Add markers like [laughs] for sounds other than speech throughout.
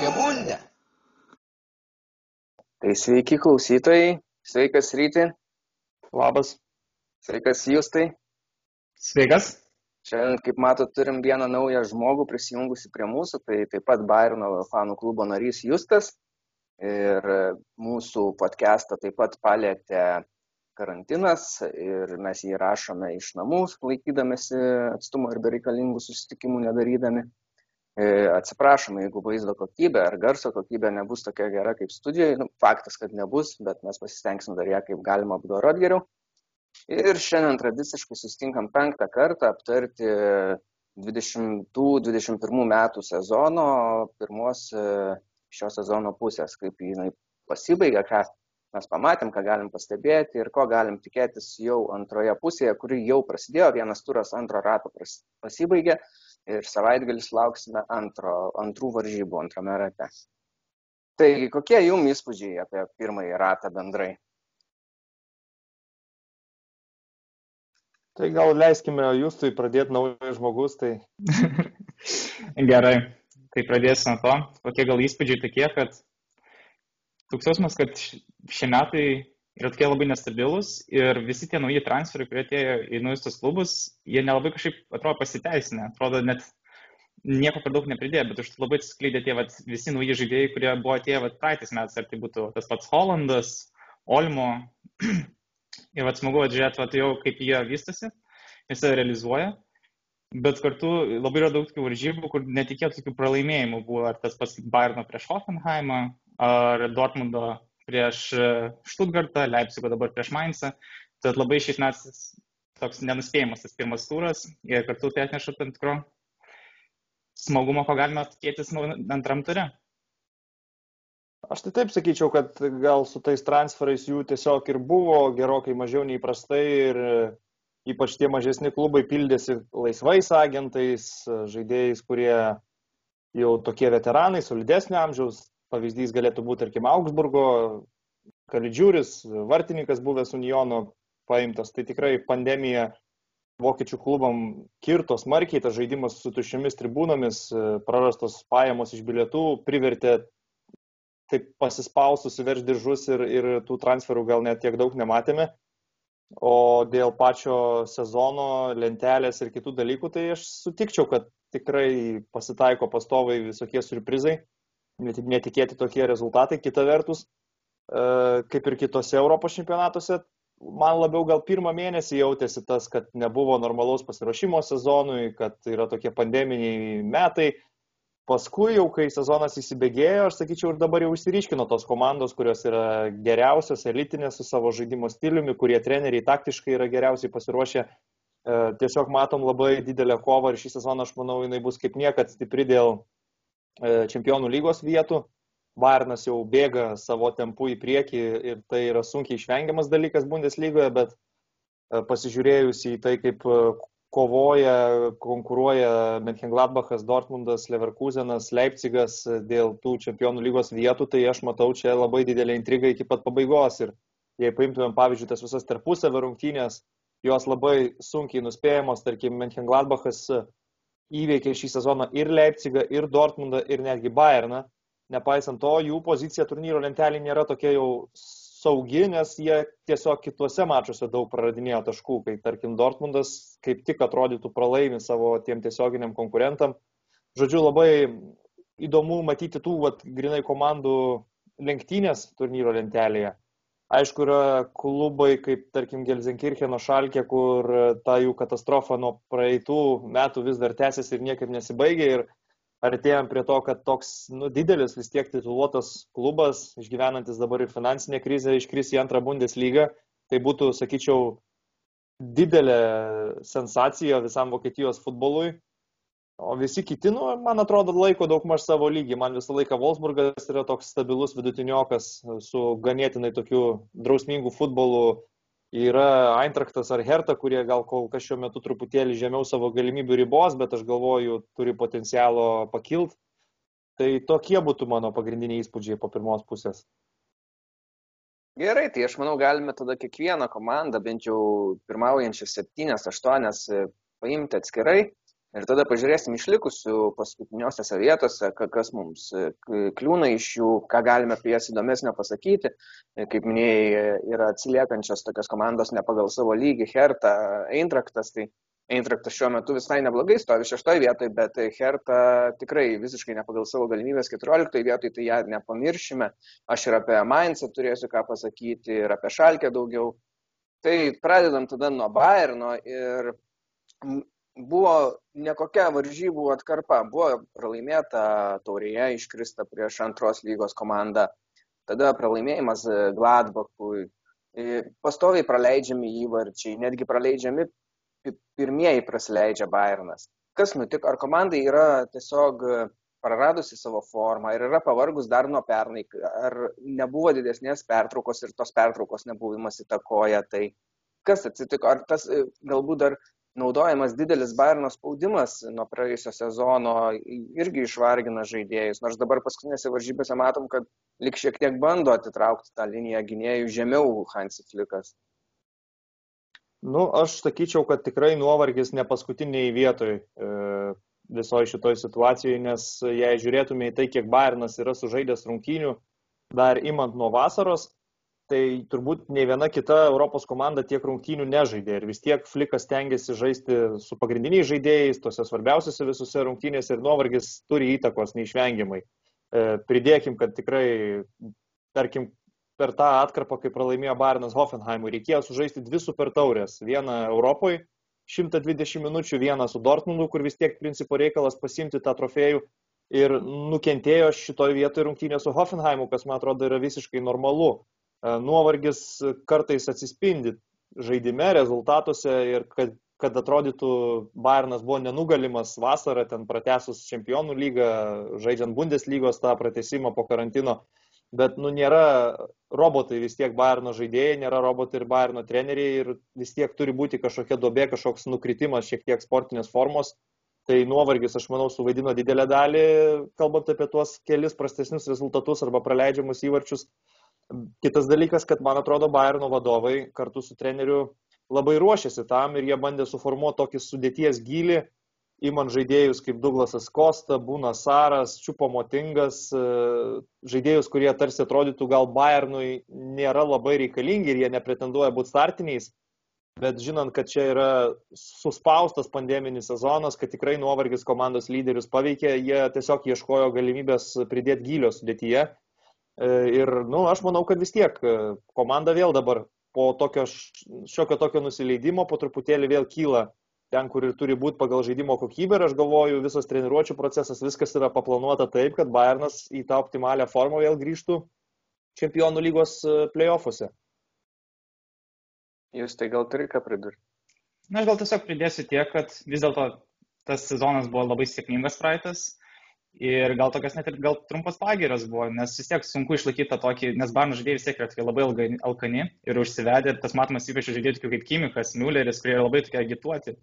apie bundę. Tai sveiki klausytojai, sveikas ryti, Labas. sveikas Justai. Sveikas. Šiandien, kaip matot, turim vieną naują žmogų prisijungusi prie mūsų, tai taip pat Bairno fanų klubo narys Justas. Ir mūsų podcastą taip pat palėtė karantinas ir mes jį rašome iš namų, laikydamėsi atstumo ir bereikalingų susitikimų nedarydami. E, Atsiprašome, jeigu vaizdo kokybė ar garso kokybė nebus tokia gera kaip studijoje. Nu, faktas, kad nebus, bet mes pasistengsim dar ją kaip galima apdorot geriau. Ir šiandien tradiciškai sustinkam penktą kartą aptarti 20-21 metų sezono pirmos e, šio sezono pusės, kaip jinai pasibaigė, ką mes pamatėm, ką galim pastebėti ir ko galim tikėtis jau antroje pusėje, kuri jau prasidėjo, vienas turas antro rato pasibaigė ir savaitgalis lauksime antro, antrų varžybų antrame rate. Taigi, kokie jums įspūdžiai apie pirmąjį ratą bendrai? Tai gal leiskime Justui pradėti naujas žmogus, tai [laughs] Gerai, tai pradėsiu nuo to. Kokie gal įspūdžiai tokie, kad toks jausmas, kad šie metai yra tokie labai nestabilus ir visi tie nauji transferai, kurie atėjo į naujus tos klubus, jie nelabai kažkaip atrodo pasiteisinę. Atrodo net nieko per daug nepridėjo, bet už tai labai atsiskleidė tie vat, visi nauji žaidėjai, kurie buvo atėję vat, praeitais metais, ar tai būtų tas pats Hollandas, Olmo. [clears throat] ir vat, smagu vat, žiūrėti vat, jau, kaip jie vystosi, jis save realizuoja. Bet kartu labai yra daug tokių varžybų, kur netikėtų tokių pralaimėjimų buvo, ar tas pats Bayerno prieš Hoffenheimą, ar Dortmundo prieš e, Stuttgartą, Leipzigo dabar prieš Mainzą. Tad labai šiais metais toks nenuspėjimas tas pirmas turas ir kartu tai atneša tam tikro smagumo, ko galime tikėtis antram ture. aš tai taip sakyčiau, kad gal su tais transferais jų tiesiog ir buvo gerokai mažiau nei įprastai ir ypač tie mažesni klubai pildėsi laisvais agentais, žaidėjais, kurie jau tokie veteranai, solidesnio amžiaus. Pavyzdys galėtų būti, tarkim, Augsburgo, Kalidžiūris, vartininkas buvęs Uniono paimtas. Tai tikrai pandemija vokiečių klubam kirto smarkiai, tas žaidimas su tuščiamis tribūnomis, prarastos pajamos iš bilietų privertė taip pasispaus, susiverš diržus ir, ir tų transferų gal net tiek daug nematėme. O dėl pačio sezono, lentelės ir kitų dalykų, tai aš sutikčiau, kad tikrai pasitaiko pastovai visokie surprizai, netikėti tokie rezultatai. Kita vertus, e, kaip ir kitose Europos čempionatuose, man labiau gal pirmą mėnesį jautėsi tas, kad nebuvo normalaus pasiruošimo sezonui, kad yra tokie pandeminiai metai. Paskui jau, kai sezonas įsibėgėjo, aš sakyčiau, ir dabar jau išsiriškino tos komandos, kurios yra geriausios, elitinės su savo žaidimo stiliumi, kurie treneriai taktiškai yra geriausiai pasiruošę. E, Tiesiog matom labai didelę kovą ir šį sezoną, aš manau, jinai bus kaip niekad stipri dėl čempionų lygos vietų. Varnas jau bėga savo tempu į priekį ir tai yra sunkiai išvengiamas dalykas Bundeslygoje, bet e, pasižiūrėjus į tai, kaip e, kovoja, konkuruoja Menchengladbachas, Dortmundas, Leverkusenas, Leipzigas dėl tų čempionų lygos vietų, tai aš matau čia labai didelę intrigą iki pat pabaigos. Ir jei paimtumėm, pavyzdžiui, tas visas tarpusavio rungtynės, jos labai sunkiai nuspėjamos, tarkim, Menchengladbachas įveikė šį sezoną ir Leipzigą, ir Dortmundą, ir netgi Bayerną. Nepaisant to, jų pozicija turnyro lentelėje nėra tokia jau saugi, nes jie tiesiog kituose mačiuose daug praradinėjo taškų, kai tarkim Dortmundas kaip tik atrodytų pralaimi savo tiem tiesioginiam konkurentam. Žodžiu, labai įdomu matyti tų, vat, grinai komandų lenktynės turnyro lentelėje. Aišku, yra klubai kaip, tarkim, Gelsenkircheno šalkė, kur ta jų katastrofa nuo praeitų metų vis dar tęsiasi ir niekaip nesibaigia. Ir artėjom prie to, kad toks nu, didelis vis tiek tituluotas klubas, išgyvenantis dabar ir finansinę krizę, iškris į antrą Bundeslygą. Tai būtų, sakyčiau, didelė sensacija visam Vokietijos futbolui. O visi kiti, nu, man atrodo, laiko daug maž savo lygį. Man visą laiką Wolfsburgas yra toks stabilus vidutiniokas su ganėtinai tokiu drausmingu futbolu. Yra Eintraktas ar Herta, kurie gal kol kas šiuo metu truputėlį žemiau savo galimybių ribos, bet aš galvoju, turi potencialo pakilt. Tai tokie būtų mano pagrindiniai įspūdžiai po pirmos pusės. Gerai, tai aš manau, galime tada kiekvieną komandą, bent jau pirmaujančias septynės, aštuonias, paimti atskirai Ir tada pažiūrėsim išlikusių paskutiniosiose vietose, kas mums e, kliūna iš jų, ką galime apie jas įdomesnio pasakyti. E, kaip minėjai, yra atsiliekančios tokios komandos ne pagal savo lygį, Herta, Eintraktas. Tai Eintraktas šiuo metu visai neblogai stovi šeštoje vietoje, bet Herta tikrai visiškai ne pagal savo galimybės keturioliktoje vietoje, tai ją nepamiršime. Aš ir apie Mainzą turėsiu ką pasakyti, ir apie Šalkę daugiau. Tai pradedam tada nuo Bayerno ir buvo nekokia varžybų atkarpa. Buvo pralaimėta taurėje, iškrista prieš antros lygos komandą, tada pralaimėjimas Gladbachui, pastoviai praleidžiami įvarčiai, netgi praleidžiami pirmieji praleidžia Bayernas. Kas nutiko? Ar komandai yra tiesiog praradusi savo formą ir yra pavargus dar nuo pernai, ar nebuvo didesnės pertraukos ir tos pertraukos nebuvimas įtakoja, tai kas atsitiko, ar tas galbūt dar naudojamas didelis Bayerno spaudimas nuo praėjusio sezono irgi išvargina žaidėjus, nors dabar paskutinėse varžybėse matom, kad lik šiek tiek bando atitraukti tą liniją gynėjų žemiau Hansi Flikas. Nu, aš sakyčiau, kad tikrai nuovargis ne paskutiniai vietoj e, visoje šitoje situacijoje, nes jei žiūrėtume į tai, kiek Bayernas yra sužaidęs rungtynių, dar imant nuo vasaros, tai turbūt nei viena kita Europos komanda tiek rungtynių nežaidė ir vis tiek Flikas tengiasi žaisti su pagrindiniais žaidėjais, tose svarbiausiose visose rungtynėse ir nuovargis turi įtakos neišvengiamai. E, pridėkim, kad tikrai, tarkim, per tą atkarpą, kai pralaimėjo Barinas Hoffenheimui, reikėjo sužaisti dvi super taurės. Vieną Europoje, 120 minučių, vieną su Dortmundu, kur vis tiek principo reikalas pasimti tą trofėjų. Ir nukentėjo šitoje vietoje rungtynė su Hoffenheimu, kas man atrodo yra visiškai normalu. E, nuovargis kartais atsispindi žaidime, rezultatuose ir kad, kad atrodytų Bayernas buvo nenugalimas vasarą, ten pratesus čempionų lygą, žaidžiant Bundeslygos tą pratesimą po karantino, bet nu, nėra robotai vis tiek Bayerno žaidėjai, nėra robotai ir Bayerno treneriai ir vis tiek turi būti kažkokia dobė, kažkoks nukritimas šiek tiek sportinės formos. Tai nuovargis, aš manau, suvaidino didelę dalį, kalbant apie tuos kelis prastesnius rezultatus arba praleidžiamus įvarčius. Kitas dalykas, kad man atrodo, Bayerno vadovai kartu su treneriu labai ruošiasi tam ir jie bandė suformuoti tokį sudėties gilį, įman žaidėjus kaip Douglasas Kosta, Būna Saras, Čiupo Motingas, e, žaidėjus, kurie tarsi atrodytų gal Bayernui nėra labai reikalingi ir jie nepretenduoja būti startiniais, bet žinant, kad čia yra suspaustas pandeminis sezonas, kad tikrai nuovargis komandos lyderius paveikė, jie tiesiog ieškojo galimybės pridėti gylio sudėtyje ir, na, nu, aš manau, kad vis tiek e, komanda vėl dabar po tokio šiokio tokio nusileidimo po truputėlį vėl kyla ten, kur ir turi būti pagal žaidimo kokybę. Ir aš galvoju, visas treniruočio procesas, viskas yra paplanuota taip, kad Bayernas į tą optimalią formą vėl grįžtų čempionų lygos e, playoffuose. Jūs tai gal turi ką pridurti? Na, aš gal tiesiog pridėsiu tiek, kad vis dėlto tas sezonas buvo labai sėkmingas praeitas. Ir gal tokios net ir gal trumpas pagiras buvo, nes vis tiek sunku išlaikyti tą tokį, nes Barno žaidėjai vis tiek yra tokie labai ilgai, alkani ir užsivedė, tas matomas ypač žaidėjai tokių kaip Kimikas, Mülleris, kurie yra labai tokie agituoti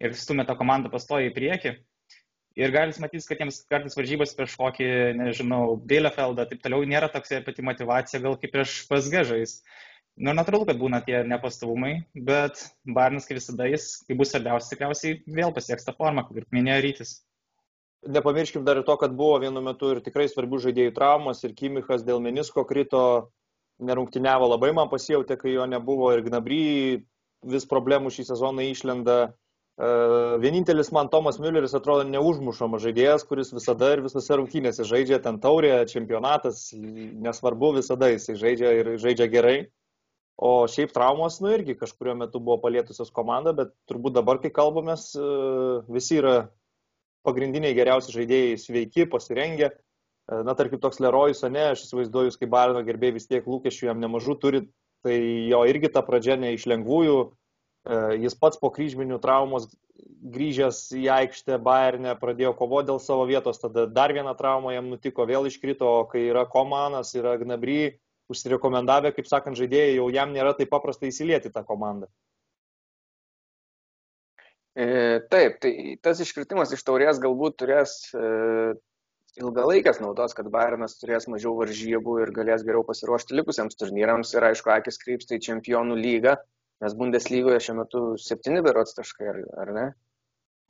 ir stumė tą komandą pastoja į priekį. Ir galis matyti, kad jiems kartais varžybos prieš kokį, nežinau, Bielefeldą, taip toliau nėra tokia pati motivacija, gal kaip prieš pasga žais. Nu, natūralu, kad būna tie nepastovumai, bet Barnas, kaip visada, jis, kai bus svarbiausia, tikriausiai vėl pasieks tą formą, kaip minėjo Rytis nepamirškim dar ir to, kad buvo vienu metu ir tikrai svarbių žaidėjų traumas ir Kimichas dėl menisko krito, nerungtiniavo labai man pasijautė, kai jo nebuvo ir Gnabry vis problemų šį sezoną išlenda. E, vienintelis man Tomas Mülleris atrodo neužmušamas žaidėjas, kuris visada ir visose rungtynėse žaidžia ten taurė, čempionatas, nesvarbu, visada jisai žaidžia ir žaidžia gerai. O šiaip traumos, nu irgi kažkurio metu buvo palietusios komanda, bet turbūt dabar, kai kalbamės, e, visi yra pagrindiniai geriausi žaidėjai sveiki, pasirengę. E, na, tarkim, toks Lerojus, ne, aš įsivaizduoju, kaip Barino gerbėjai vis tiek lūkesčių jam nemažų turi, tai jo irgi ta pradžia ne iš lengvųjų. E, jis pats po kryžminių traumos grįžęs į aikštę Bayernė pradėjo kovoti dėl savo vietos, tada dar viena trauma jam nutiko, vėl iškrito, kai yra Komanas, yra Gnabry, užsirekomendavę, kaip sakant, žaidėjai, jau jam nėra taip paprasta įsilieti tą komandą. E, taip, tai tas iškritimas iš taurės galbūt turės e, ilgalaikės naudos, kad Bayernas turės mažiau varžybų ir galės geriau pasiruošti likusiems turnyrams ir aišku, akis krypsta į čempionų lygą, nes Bundeslygoje šiuo metu septyni berots taškai, ar, ar ne?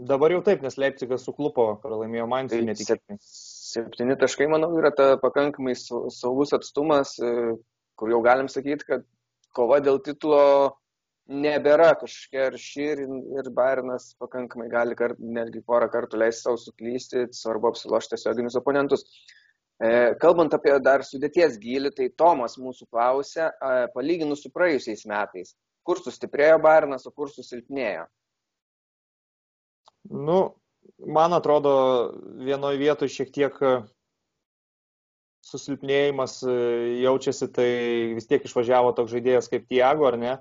Dabar jau taip, nes Leipzigas suklupo, pralaimėjo Mainzui tai netikėtai. Septyni taškai, manau, yra ta pakankamai saugus atstumas, e, kur jau galim sakyti, kad kova dėl titulo nebėra kažkokia ir šį ir, ir Bairnas pakankamai gali kart, netgi porą kartų leisti savo suklysti, svarbu apsilošti tiesioginius oponentus. E, kalbant apie dar sudėties gilį, tai Tomas mūsų klausė, e, palyginus su praėjusiais metais, kur sustiprėjo Bairnas, o kur susilpnėjo? Nu, man atrodo, vienoje vietoje šiek tiek e, susilpnėjimas e, jaučiasi, tai vis tiek išvažiavo toks žaidėjas kaip Tiago, ar ne?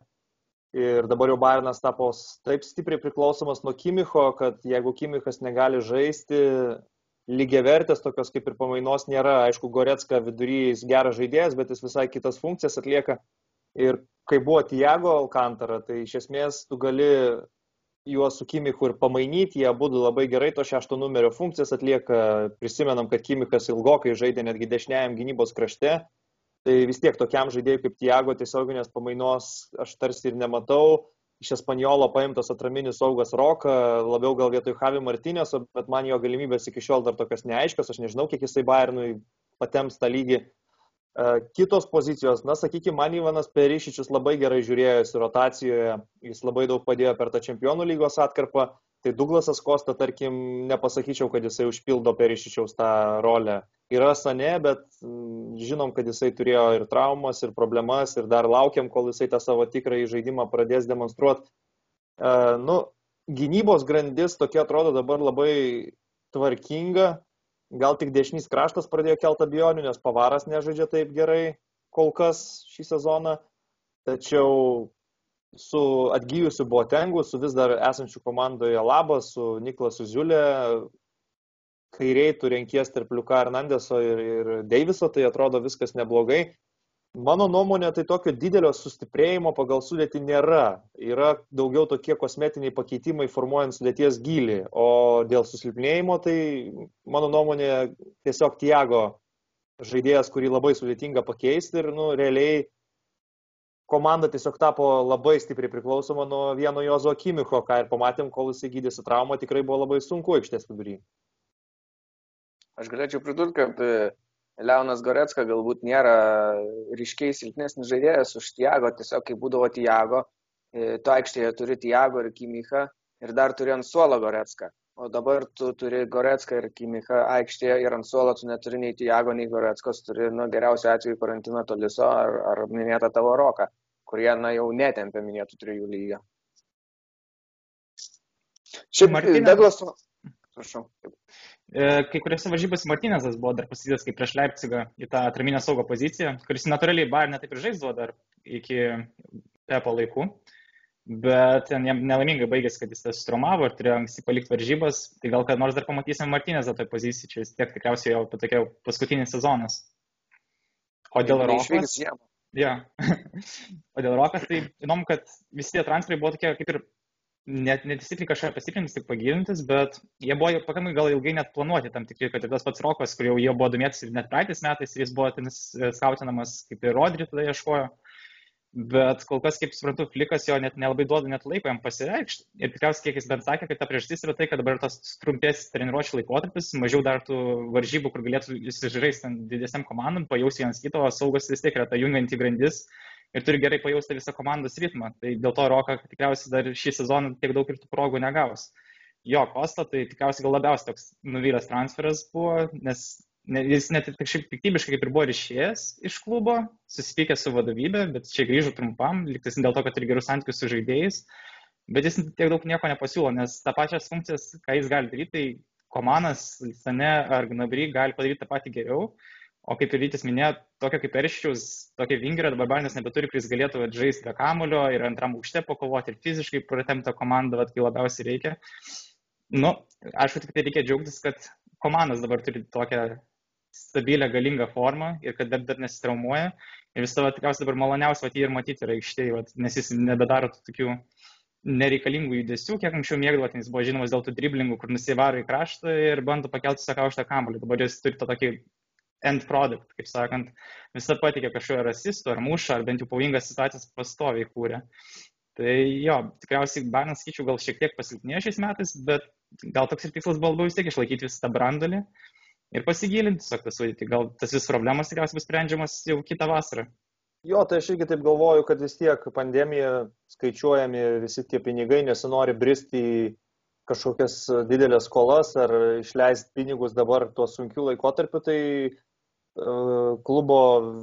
Ir dabar jau Bairnas tapo taip stipriai priklausomas nuo Kimicho, kad jeigu Kimichas negali žaisti, lygiai vertės tokios kaip ir pamainos nėra. Aišku, Goretska vidury jis geras žaidėjas, bet jis visai kitas funkcijas atlieka. Ir kai buvo Tiago Alcantara, tai iš esmės tu gali juos su Kimichu ir pamainyti, jie būtų labai gerai to šešto numerio funkcijas atlieka. Prisimenam, kad Kimikas ilgokai žaidė netgi dešiniajam gynybos krašte. Tai vis tiek tokiam žaidėjui kaip Tiago tiesioginės pamainos aš tarsi ir nematau. Iš Espanjolo paimtas atraminis saugas Roka, labiau gal vietoj Javi Martinėso, bet man jo galimybės iki šiol dar tokios neaiškios, aš nežinau, kiek jisai Bayernui patems tą lygį. E, kitos pozicijos, na, sakykime, man Ivanas Perišičius labai gerai žiūrėjosi rotacijoje, jis labai daug padėjo per tą čempionų lygos atkarpą, tai Douglasas Kosta, tarkim, nepasakyčiau, kad jisai užpildo Perišičiaus tą rolę. Yra Sane, bet mm, žinom, kad jisai turėjo ir traumas, ir problemas, ir dar laukiam, kol jisai tą savo tikrąjį žaidimą pradės demonstruoti. Uh, nu, gynybos grandis tokia atrodo dabar labai tvarkinga, Gal tik dešinys kraštas pradėjo keltą abejonių, nes pavaras nežaidžia taip gerai kol kas šį sezoną. Tačiau su atgyjusiu Botengu, su vis dar esančiu komandoje Labas, su Niklasu Ziulė, kairiai tu renkies tarp Liuka Hernandeso ir, ir Deiviso, tai atrodo viskas neblogai. Mano nuomonė, tai tokio didelio sustiprėjimo pagal sudėtį nėra. Yra daugiau tokie kosmetiniai pakeitimai formuojant sudėties gilį, o dėl susilpnėjimo, tai mano nuomonė tiesiog Tiago žaidėjas, kurį labai sudėtinga pakeisti ir, nu, realiai komanda tiesiog tapo labai stipriai priklausoma nuo vieno Jozo Kimicho, ką ir pamatėm, kol jis įgydėsi traumą, tikrai buvo labai sunku aikštės vidury. Aš galėčiau pridurti, kad Leonas Goretska galbūt nėra ryškiai silpnesnis žaidėjas už Tiago, tiesiog kai būdavo Tiago, e, tu aikštėje turi Tiago ir Kimichą ir dar turi ant suolo Goretska. O dabar tu turi Goretską ir Kimichą aikštėje ir ant suolo tu neturi nei Tiago, nei Goretskos, turi, nu, geriausiu atveju Karantino Toliso ar, ar minėtą tavo Roką, kurie, na, jau netempia minėtų trijų lygio. Šiaip Martinė... Douglaso. Prašau. E, kai kuriuose varžybose Martinezas buvo dar pasidėjęs kaip prieš Leipzigą į tą atraminę saugo poziciją, kuris natūraliai Bayern netaip ir žaisdavo dar iki Pepo laikų. Bet jam nelaimingai baigėsi, kad jis sustromavo ir turėjo anksti palikti varžybas. Tai gal kad nors dar pamatysime Martinezą toje pozicijoje, čia vis tiek tikriausiai jau tokia paskutinis sezonas. O dėl Rokas. Ja. [laughs] o dėl Rokas, tai įdomu, kad visi tie transferai buvo tokie kaip ir net netisikliai kažką pasiprintis, tik pagilintis, bet jie buvo pakankamai gal ilgai net planuoti tam tikri, kad ir tas pats Rokas, kur jau jie buvo domėtis net praeitais metais ir jis buvo ten skautinamas kaip ir Rodri tada ieškojo. Bet kol kas, kaip suprantu, Flikas jo net nelabai duoda net laiko jam pasireikšti. Ir tikriausiai, kiek jis bent sakė, kad ta priežastis yra tai, kad dabar tas trumpės treniruočio laikotarpis, mažiau dar tų varžybų, kur galėtų įsižaisti didesniam komandam, pajausti vienas kito, saugas vis tiek yra ta jungianti grandis, ir turi gerai pajausti visą komandos ritmą. Tai dėl to Roka tikriausiai dar šį sezoną tiek daug ir tų progų negaus. Jo, Kosta, tai tikriausiai gal labiausiai toks nuvylęs transferas buvo, nes ne, jis net kažkaip piktybiškai kaip ir buvo išėjęs iš klubo, susipykęs su vadovybė, bet čia grįžo trumpam, liktis dėl to, kad turi gerus santykius su žaidėjais, bet jis tiek daug nieko nepasiūlo, nes tą pačias funkcijas, ką jis gali daryti, tai Komanas, Sane ar Gnabry gali padaryti tą patį geriau. O kaip ir Rytis minėjo, tokio kaip Erščius, tokio vingerio dabar Barnis nebeturi, kuris galėtų žaisti be kamulio ir antram aukšte pakovoti ir fiziškai pratempti komandą, vat, kai labiausiai reikia. Nu, aišku, tik tai reikia džiaugtis, kad komandas dabar turi tokią stabilę, galingą formą ir kad dar, dar nesitraumuoja. Ir vis tavo tikriausiai dabar maloniausia vat, jį ir matyti yra aikštėje, nes jis nebedaro tokių nereikalingų judesių, kiek anksčiau mėgdavo, jis buvo žinomas dėl tų driblingų, kur nusivaro į kraštą ir bando pakelti savo aukštą kamuolį. Dabar jis turi tą tokį end product, kaip sakant, visą patikė kažkojo rasisto ar mušą, ar bent jau pavojingas situacijas pastoviai kūrė. Tai jo, tikriausiai Barnas, sakyčiau, gal šiek tiek pasilpnėjo šiais metais, bet gal toks ir tikslas buvo vis tiek išlaikyti visą tą brandolį ir pasigilinti tiesiog tas sudėtį. Gal tas vis problemas tikriausiai bus sprendžiamas jau kitą vasarą. Jo, tai aš irgi taip galvoju, kad vis tiek pandemija skaičiuojami visi tie pinigai, nesinori bristi į kažkokias didelės skolas ar išleisti pinigus dabar tuo sunkiu laikotarpiu, tai klubo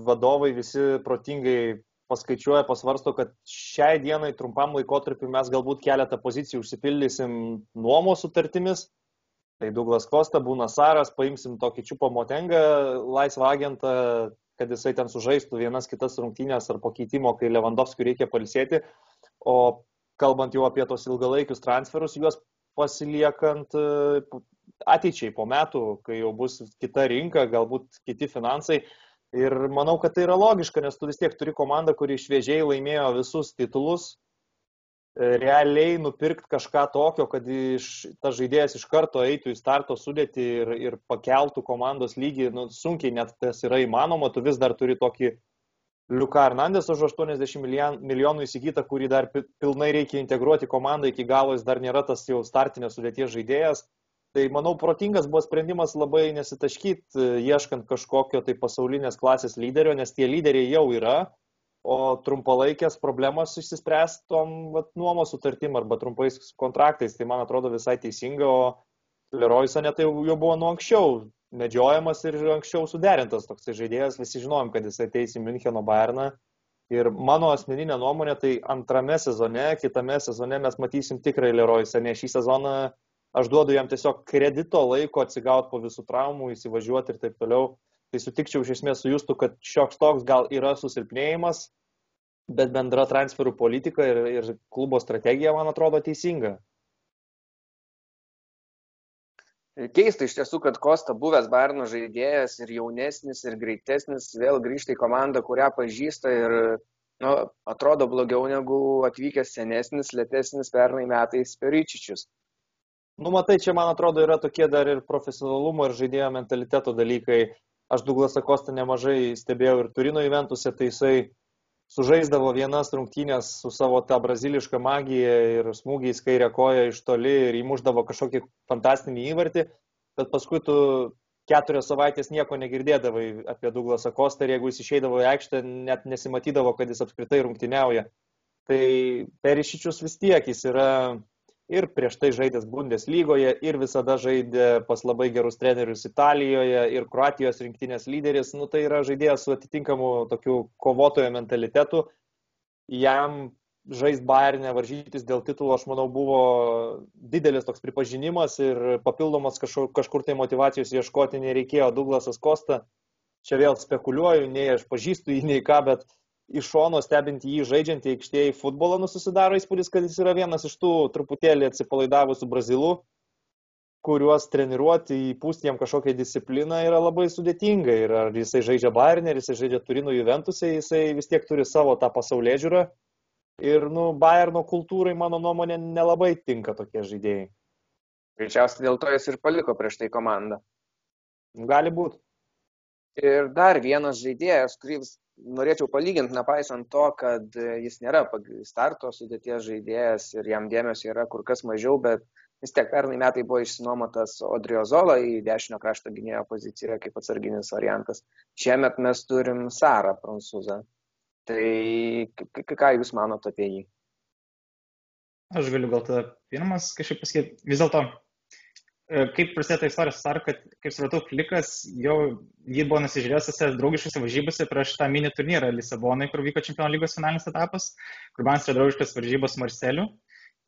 vadovai visi protingai paskaičiuoja, pasvarsto, kad šiai dienai trumpam laikotarpiu mes galbūt keletą pozicijų užsipildysim nuomos sutartimis. Tai Douglas Kosta, būna Saras, paimsim tokį čiupą motengą, laisvą agentą, kad jisai ten sužaistų vienas kitas rungtynės ar po keitimo, kai Lewandowskiui reikia palisėti. O kalbant jau apie tos ilgalaikius transferus, juos pasiliekant ateičiai po metų, kai jau bus kita rinka, galbūt kiti finansai, Ir manau, kad tai yra logiška, nes tu vis tiek turi komandą, kuri šviežiai laimėjo visus titulus. E, realiai nupirkti kažką tokio, kad iš, ta žaidėjas iš karto eitų į starto sudėtį ir, ir pakeltų komandos lygį, nu, sunkiai net tas yra įmanoma, tu vis dar turi tokį Liuka Hernandės už 80 milijonų įsigytą, kurį dar pilnai reikia integruoti komandą iki galo, jis dar nėra tas jau startinės sudėties žaidėjas. Tai manau, protingas buvo sprendimas labai nesitaškyti, e, ieškant kažkokio tai pasaulinės klasės lyderio, nes tie lyderiai jau yra, o trumpalaikės problemos išsispręs tom vat, nuomos sutartim arba trumpais kontraktais. Tai man atrodo visai teisinga, o Leroysa netai jau, jau buvo nuo anksčiau medžiojamas ir anksčiau suderintas toksai žaidėjas, visi žinojom, kad jis ateis į Müncheno Bayerną. Ir mano asmeninė nuomonė, tai antrame sezone, kitame sezone mes matysim tikrai Leroysa, ne šį sezoną aš duodu jam tiesiog kredito laiko atsigauti po visų traumų, įsivažiuoti ir taip toliau. Tai sutikčiau iš esmės su jūstu, kad šioks toks gal yra susilpnėjimas, bet bendra transferų politika ir, ir klubo strategija, man atrodo, teisinga. Keista iš tiesų, kad Kosta buvęs Bairno žaidėjas ir jaunesnis, ir greitesnis vėl grįžta į komandą, kurią pažįsta ir nu, atrodo blogiau negu atvykęs senesnis, lėtesnis pernai metais Peričičius. Nu, matai, čia man atrodo yra tokie dar ir profesionalumo ir žaidėjo mentaliteto dalykai. Aš Douglasą Kostą nemažai stebėjau ir Turino įventuse, tai jisai sužaisdavo vienas rungtynės su savo tą brazilišką magiją ir smūgiais kairę koją iš toli ir įmuždavo kažkokį fantastinį įvartį, bet paskui tu keturias savaitės nieko negirdėdavai apie Douglasą Kostą ir jeigu jis išeidavo į aikštę, net nesimatydavo, kad jis apskritai rungtyniauja. Tai Perišičius vis tiek jis yra ir prieš tai žaidęs Bundeslygoje, ir visada žaidė pas labai gerus trenerius Italijoje, ir Kroatijos rinktinės lyderis. Nu, tai yra žaidėjas su atitinkamu tokiu kovotojo mentalitetu. Jam žaisti Bayernė, varžytis dėl titulo, aš manau, buvo didelis toks pripažinimas ir papildomas kažkur, kažkur tai motivacijos ieškoti nereikėjo. Douglasas Kosta, čia vėl spekuliuoju, nei aš pažįstu jį, nei ką, bet iš šono stebint jį žaidžiantį aikštėje į futbolą, nu susidaro įspūdis, kad jis yra vienas iš tų truputėlį atsipalaidavusių brazilų, kuriuos treniruoti, įpūsti jam kažkokią discipliną yra labai sudėtinga. Ir ar jisai žaidžia Bayernė, ar jisai žaidžia Turino Juventusai, jisai vis tiek turi savo tą pasaulyje žiūrą. Ir, nu, Bayerno kultūrai, mano nuomonė, nelabai tinka tokie žaidėjai. Greičiausiai dėl to jis ir paliko prieš tai komandą. Gali būti. Ir dar vienas žaidėjas, kuris norėčiau palyginti, nepaisant to, kad jis nėra starto sudėties žaidėjas ir jam dėmesio yra kur kas mažiau, bet vis tiek pernai metai buvo išsinuomotas Odriozola į dešinio krašto gynėjo poziciją kaip atsarginis variantas. Šiemet mes turim Sarą prancūzą. Tai ką Jūs manote apie jį? Aš galiu gal tada pirmas kažkaip pasakyti, vis dėlto E, kaip prasidėjo ta istorija, sar, kad, kaip supratau, Flikas jau jį buvo nusižiūrėjęs tose draugiškose varžybose prieš tą mini turnyrą Lisabonai, kur vyko Čempionų lygos finalinis etapas, kur man yra draugiškas varžybos Marseliu.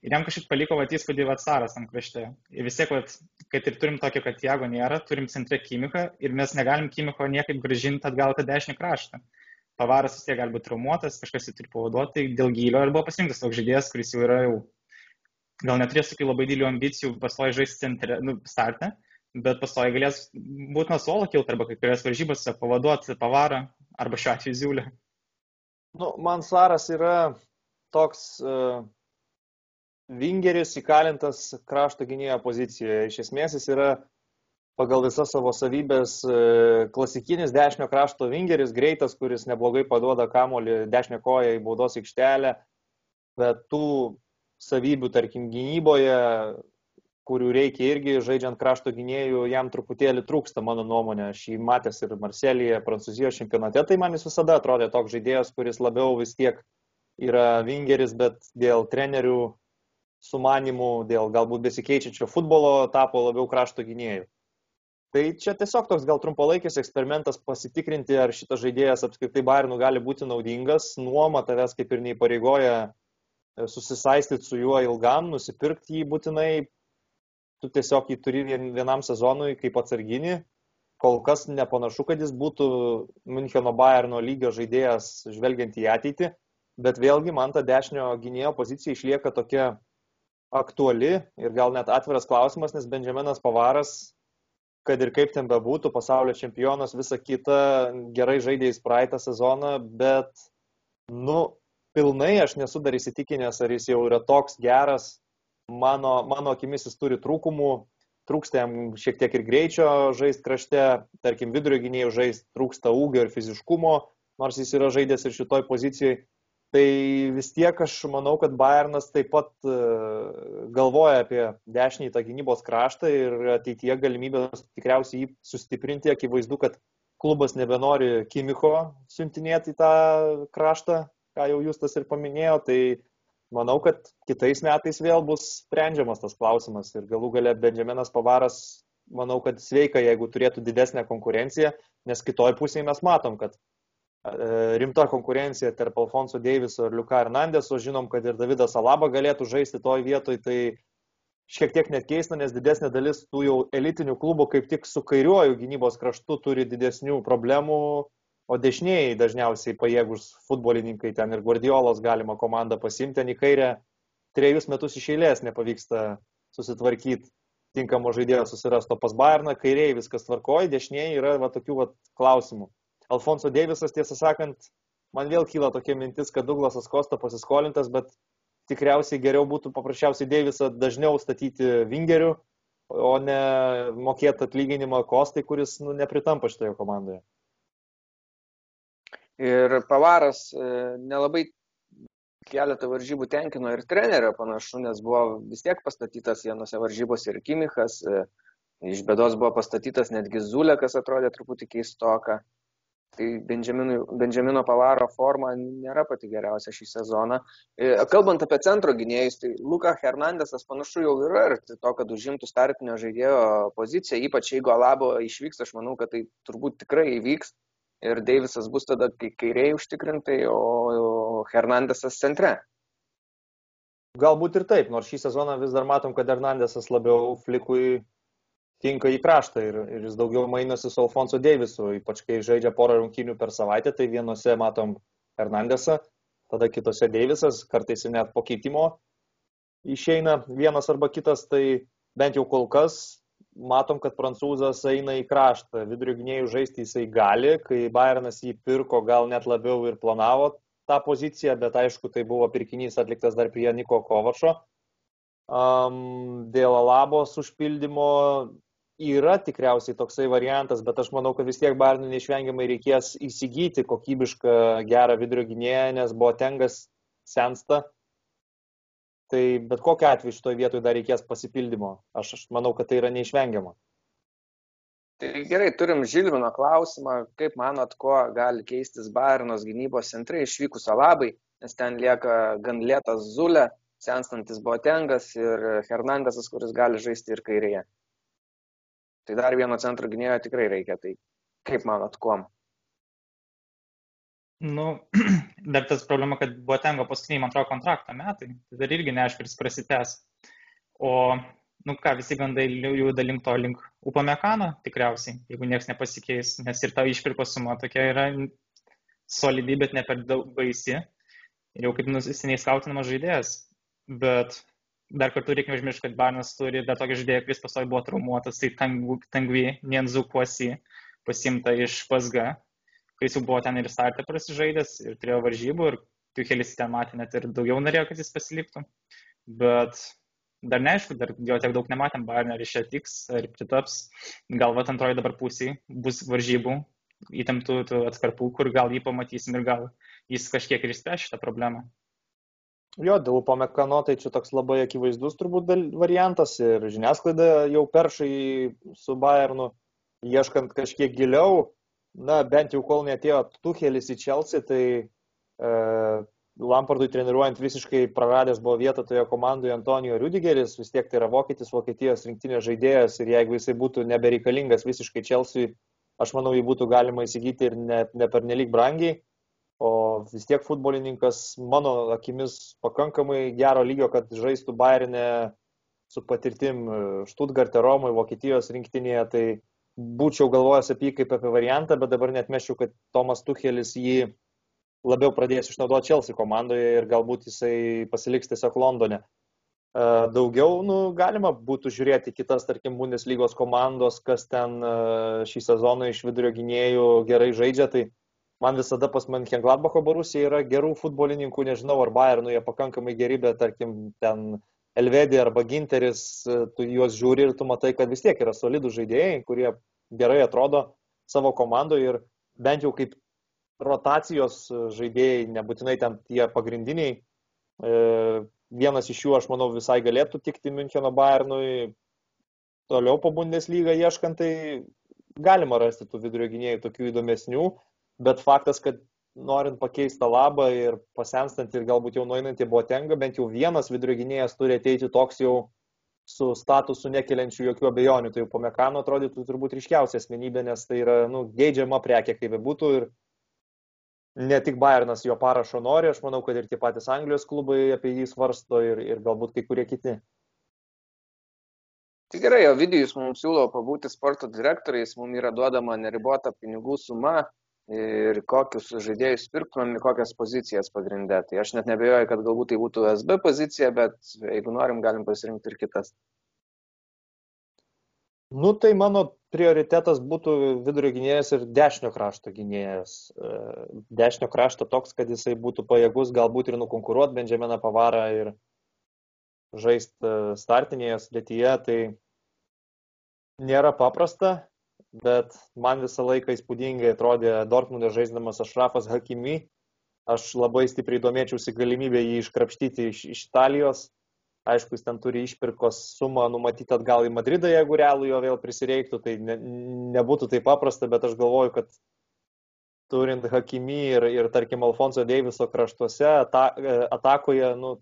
Ir jam kažkaip paliko vat įspūdį Vatsaras tam krašte. Ir vis tiek, vat, kad ir turim tokio, kad Jago nėra, turim centre Kimiką ir mes negalim Kimiko niekaip gražinti atgal tą dešinį kraštą. Pavaras vis tiek gali būti traumuotas, kažkas jį turi pavaduoti, dėl gylio ir buvo pasirinktas toks žaidėjas, kuris jau yra jau gal neturės tokių labai didelių ambicijų pastoji žaisti centre, nu, startą, bet pastoji galės būti nuo suolo kilti arba kai kurias varžybose pavaduoti pavarą arba šiuo atveju ziulę. Nu, man Saras yra toks uh, vingeris įkalintas krašto gynėjo pozicijoje. Iš esmės jis yra pagal visas savo savybės uh, klasikinis dešinio krašto vingeris, greitas, kuris neblogai paduoda kamolį dešinę koją į baudos aikštelę, bet tų savybių, tarkim, gynyboje kurių reikia irgi žaidžiant krašto gynėjų, jam truputėlį trūksta, mano nuomonė. Aš jį matęs ir Marselėje, Prancūzijos čempionate, tai man jis visada atrodė toks žaidėjas, kuris labiau vis tiek yra vingeris, bet dėl trenerių sumanimų, dėl galbūt besikeičiančio futbolo tapo labiau krašto gynėjų. Tai čia tiesiog toks gal trumpalaikis eksperimentas pasitikrinti, ar šitas žaidėjas apskritai Bayernų gali būti naudingas. Nuoma tavęs kaip ir neįpareigoja susisaistyti su juo ilgam, nusipirkti jį būtinai, tu tiesiog jį turi vienam sezonui kaip atsarginį. Kol kas nepanašu, kad jis būtų Müncheno Bayerno lygio žaidėjas žvelgiant į ateitį, bet vėlgi man ta dešinio gynėjo pozicija išlieka tokia aktuali ir gal net atviras klausimas, nes Benjaminas Pavaras, kad ir kaip ten bebūtų, pasaulio čempionas, visa kita, gerai žaidė jis praeitą sezoną, bet, nu, pilnai aš nesu dar įsitikinęs, ar jis jau yra toks geras, mano, mano akimis jis turi trūkumų, trūksta jam šiek tiek ir greičio žaisti krašte, tarkim vidurio gynėjų žaisti, trūksta ūgio ir fiziškumo, nors jis yra žaidęs ir šitoj pozicijai. Tai vis tiek aš manau, kad Bayernas taip pat e, galvoja apie dešinį tą gynybos kraštą ir ateityje galimybės tikriausiai jį sustiprinti. Akivaizdu, kad klubas nebenori Kimiko siuntinėti į tą kraštą, ką jau jūs tas ir paminėjo. Tai manau, kad kitais metais vėl bus sprendžiamas tas klausimas ir galų gale Benjaminas Pavaras, manau, kad sveika, jeigu turėtų didesnę konkurenciją, nes kitoj pusėje mes matom, kad e, rimta konkurencija tarp Alfonso Deiviso ir Liuka Hernandeso, žinom, kad ir Davidas Alaba galėtų žaisti toj vietoj, tai šiek tiek net keista, nes didesnė dalis tų jau elitinių klubų kaip tik su kairiuoju gynybos kraštu turi didesnių problemų o dešinieji dažniausiai pajėgus futbolininkai ten ir Guardiolos galima komandą pasimti, ten į kairę trejus metus iš eilės nepavyksta susitvarkyti tinkamo žaidėjo susirasto pas Bayerną, kairiai viskas tvarkoja, dešinieji yra va, tokių va, klausimų. Alfonso Deivisas, tiesą sakant, man vėl kyla tokia mintis, kad Douglasas Kosta pasiskolintas, bet tikriausiai geriau būtų paprasčiausiai Deivisą dažniau statyti vingeriu, o ne mokėti atlyginimą Kostai, kuris nu, nepritampa šitoje komandoje. Ir Pavaras e, nelabai keletą varžybų tenkino ir trenerio panašu, nes buvo vis tiek pastatytas vienose varžybose ir Kimichas, e, iš bėdos buvo pastatytas netgi Zulė, kas atrodė truputį keistoka. Tai Benjamino Pavaro forma nėra pati geriausia šį sezoną. E, kalbant apie centro gynėjus, tai Luka Hernandesas panašu jau yra arti to, kad užimtų startinio žaidėjo poziciją, ypač jeigu Alabo išvyks, aš manau, kad tai turbūt tikrai įvyks ir Deivisas bus tada kairiai užtikrintai, o Hernandesas centre. Galbūt ir taip, nors šį sezoną vis dar matom, kad Hernandesas labiau flikui tinka į kraštą ir, ir jis daugiau mainosi su Alfonso Deivisu, ypač kai žaidžia porą rungtynių per savaitę, tai vienose matom Hernandesą, tada kitose Deivisas, kartais net po keitimo išeina vienas arba kitas, tai bent jau kol kas matom, kad prancūzas eina į kraštą. Vidurio gynėjų žaisti jisai gali, kai Bayernas jį pirko, gal net labiau ir planavo tą poziciją, bet aišku, tai buvo pirkinys atliktas dar prie Niko Kovašo. Um, dėl Alabos užpildymo yra tikriausiai toksai variantas, bet aš manau, kad vis tiek Bayernui neišvengiamai reikės įsigyti kokybišką gerą vidurio gynėją, nes buvo tengas sensta Tai bet kokiu atveju šitoje vietoje dar reikės pasipildymo. Aš, aš manau, kad tai yra neišvengiama. Tai gerai, turim Žilvino klausimą, kaip manot, kuo gali keistis Bairnos gynybos centrai išvykus Alabai, nes ten lieka gan lėtas Zulė, senstantis Botengas ir Hernandesas, kuris gali žaisti ir kairėje. Tai dar vieno centro gynėjo tikrai reikia, tai kaip manot, kuom? Nu, [clears throat] dar tas problema, kad buvo tengo paskutiniai, man atrodo, kontrakto metai, tai dar irgi neaišku, ar jis prasitęs. O, nu ką, visi gandai juda link to, link upamekano tikriausiai, jeigu niekas nepasikeis, nes ir ta išpirkos suma tokia yra solidi, bet ne per daug baisi. Ir jau kaip nusisiniai skautinamas žaidėjas. Bet dar kartu reikia užmiršti, kad Barnas turi dar tokį žaidėją, kuris pastovi buvo traumuotas, tai Tangvi Nienzukuosi pasimta iš PSG kuris jau buvo ten ir startą prasižaidęs ir turėjo varžybų ir Tuchelis ten matė net ir daugiau norėjo, kad jis pasiliktų. Bet dar neaišku, dar jo tiek daug nematėm, Bayern ar iš čia tiks, ar pritaps. Galbūt antroji dabar pusė bus varžybų, įtemptų atkarpų, kur gal jį pamatysim ir gal jis kažkiek ir išspręs šitą problemą. Jo, dėl Upamekano tai čia toks labai akivaizdus turbūt variantas ir žiniasklaida jau peršai su Bayernu, ieškant kažkiek giliau, na bent jau kol netėjo Tuchelis į Chelsea, tai e, Lampardui treniruojant visiškai praradęs buvo vietą toje komandoje Antonijo Rudigeris, vis tiek tai yra vokietis, Vokietijos rinktinės žaidėjas ir jeigu jisai būtų nebereikalingas visiškai Chelsea, aš manau, jį būtų galima įsigyti ir ne, ne per nelik brangiai. O vis tiek futbolininkas mano akimis pakankamai gero lygio, kad žaistų Bayernė su patirtim Štutgarte, Romoje, Vokietijos rinktinėje, tai būčiau galvojęs apie jį kaip apie variantą, bet dabar net mešiu, kad Tomas Tuchelis jį labiau pradės išnaudoti Chelsea komandoje ir galbūt jisai pasiliks tiesiog Londone. Daugiau, nu, galima būtų žiūrėti kitas, tarkim, Bundeslygos komandos, kas ten šį sezoną iš vidurio gynėjų gerai žaidžia, tai man visada pas Mönchengladbacho Borusija yra gerų futbolininkų, nežinau, ar Bayernų jie pakankamai geri, bet tarkim ten Elvedė arba Ginteris, tu juos žiūri ir tu matai, kad vis tiek yra solidų žaidėjai, kurie gerai atrodo savo komandoje ir bent jau kaip rotacijos žaidėjai, nebūtinai ten tie pagrindiniai. E, vienas iš jų, aš manau, visai galėtų tikti Müncheno Bayernui. Toliau po Bundesliga ieškant, tai galima rasti tų vidurio gynėjų tokių įdomesnių bet faktas, kad norint pakeisti labą ir pasenstant ir galbūt jau nueinant į Boatengą, bent jau vienas vidurio gynėjas turi ateiti toks jau su statusu nekeliančių jokių abejonių. Tai jau po Mekano atrodytų turbūt ryškiausia asmenybė, nes tai yra nu, geidžiama prekė, kaip bebūtų. Ir ne tik Bayernas jo parašo nori, aš manau, kad ir tie patys Anglijos klubai apie jį svarsto ir, ir galbūt kai kurie kiti. Tai gerai, o Vidijus mums siūlo pabūti sporto direktoriais, mums yra duodama neribota pinigų suma, ir kokius žaidėjus pirktumėm, kokias pozicijas pagrindę. Tai aš net nebejoju, kad galbūt tai būtų SB pozicija, bet jeigu norim, galim pasirinkti ir kitas. Nu, tai mano prioritetas būtų vidurio gynėjas ir dešinio krašto gynėjas. E, dešinio krašto toks, kad jisai būtų pajėgus galbūt ir nukonkuruoti Benjaminą Pavarą ir žaisti e, startinėje sudėtyje. Tai nėra paprasta, bet man visą laiką įspūdingai atrodė Dortmunde žaisdamas Ašrafas Hakimi. Aš labai stipriai domėčiausi galimybę jį iškrapštyti iš, iš Italijos. Aišku, jis ten turi išpirkos sumą numatyti atgal į Madridą, jeigu realų jo vėl prisireiktų, tai ne, nebūtų taip paprasta, bet aš galvoju, kad turint Hakimi ir, ir tarkim, Alfonso Deiviso kraštuose, ata, atakoje, nu,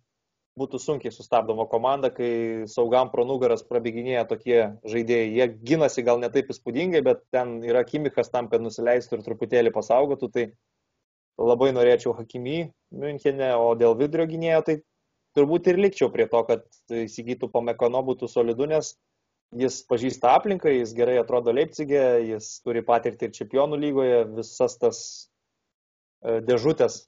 būtų sunkiai sustabdoma komanda, kai saugam pro nugaras prabėginėja tokie žaidėjai. Jie ginasi gal ne taip įspūdingai, bet ten yra Kimikas tam, kad nusileistų ir truputėlį pasaugotų. Tai labai norėčiau Hakimy Münchenė, o dėl vidurio gynėjo tai turbūt ir likčiau prie to, kad įsigytų Pamekano būtų solidu, nes jis pažįsta aplinką, jis gerai atrodo Leipzigė, jis turi patirtį ir čempionų lygoje, visas tas e, dėžutės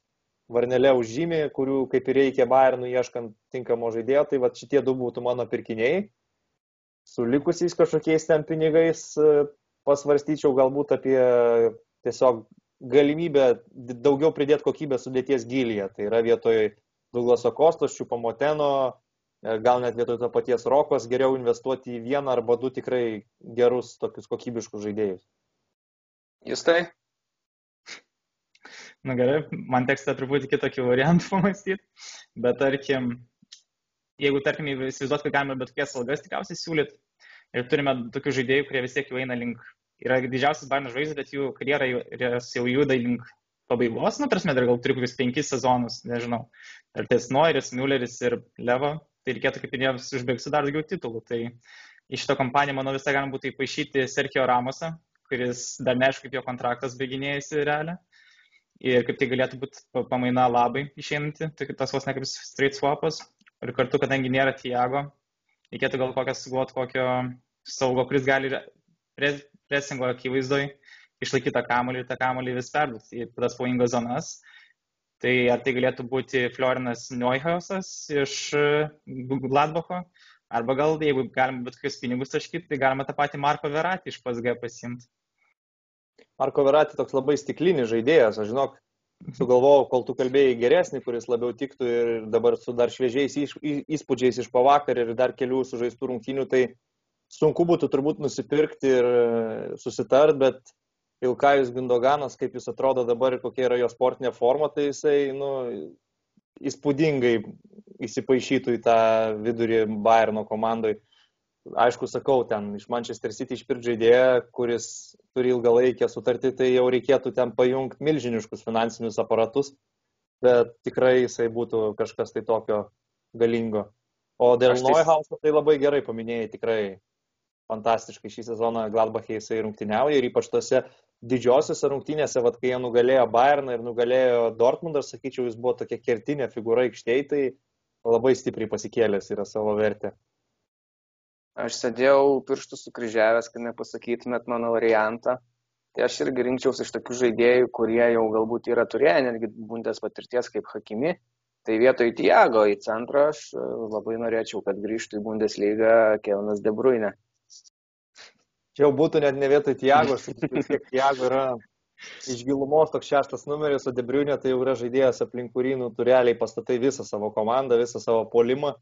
varnelė užžymė, kurių kaip ir reikia Bayernų ieškant tinkamo žaidėjo, tai va šitie du būtų mano pirkiniai. Su likusiais kažkokiais ten pinigais e, pasvarstyčiau galbūt apie tiesiog galimybę daugiau pridėti kokybę sudėties gilyje. Tai yra vietoj Douglaso Kostos, Čiupamoteno, e, gal net vietoj to paties Rokos geriau investuoti į vieną arba du tikrai gerus tokius kokybiškus žaidėjus. Jūs tai? Na gerai, man teks tą truputį kitokį variantą [laughs] pamastyti, bet tarkim, jeigu tarkim įsivaizduot, kad galime bet kokias algas tikriausiai siūlyti ir turime tokių žaidėjų, kurie vis tiek jau eina link, yra didžiausias Barnas žvaigždės, bet jų karjera jau juda link pabaigos, nu, prasme, dar gal turi kokius penkis sezonus, nežinau. Ir tais Noiris, Mülleris ir Leva, tai reikėtų, kaip minėjau, užbaigsiu dar daugiau titulų. Tai iš šito kompaniją, manau, visą galima būtų įpašyti Sergio Ramosą, kuris dar neaišku, kaip jo kontraktas baiginėjasi realią ir kaip tai galėtų būti pamaina labai išeinanti, tai tas vos ne kaip straight swapas. Ir kartu, kadangi nėra Tiago, reikėtų gal kokias sugalvoti kokio saugo, kuris gali presingo akivaizdoj išlaikyti tą kamolį ir tą kamolį vis perduoti į tas pavojingas zonas. Tai ar tai galėtų būti Florinas Neuhausas iš Gladbacho, arba gal, jeigu galima bet kokius pinigus taškyti, tai galima tą patį Marko Veratį iš PSG pasimti. Marko Verati toks labai stiklinis žaidėjas, aš žinok, sugalvojau, kol tu kalbėjai geresnį, kuris labiau tiktų ir dabar su dar šviežiais įspūdžiais iš pavakar ir dar kelių sužaistų rungtynių, tai sunku būtų turbūt nusipirkti ir susitart, bet Ilkajus Gundoganas, kaip jis atrodo dabar ir kokia yra jo sportinė forma, tai jisai, nu, įspūdingai įsipaišytų į tą vidurį Bayerno komandai. Aišku, sakau, ten iš Manchester City išpirkti žaidėją, kuris turi ilgalaikę sutartį, tai jau reikėtų ten pajungti milžiniškus finansinius aparatus, bet tikrai jisai būtų kažkas tai tokio galingo. O dėl tai... Neuhauso tai labai gerai paminėjai, tikrai fantastiškai šį sezoną Gladbachė jisai rungtyniauja ir ypač tose didžiosiose rungtynėse, vad kai jie nugalėjo Bayerną ir nugalėjo Dortmundą, sakyčiau, jis buvo tokia kertinė figūra aikštėje, tai labai stipriai pasikėlęs yra savo vertę. Aš sėdėjau pirštus sukryžiavęs, kad nepasakytumėt mano variantą. Tai aš irgi rinkčiausi iš tokių žaidėjų, kurie jau galbūt yra turėję netgi bundės patirties kaip Hakimi. Tai vietoj Tiago į centrą aš labai norėčiau, kad grįžtų į Bundeslygą Kevinas De Bruyne. Čia jau būtų net ne vietoj Tiago, sakyčiau, kiek Tiago yra iš gilumos toks šeštas numeris, o Debriunė tai jau yra žaidėjas aplink kurį nu, tu realiai pastatai visą savo komandą, visą savo polimą.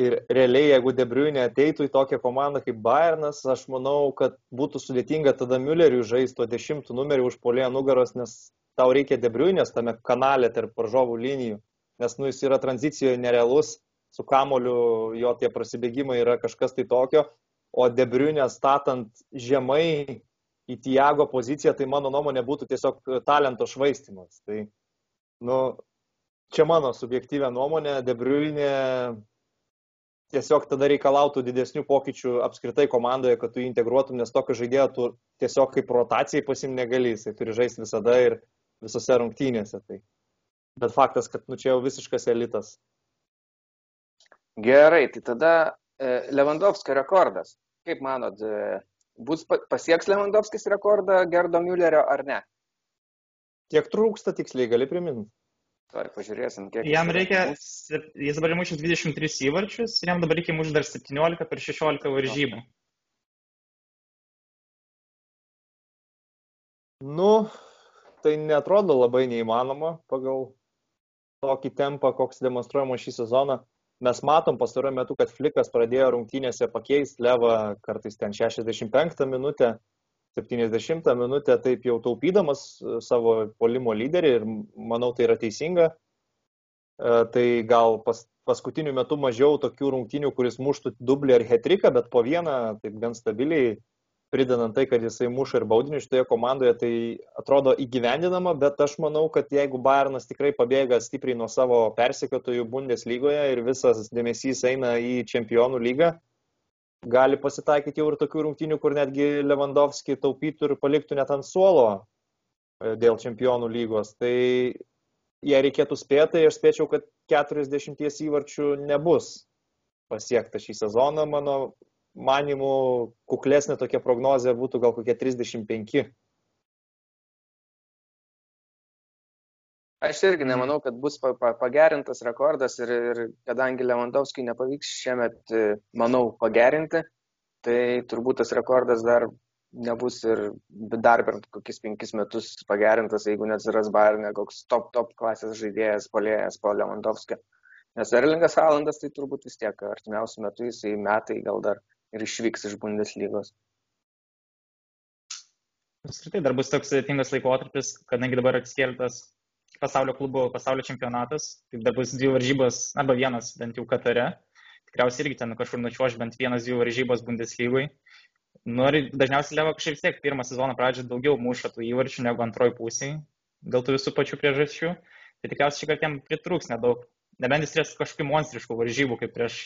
Ir realiai, jeigu Debriunė ateitų į tokią komandą kaip Bayernas, aš manau, kad būtų sudėtinga tada Mülleriui žaisti to dešimtų numerį už polėje nugaros, nes tau reikia Debriunės tame kanale tarp paržovų linijų, nes nu, jis yra tranzicijoje nerealus, su kamoliu jo tie prasibėgimai yra kažkas tai tokio, o Debriunė statant žemai į Tiago poziciją, tai mano nuomonė būtų tiesiog talento švaistimas. Tai, nu, čia mano subjektyvė nuomonė, Debriunė tiesiog tada reikalautų didesnių pokyčių apskritai komandoje, kad tu jį integruotum, nes tokio žaidėjo tu tiesiog kaip rotacijai pasim negali, jisai turi žaisti visada ir visose rungtynėse. Tai. Bet faktas, kad nu, čia jau visiškas elitas. Gerai, tai tada E, Lewandowskio rekordas. Kaip manot, e, bus pasieks Lewandowskis rekordą Gerdo Müllerio ar ne? Kiek trūksta tiksliai, gali priminti? Tuoj pažiūrėsim, kiek. Jam reikia, jis dabar mušęs 23 įvarčius, jam dabar reikia mušti dar 17 per 16 varžybų. Nu, tai netrodo labai neįmanoma pagal tokį tempą, koks demonstruojama šį sezoną mes matom pastaruoju metu, kad Flikas pradėjo rungtynėse pakeisti Levą kartais ten 65 minutę, 70 minutę, taip jau taupydamas e, savo polimo lyderį ir manau tai yra teisinga. E, tai gal pas, paskutiniu metu mažiau tokių rungtynių, kuris muštų dublį ar hetriką, bet po vieną taip gan stabiliai pridedant tai, kad jisai muša ir baudinį šitoje komandoje, tai atrodo įgyvendinama, bet aš manau, kad jeigu Bayernas tikrai pabėga stipriai nuo savo persekiotojų Bundeslygoje ir visas dėmesys eina į čempionų lygą, gali pasitaikyti jau ir tokių rungtynių, kur netgi Lewandowski taupytų ir paliktų net ant suolo e, dėl čempionų lygos. Tai jei reikėtų spėti, aš spėčiau, kad 40 įvarčių nebus pasiekta šį sezoną. Mano manimų kuklesnė tokia prognozija būtų gal kokie 35. Aš irgi nemanau, kad bus pagerintas rekordas ir, ir kadangi Lewandowskiui nepavyks šiemet, e, manau, pagerinti, tai turbūt tas rekordas dar nebus ir dar per kokius penkis metus pagerintas, jeigu neatsiras Bayernė koks top, top klasės žaidėjas, polėjas po Lewandowskio. Nes Erlingas Haalandas tai turbūt vis tiek artimiausių metų jisai metai gal dar ir išvyks iš Bundeslygos. Apskritai dar bus toks sudėtingas laikotarpis, kadangi dabar atskėltas pasaulio klubo pasaulio čempionatas, tai dar bus dvi varžybos, arba vienas bent jau Katare. Tikriausiai irgi ten kažkur nučiuoš bent vienas dvi varžybos Bundeslygui. Nori, dažniausiai Levo kažkaip vis tiek pirmą sezono pradžią daugiau muša tų įvarčių negu antroji pusiai, dėl tų visų pačių priežasčių. Tai tikriausiai šį kartą jam pritrūks nedaug nebent jis turės kažkokių monstriškų varžybų, kaip prieš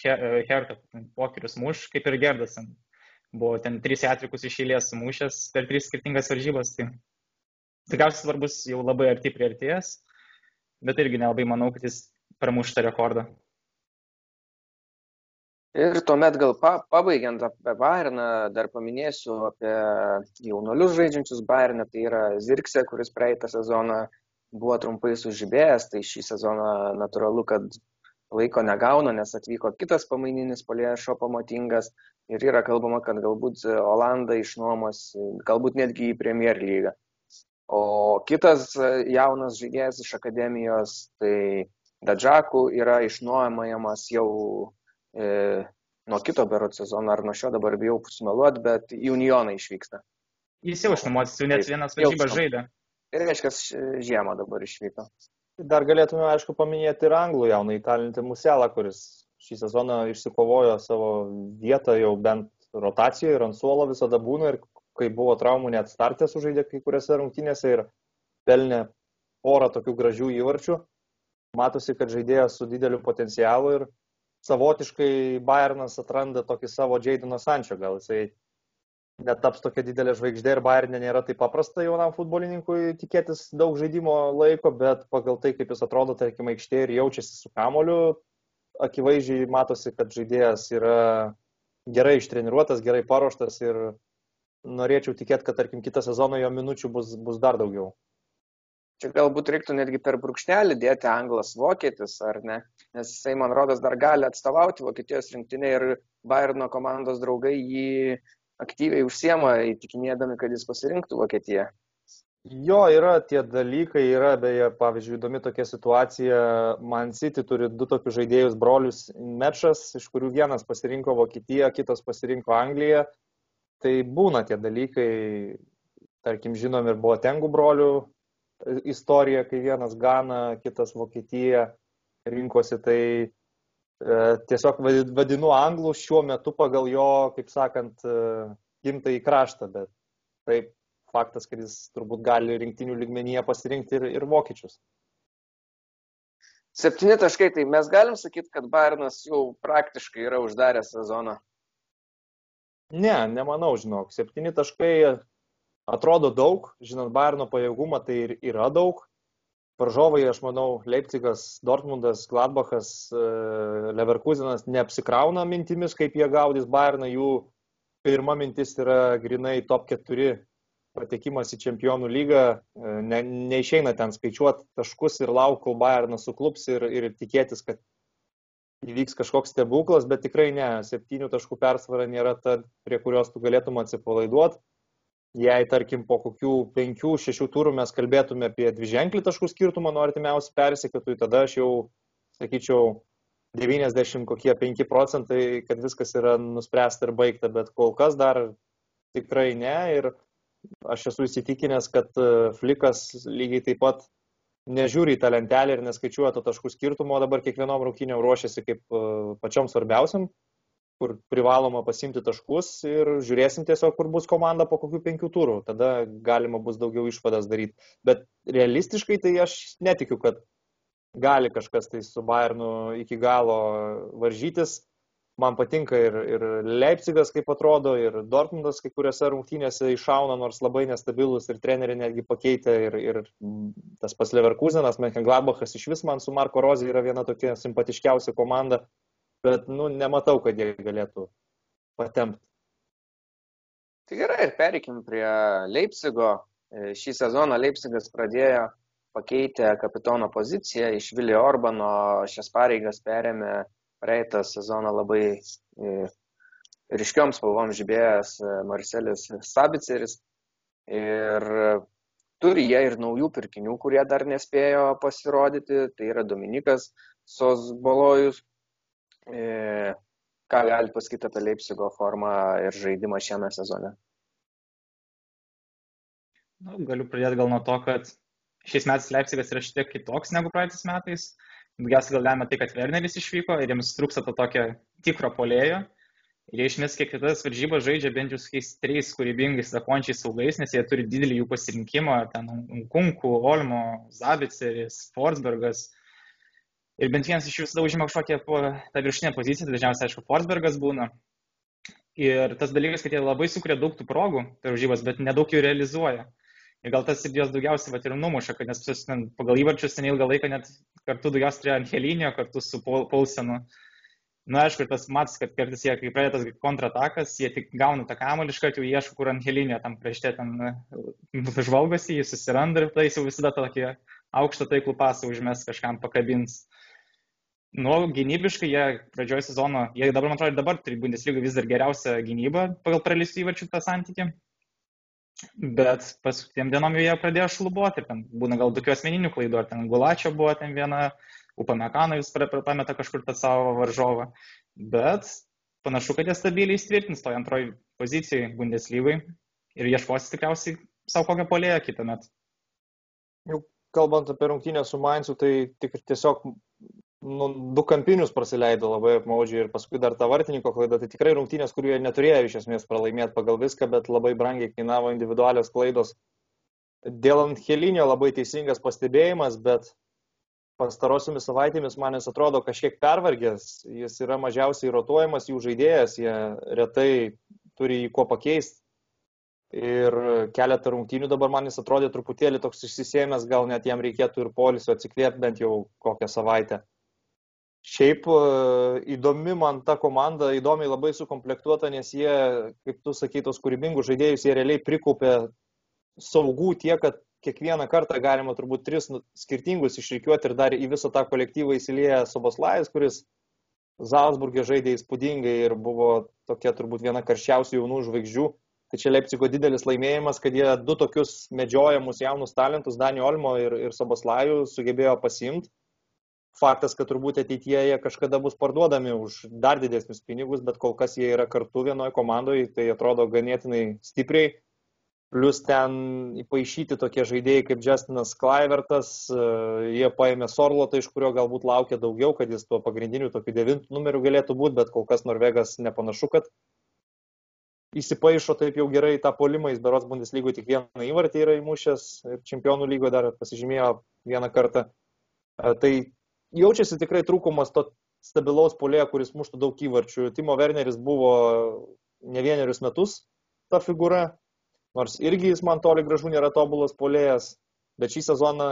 Hertą, pokerius muš, kaip ir Gerdas. Buvo ten trys atvikus iš eilės sumušęs per tris skirtingas varžybas. Tai tikriausiai svarbus jau labai arti prieartėjęs, bet irgi nelabai manau, kad jis pramuš tą rekordą. Ir tuomet gal pa, pabaigiant apie Bayerną, dar paminėsiu apie jaunolius žaidžiančius Bayerną, tai yra Zirkse, kuris praeitą sezoną buvo trumpai sužibėjęs, tai šį sezoną natūralu, kad laiko negauna, nes atvyko kitas pamaininis polėjas šopo motingas ir yra kalbama, kad galbūt Olandą išnuomos, galbūt netgi į Premier lygą. O kitas jaunas žaidėjas iš akademijos, tai Dadžakų yra išnuomajamas jau e, nuo kito berot sezono, ar nuo šio dabar bijau sumeluoti, bet į Unioną išvyksta. Jis jau išnuomotas, jau net vienas varžybas žaidė. Tai reiškia, žiemą dabar išvyko. Dar galėtume, aišku, paminėti ir anglų jauną įtalintį Muselą, kuris šį sezoną išsikovojo savo vietą jau bent rotacijoje ir ant suolo visada būna ir kai buvo traumų net startė sužaidė kai kuriuose rungtynėse ir pelnė porą tokių gražių įvarčių. Matosi, kad žaidėjas su dideliu potencialu ir savotiškai Bayernas atranda tokį savo Jadino Sančio, gal jisai netaps tokia didelė žvaigždė ir Bayernė nėra taip paprasta jaunam futbolininkui tikėtis daug žaidimo laiko, bet pagal tai, kaip jis atrodo, tarkim, aikštėje ir jaučiasi su kamoliu, akivaizdžiai matosi, kad žaidėjas yra gerai ištreniruotas, gerai paruoštas ir norėčiau tikėti, kad, tarkim, kitą sezoną jo minučių bus, bus dar daugiau. Čia galbūt reiktų netgi per brūkšnelį dėti anglas vokietis, ar ne? Nes jisai, man rodos, dar gali atstovauti Vokietijos rinktinė ir Bayerno komandos draugai jį aktyviai užsiema įtikinėdami, kad jis pasirinktų Vokietiją. Jo, yra tie dalykai, yra beje, pavyzdžiui, įdomi tokia situacija. Man City turi du tokius žaidėjus, brolius Mečas, iš kurių vienas pasirinko Vokietiją, kitas pasirinko Angliją. Tai būna tie dalykai, tarkim, žinom ir buvo Tengų brolių istorija, kai vienas Gana, kitas Vokietija rinkosi. Tai E, tiesiog vadinu anglų šiuo metu pagal jo, kaip sakant, e, gimtąjį kraštą, bet taip faktas, kad jis turbūt gali rinktinių lygmenyje pasirinkti ir, ir vokiečius. Septyni taškai, tai mes galim sakyti, kad Bairnas jau praktiškai yra uždaręs sezoną. Ne, nemanau, žinok. Septyni taškai atrodo daug, žinant Bairno pajėgumą, tai ir yra daug, varžovai, aš manau, Leipzigas, Dortmundas, Gladbachas, e, Leverkusenas neapsikrauna mintimis, kaip jie gaudys Bayerną, jų pirma mintis yra grinai top 4 patekimas į čempionų lygą, e, ne, neišeina ten skaičiuoti taškus ir lauk, kol Bayernas suklups ir, ir tikėtis, kad įvyks kažkoks stebuklas, bet tikrai ne, septynių taškų persvara nėra ta, prie kurios tu galėtum atsipalaiduoti jei tarkim po kokių penkių, šešių turų mes kalbėtume apie dviženklį taškų skirtumą nuo artimiausių persikėtojų, tada aš jau sakyčiau 90 kokie 5 procentai, kad viskas yra nuspręsta ir baigta, bet kol kas dar tikrai ne. Ir aš esu įsitikinęs, kad e, Flikas lygiai taip pat nežiūri į tą lentelę ir neskaičiuoja to taškų skirtumo, dabar kiekvienom rungtynėm ruošiasi kaip e, pačiom svarbiausiam kur privaloma pasimti taškus ir žiūrėsim tiesiog, kur bus komanda po kokių penkių turų. Tada galima bus daugiau išvadas daryti. Bet realistiškai tai aš netikiu, kad gali kažkas tai su Bayernu iki galo varžytis. Man patinka ir, ir Leipzigas, kaip atrodo, ir Dortmundas kai kuriuose rungtynėse iššauna, nors labai nestabilus ir treneriai netgi pakeitė. Ir, ir tas pats Leverkusenas, Menkenglabachas iš vis man su Marko Rozė yra viena tokia simpatiškiausia komanda bet nu, nematau, kad jie galėtų patempti. Tai gerai, ir pereikim prie Leipzigo. E, šį sezoną Leipzigas pradėjo pakeitę kapitono poziciją, iš Vilio Orbano šias pareigas perėmė praeitą sezoną labai e, ryškiom spalvom žibėjęs e, Marcelis Sabiceris. Ir turi jie ir naujų pirkinių, kurie dar nespėjo pasirodyti. Tai yra Dominikas Sosbolojus, E, ką galite pasakyti apie Leipzigo formą ir žaidimą šiame sezone? Nu, galiu pradėti gal nuo to, kad šiais metais Leipzigas yra šiek tiek kitoks negu praeitais metais. Daugiausiai gal lemia tai, kad Werneris išvyko ir jiems trūksta to tokio tikro polėjo. Ir jie išmės kiekvienas varžybas žaidžia bent jau su kokiais trys kūrybingais zakončiais saugais, nes jie turi didelį jų pasirinkimą, ten Kunku, Olmo, Zabiceris, Forsbergas. Ir bent vienas iš jų visada užima kažkokią tą viršinę poziciją, tai dažniausiai, aišku, Forsbergas būna. Ir tas dalykas, kad jie labai sukuria daug tų progų per žybas, bet nedaug jų realizuoja. Ir gal tas ir jos daugiausiai vat, ir numuša, kad nes ten, pagal įvarčius ten ilgą laiką net kartu daugiausiai turėjo Angelinio, kartu su Paulsenu. Na, aišku, tas matas, kad kartais jie, kai pradeda tas kontratakas, jie tik gauna tą kamuolį, iš karto jau ieško, kur Angelinio tam prieš tai ten žvalgosi, jį susiranda ir tai jis jau visada tokį aukštą taiklų pasą užmes kažkam pakabins. Nu, gynybiškai jie pradžioje sezono, jie dabar, man atrodo, dabar turi Bundesliga vis dar geriausią gynybą pagal praleistų įvarčių tą santykį. Bet paskutiniam dienom jie pradėjo šlubuoti ir ten būna gal tokių asmeninių klaidų, ar ten Gulačio buvo ten viena, Upamekano vis pameta kažkur tą savo varžovą. Bet panašu, kad jie stabiliai įtvirtins toje antroji pozicijai Bundeslygai ir ieškosi tikriausiai savo kokią polėją kitą metą. Jau kalbant apie rungtynę su Mainzu, tai tik tiesiog nu, du kampinius praleido labai apmaudžiai ir paskui dar ta vartininko klaida. Tai tikrai rungtynės, kurių jie neturėjo iš esmės pralaimėti pagal viską, bet labai brangiai kainavo individualios klaidos. Dėl Angelinio labai teisingas pastebėjimas, bet pastarosiomis savaitėmis man jis atrodo kažkiek pervargęs. Jis yra mažiausiai rotuojamas jų žaidėjas, jie retai turi jį kuo pakeisti. Ir keletą rungtynių dabar man jis atrodė truputėlį toks išsisėmęs, gal net jam reikėtų ir polisio atsikvėpti bent jau kokią savaitę. Šiaip e, įdomi man ta komanda, įdomiai labai sukomplektuota, nes jie, kaip tu sakai, tos kūrybingus žaidėjus, jie realiai prikaupė saugų tiek, kad kiekvieną kartą galima turbūt tris nu, skirtingus išrikiuoti ir dar į visą tą kolektyvą įsilieja Soboslajus, kuris Zalzburgė žaidė įspūdingai ir buvo tokia turbūt viena karščiausių jaunų žvaigždžių. Tai čia Leipzigo didelis laimėjimas, kad jie du tokius medžiojamus jaunus talentus, Danio Olmo ir, ir Soboslajų, sugebėjo pasimti faktas, kad turbūt ateityje jie kažkada bus parduodami už dar didesnius pinigus, bet kol kas jie yra kartu vienoje komandoje, tai atrodo ganėtinai stipriai. Plus ten įpaaišyti tokie žaidėjai kaip Justinas Klaivertas, e, jie paėmė Sorlotą, iš kurio galbūt laukia daugiau, kad jis tuo pagrindiniu tokiu devintų numeriu galėtų būti, bet kol kas Norvegas nepanašu, kad įsipaišo taip jau gerai tą polimą, jis beros Bundeslygoje tik vieną įvartį yra įmušęs ir čempionų lygoje dar pasižymėjo vieną kartą. E, tai jaučiasi tikrai trūkumas to stabilaus polėjo, kuris muštų daug įvarčių. Timo Werneris buvo ne vienerius metus ta figūra, nors irgi jis man toli gražu nėra tobulas polėjas, bet šį sezoną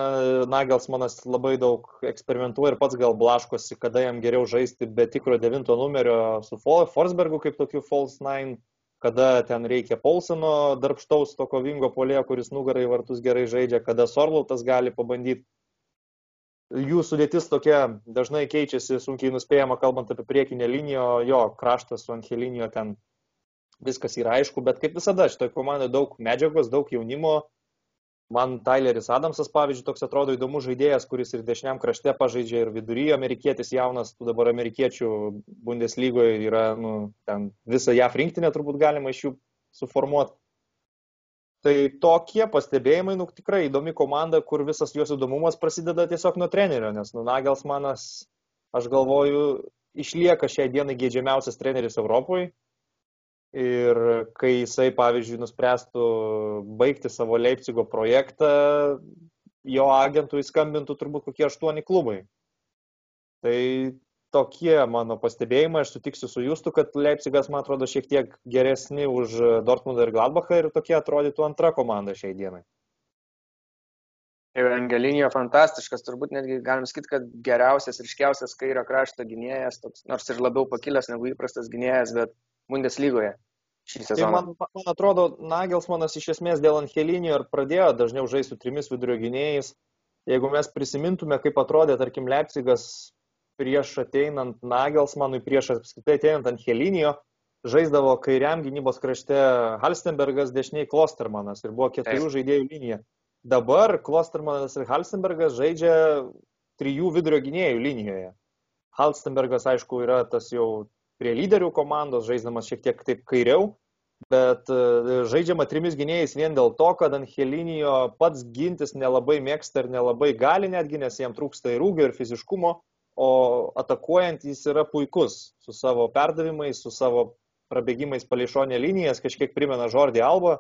Nagelsmanas labai daug eksperimentuoja ir pats gal blaškosi, kada jam geriau žaisti be tikro devinto numerio su Forsbergu kaip tokiu false nine, kada ten reikia Polseno darbštaus to kovingo polėjo, kuris nugarai vartus gerai žaidžia, kada Sorlautas gali pabandyti jų sudėtis tokia dažnai keičiasi, sunkiai nuspėjama, kalbant apie priekinę liniją, jo kraštas su Angelinijo ten viskas yra aišku, bet kaip visada, šitoje komandoje daug medžiagos, daug jaunimo. Man Tyleris Adamsas, pavyzdžiui, toks atrodo įdomus žaidėjas, kuris ir dešiniam krašte pažaidžia ir viduryje amerikietis jaunas, tų dabar amerikiečių Bundeslygoje yra, nu, ten visą JAF rinktinę turbūt galima iš jų suformuoti. Tai tokie pastebėjimai, nu tikrai įdomi komanda, kur visas jos įdomumas prasideda tiesiog nuo trenerio, nes nu, Nagelsmanas, aš galvoju, išlieka šiai dienai gėdžiamiausias treneris Europoje. Ir kai jisai, pavyzdžiui, nuspręstų baigti savo Leipzigo projektą, jo agentui skambintų turbūt kokie aštuoni klubai. Tai tokie mano pastebėjimai, aš sutiksiu su Justu, kad Leipzigas, man atrodo, šiek tiek geresni už Dortmundą ir Gladbachą ir tokie atrodytų antra komanda šiai dienai. Ir Angelinio fantastiškas, turbūt netgi galim sakyti, kad geriausias, ryškiausias kairio krašto gynėjas, toks, nors ir labiau pakilęs negu įprastas gynėjas, bet Bundeslygoje šį sezoną. Tai man, man atrodo, Nagelsmanas iš esmės dėl Angelinio ir pradėjo dažniau žaisti su trimis vidurio gynėjais. Jeigu mes prisimintume, kaip atrodė, tarkim, Leipzigas prieš ateinant Nagelsmanui, prieš apskritai ateinant ant Helinijo, žaisdavo kairiam gynybos krašte Halstenbergas, dešiniai Klostermanas ir buvo keturių žaidėjų linija. Dabar Klostermanas ir Halstenbergas žaidžia trijų vidurio gynėjų linijoje. Halstenbergas, aišku, yra tas jau prie lyderių komandos, žaisdamas šiek tiek taip kairiau, bet e, žaidžiama trimis gynėjais vien dėl to, kad Angelinijo pats gintis nelabai mėgsta ir nelabai gali netgi, nes jam trūksta ir ūgio, ir fiziškumo o atakuojant jis yra puikus su savo perdavimais, su savo prabėgimais palei šonę linijas, kažkiek primena Žordį Alba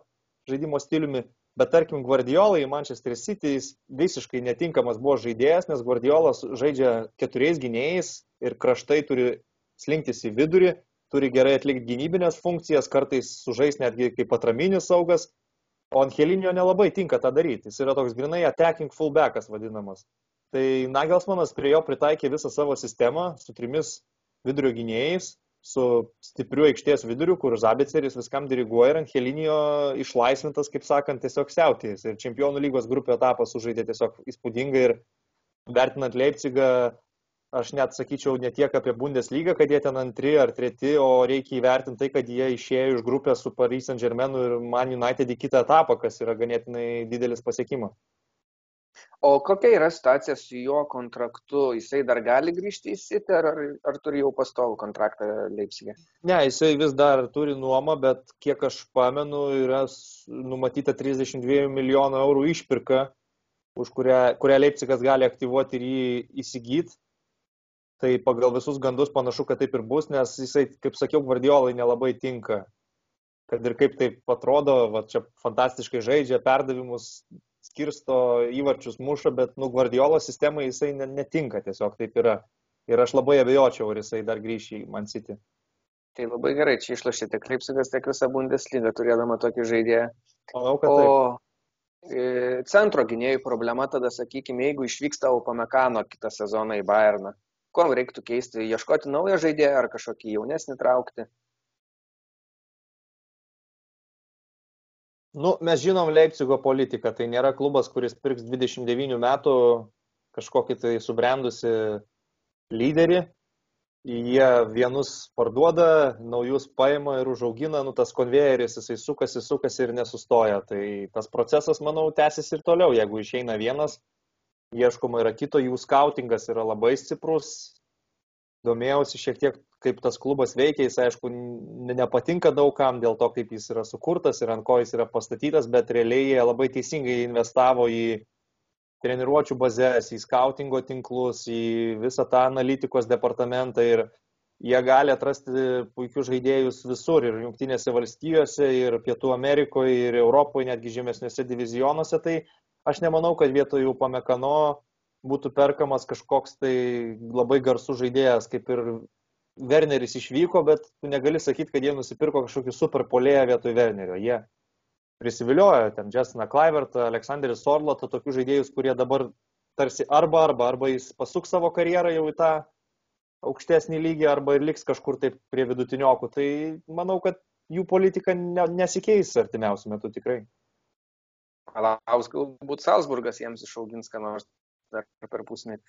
žaidimo stiliumi, bet tarkim Guardiolai į Manchester City jis visiškai netinkamas buvo žaidėjas, nes Guardiolas žaidžia keturiais gynėjais ir kraštai turi slinktis į vidurį, turi gerai atlikti gynybinės funkcijas, kartais sužais netgi kaip atraminis saugas, o Angelinio nelabai tinka tą daryti. Jis yra toks grinai attacking fullbackas vadinamas. Tai Nagelsmanas prie jo pritaikė visą savo sistemą su trimis vidurio gynėjais, su stipriu aikštės viduriu, kur Zabiceris viskam diriguoja ir Angelinijo išlaisvintas, kaip sakant, tiesiog siautės. Ir čempionų lygos grupė etapą sužaidė tiesiog įspūdingai ir vertinant Leipzigą, aš net sakyčiau ne tiek apie Bundeslygą, kad jie ten antri ar treti, o reikia įvertinti tai, kad jie išėjo iš grupės su Paris Saint Germain ir Man United į kitą etapą, kas yra ganėtinai didelis pasiekimas. O kokia yra situacija su jo kontraktu? Jisai dar gali grįžti į City ar, ar turi jau pastovų kontraktą Leipzigė? Ne, jisai vis dar turi nuomą, bet kiek aš pamenu, yra numatyta 32 milijonų eurų išpirka už kurią, kurią Leipzigas gali aktyvuoti ir jį įsigyti. Tai pagal visus gandus panašu, kad taip ir bus, nes jisai, kaip sakiau, Guardiolai nelabai tinka. Kad ir kaip taip atrodo, va, čia fantastiškai žaidžia, perdavimus skirsto įvarčius muša, bet, nu, Guardiolo sistemai jisai netinka, tiesiog taip yra. Ir aš labai abejočiau, ar jisai dar grįš į Man City. Tai labai gerai, čia išlošė tiek Leipzigas, tiek visą Bundesliga turėdama tokį žaidėją. Manau, kad o taip. E, centro gynėjų problema tada, sakykime, jeigu išvyksta Upamekano kitą sezoną į Bayerną, kuo reiktų keisti, ieškoti naują žaidėją ar kažkokį jaunesnį traukti? Nu, mes žinom Leipzigo politiką, tai nėra klubas, kuris pirks 29 metų kažkokį tai subrendusi lyderį, jie vienus parduoda, naujus paima ir užaugina, nu tas konvejeris, jisai sukasi, sukasi ir nesustoja. Tai tas procesas, manau, tęsis ir toliau. Jeigu išeina vienas, ieškoma yra kito, jų skautingas yra labai stiprus. Domėjausi šiek tiek, kaip tas klubas veikia, jis aišku nepatinka daugam dėl to, kaip jis yra sukurtas ir ant ko jis yra pastatytas, bet realiai jie labai teisingai investavo į treniruočio bazės, į skautingo tinklus, į visą tą analitikos departamentą ir jie gali atrasti puikius žaidėjus visur ir Junktinėse valstijose, ir Pietų Amerikoje, ir Europoje, netgi žemesniuose divizionuose. Tai aš nemanau, kad vietoj jų pamekano būtų perkamas kažkoks tai labai garsus žaidėjas, kaip ir Werneris išvyko, bet tu negali sakyti, kad jie nusipirko kažkokį super polėją vietoj Wernerio. Jie prisiviliojo ten Justiną Klaivertą, Aleksandrį Sorlotą, tokius žaidėjus, kurie dabar tarsi arba arba, arba jis pasuks savo karjerą jau į tą aukštesnį lygį, arba ir liks kažkur taip prie vidutiniokų. Tai manau, kad jų politika ne, nesikeis artimiausių metų tikrai. Palaus, galbūt Salzburgas jiems išaugins, ką nors dar per pusmetį.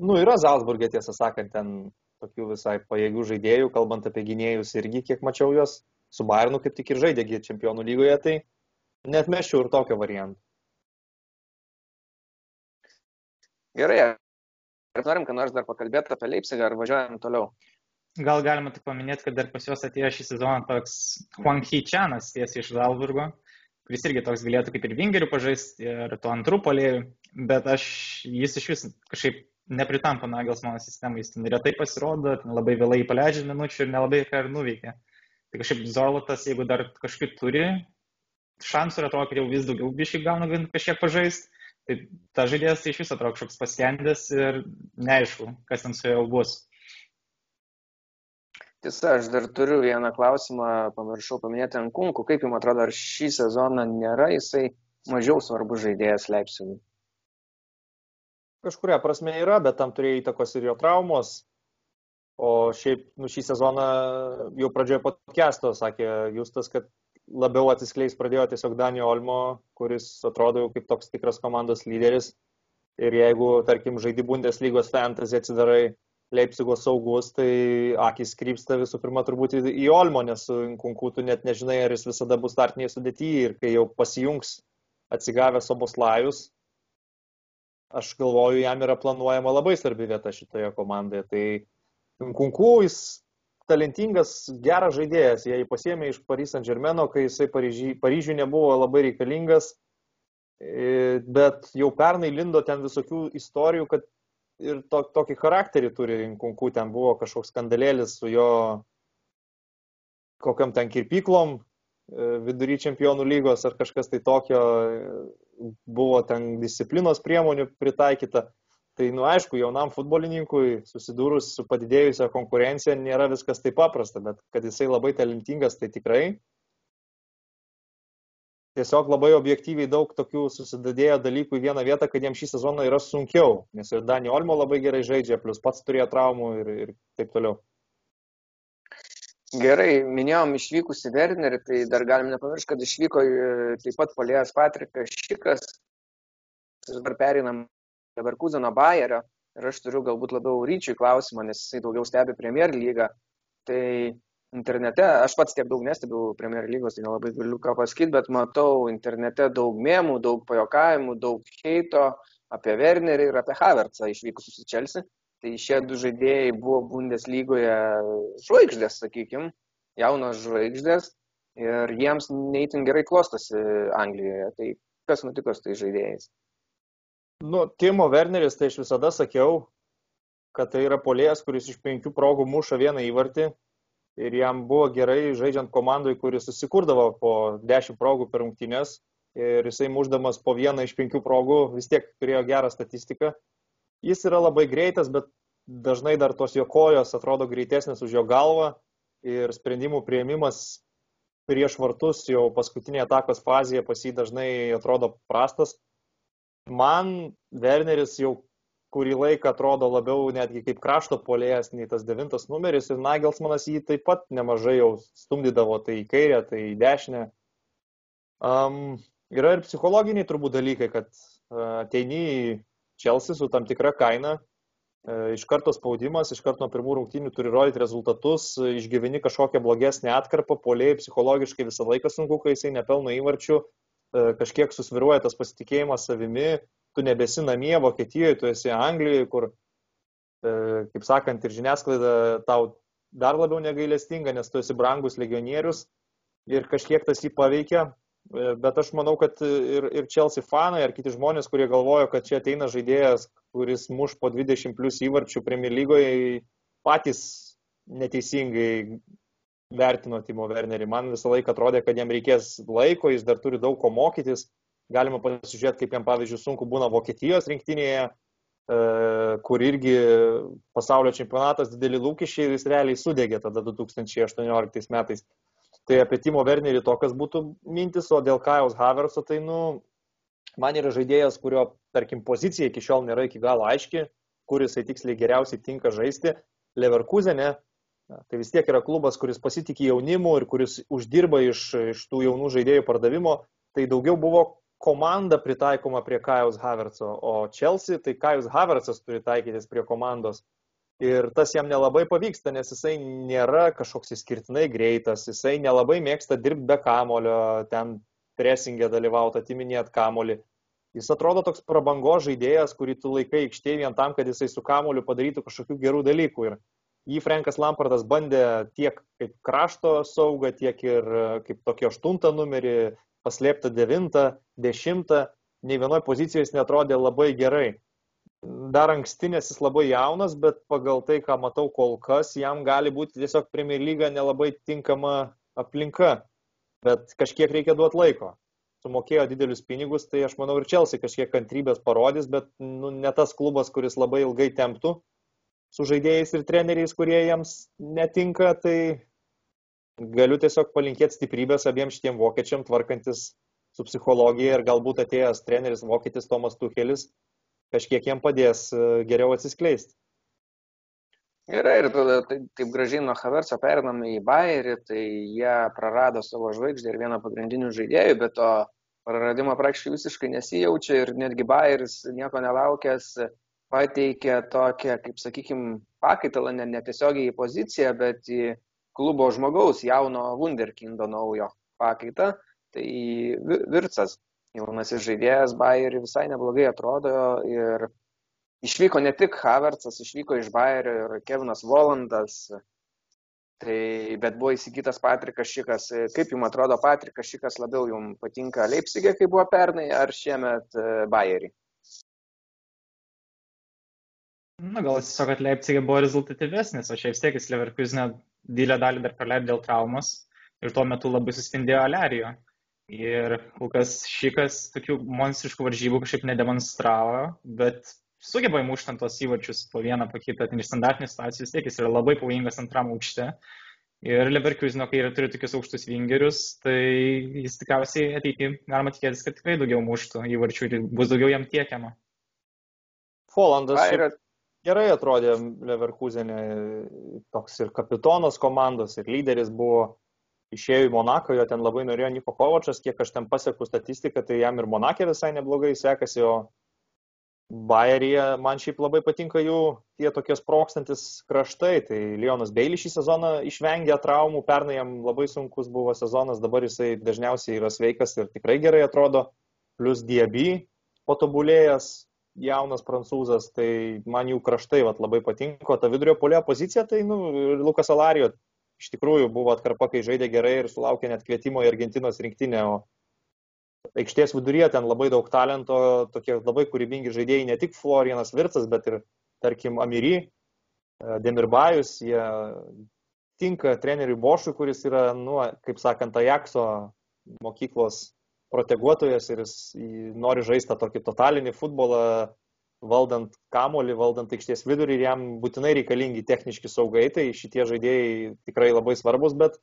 Nu, yra Salzburgė, tiesą sakant, ten tokių visai pajėgių žaidėjų, kalbant apie gynėjus irgi, kiek mačiau juos su Bayernu kaip tik ir žaidė čempionų lygoje, tai net meščiau ir tokio varianto. Gerai, ar norim, kad nors dar pakalbėti apie Leipzigą, ar važiuojam toliau? Gal galima tik paminėti, kad dar pas juos atėjo šį sezoną toks Huang Hee Čianas tiesiai iš Zalburgo, kuris irgi toks galėtų kaip ir vingerių pažaisti ir to antrų polėjų, bet aš jis iš vis kažkaip nepritampa Nagelsmano sistemai, jis retai pasirodo, labai vėlai paleidžia minučių ir nelabai ką ir nuveikia. Tai kažkaip Zorlotas, jeigu dar kažkaip turi šansų ir atrodo, kad jau vis daugiau biškai gauna kažkiek pažaist, tai ta žaidėjas tai iš viso atrodo kažkoks paskendęs ir neaišku, kas ten su juo bus. Tiesa, aš dar turiu vieną klausimą, pamiršau paminėti ant kunkų. Kaip jums atrodo, ar šį sezoną nėra jisai mažiau svarbus žaidėjas Leipzigui? Kažkuria prasme yra, bet tam turėjo įtakos ir jo traumos. O šiaip nu, šį sezoną jau pradžioje podcast'o sakė Justas, kad labiau atsiskleis pradėjo tiesiog Danio Olmo, kuris atrodo jau kaip toks tikras komandos lyderis. Ir jeigu, tarkim, žaidi Bundeslygos fantasy atsidarai Leipzigo saugus, tai akis krypsta visų pirma turbūt į Olmo, nes su Kunku tu net nežinai, ar jis visada bus startinėje sudėtyje ir kai jau pasijungs atsigavęs Oboslajus, aš galvoju, jam yra planuojama labai svarbi vieta šitoje komandoje. Tai Kunku, jis talentingas, geras žaidėjas. Jie jį pasėmė iš Paris Saint Germaino, kai jisai Paryžiui nebuvo labai reikalingas, e, bet jau pernai lindo ten visokių istorijų, kad ir to, tokį charakterį turi Kunku, ten buvo kažkoks skandalėlis su jo kokiam ten kirpyklom e, vidury čempionų lygos ar kažkas tai tokio, e, buvo ten disciplinos priemonių pritaikyta. Tai, nu, aišku, jaunam futbolininkui susidūrus su padidėjusią konkurenciją nėra viskas taip paprasta, bet kad jisai labai talentingas, tai tikrai. Tiesiog labai objektyviai daug tokių susidadėjo dalykų į vieną vietą, kad jiems šį sezoną yra sunkiau, nes ir Dani Olmo labai gerai žaidžia, plus pats turėjo traumų ir, ir taip toliau. Gerai, minėjom išvykusi Wernerį, tai dar galim nepamiršti, kad išvyko e, taip pat polėjas Patrikas Šikas. Dabar perinam Leverkuseno Bayerio ir aš turiu galbūt labiau ryčiui klausimą, nes jisai daugiau stebi Premier lygą. Tai internete, aš pats tiek daug nestebiu Premier lygos, tai nelabai galiu ką pasakyti, bet matau internete daug mėmų, daug pajokavimų, daug heito apie Wernerį ir apie Havertzą išvykusius į Chelsea. Tai šie du žaidėjai buvo Bundeslygoje žvaigždės, sakykime, jaunos žvaigždės ir jiems neįtin gerai klostosi Anglijoje. Tai kas nutiko su tai žaidėjais? Nu, Timo Werneris, tai aš visada sakiau, kad tai yra polėjas, kuris iš penkių progų muša vieną įvartį ir jam buvo gerai žaidžiant komandai, kuris susikurdavo po dešimt progų per rungtynės ir jisai muždamas po vieną iš penkių progų vis tiek turėjo gerą statistiką. Jis yra labai greitas, bet dažnai dar tos jo kojos atrodo greitesnės už jo galvą ir sprendimų prieimimas prieš vartus jau paskutinėje atakos fazėje pas jį dažnai atrodo prastas. Man Werneris jau kurį laiką atrodo labiau netgi kaip krašto polėjas nei tas devintas numeris ir Nagelsmanas jį taip pat nemažai jau stumdydavo tai į kairę, tai į dešinę. Um, yra ir psichologiniai turbūt dalykai, kad uh, ateini į Čelsi su tam tikra kaina, uh, iš karto spaudimas, iš karto nuo pirmų rungtynių turi rodyti rezultatus, uh, išgyveni kažkokią blogesnę atkarpą, polėjai psichologiškai visą laiką sunku, kai jisai nepelno įvarčių, uh, kažkiek susviruoja tas pasitikėjimas savimi, tu nebesi namie Vokietijoje, tu esi Anglijoje, kur, e, kaip sakant, ir žiniasklaida tau dar labiau negailestinga, nes tu esi brangus legionierius ir kažkiek tas jį paveikia. E, bet aš manau, kad ir, ir Chelsea fanai, ar kiti žmonės, kurie galvojo, kad čia ateina žaidėjas, kuris muš po 20 plus įvarčių Premier lygoje, patys neteisingai vertino Timo Wernerį. Man visą laiką atrodė, kad jam reikės laiko, jis dar turi daug ko mokytis Galima pasižiūrėti, kaip jam, pavyzdžiui, sunku būna Vokietijos rinktinėje, e, kur irgi pasaulio čempionatas dideli lūkesčiai ir jis realiai sudegė tada 2018 metais. Tai apie Timo Wernerį tokias būtų mintis, o dėl Kajaus Haverso, tai, nu, man yra žaidėjas, kurio, tarkim, pozicija iki šiol nėra iki galo aiški, kuris jisai tiksliai geriausiai tinka žaisti. Leverkusenė, tai vis tiek yra klubas, kuris pasitikė jaunimu ir kuris uždirba iš, iš tų jaunų žaidėjų pardavimo. Tai daugiau buvo komanda pritaikoma prie Kajaus Havertzo, o Chelsea tai Kajus Havertzas turi taikytis prie komandos. Ir tas jam nelabai pavyksta, nes jisai nėra kažkoks išskirtinai greitas, jisai nelabai mėgsta dirbti be kamulio, ten presingė dalyvauti, atiminėt kamulį. Jis atrodo toks prabango žaidėjas, kurį tu laikai aikštėje vien tam, kad jisai su kamuoliu padarytų kažkokių gerų dalykų. Ir jį Frankas Lampardas bandė tiek kaip krašto saugą, tiek ir kaip tokį aštuntą numerį, paslėpta devintą, dešimtą, nei vienoje pozicijoje jis netrodė labai gerai. Dar ankstinės jis labai jaunas, bet pagal tai, ką matau kol kas, jam gali būti tiesiog Premier lyga nelabai tinkama aplinka, bet kažkiek reikia duoti laiko. Sumokėjo didelius pinigus, tai aš manau ir Čelsi kažkiek kantrybės parodys, bet nu, ne tas klubas, kuris labai ilgai temptų su žaidėjais ir treneriais, kurie jiems netinka, tai galiu tiesiog palinkėti stiprybės abiems šitiem vokiečiam, tvarkantis su psichologija ir galbūt atėjęs treneris vokietis Tomas Tuchelis kažkiek jiem padės e, geriau atsiskleisti. Yra ir tada taip, taip gražiai nuo Haverso perinam į Bayerį, tai jie prarado savo žvaigždę ir vieną pagrindinių žaidėjų, bet to praradimo praktiškai visiškai nesijaučia ir netgi Bayeris nieko nelaukęs pateikė tokią, kaip sakykime, pakaitalą, ne, netiesiogiai į poziciją, bet į klubo žmogaus, jauno Wunderkindo naujo pakaitą, tai Vircas, jaunasis žaidėjas, Bayerį visai neblogai atrodo ir išvyko ne tik Havertzas, išvyko iš Bayerio ir Kevinas Volandas, tai, bet buvo įsigytas Patrikas Šikas. Kaip jums atrodo, Patrikas Šikas labiau jums patinka Leipzigė, kaip buvo pernai, ar šiemet e, Bayerį? Na, gal tiesiog, kad Leipzigė buvo rezultatyvesnis, o šiaip tiek jis Leverkusenė didelę dalį dar praleido dėl traumos ir tuo metu labai suspindėjo Alerijo. Ir kol kas šikas tokių monstriškų varžybų kažkaip nedemonstravo, bet sugeba įmušti ant tos įvarčius po vieną, po kitą, ten iš standartinių situacijų vis tiek jis yra labai pavojingas antram aukšte. Ir Leverkusino, kai turi tokius aukštus vingerius, tai jis tikriausiai ateityje galima tikėtis, kad tikrai daugiau muštų įvarčių ir bus daugiau jam tiekiama. Folandas. Yra gerai atrodė Leverkusenė, toks ir kapitonas komandos, ir lyderis buvo. Išėjo į Monaką, jo ten labai norėjo Niko Kovačas, kiek aš ten pasieku statistiką, tai jam ir Monakė visai neblogai sekasi, o Bayerija man šiaip labai patinka jų tie tokie sprokstantis kraštai. Tai Leonas Beilis šį sezoną išvengė traumų, pernai jam labai sunkus buvo sezonas, dabar jisai dažniausiai yra sveikas ir tikrai gerai atrodo, plus Diaby patobulėjęs, jaunas prancūzas, tai man jų kraštai vat, labai patinka, ta vidurio polio pozicija, tai nu, Lukas Alarijo iš tikrųjų buvo atkarpa, kai žaidė gerai ir sulaukė net kvietimo į Argentinos rinktinę, o aikštės viduryje ten labai daug talento, tokie labai kūrybingi žaidėjai, ne tik Florianas Vircas, bet ir, tarkim, Amiri, e, Demirbajus, jie tinka treneriui Bošui, kuris yra, nu, kaip sakant, Ajakso mokyklos proteguotojas ir jis nori žaisti tokį totalinį futbolą, valdant kamolį, valdant aikštės vidurį ir jam būtinai reikalingi techniški saugai, tai šitie žaidėjai tikrai labai svarbus, bet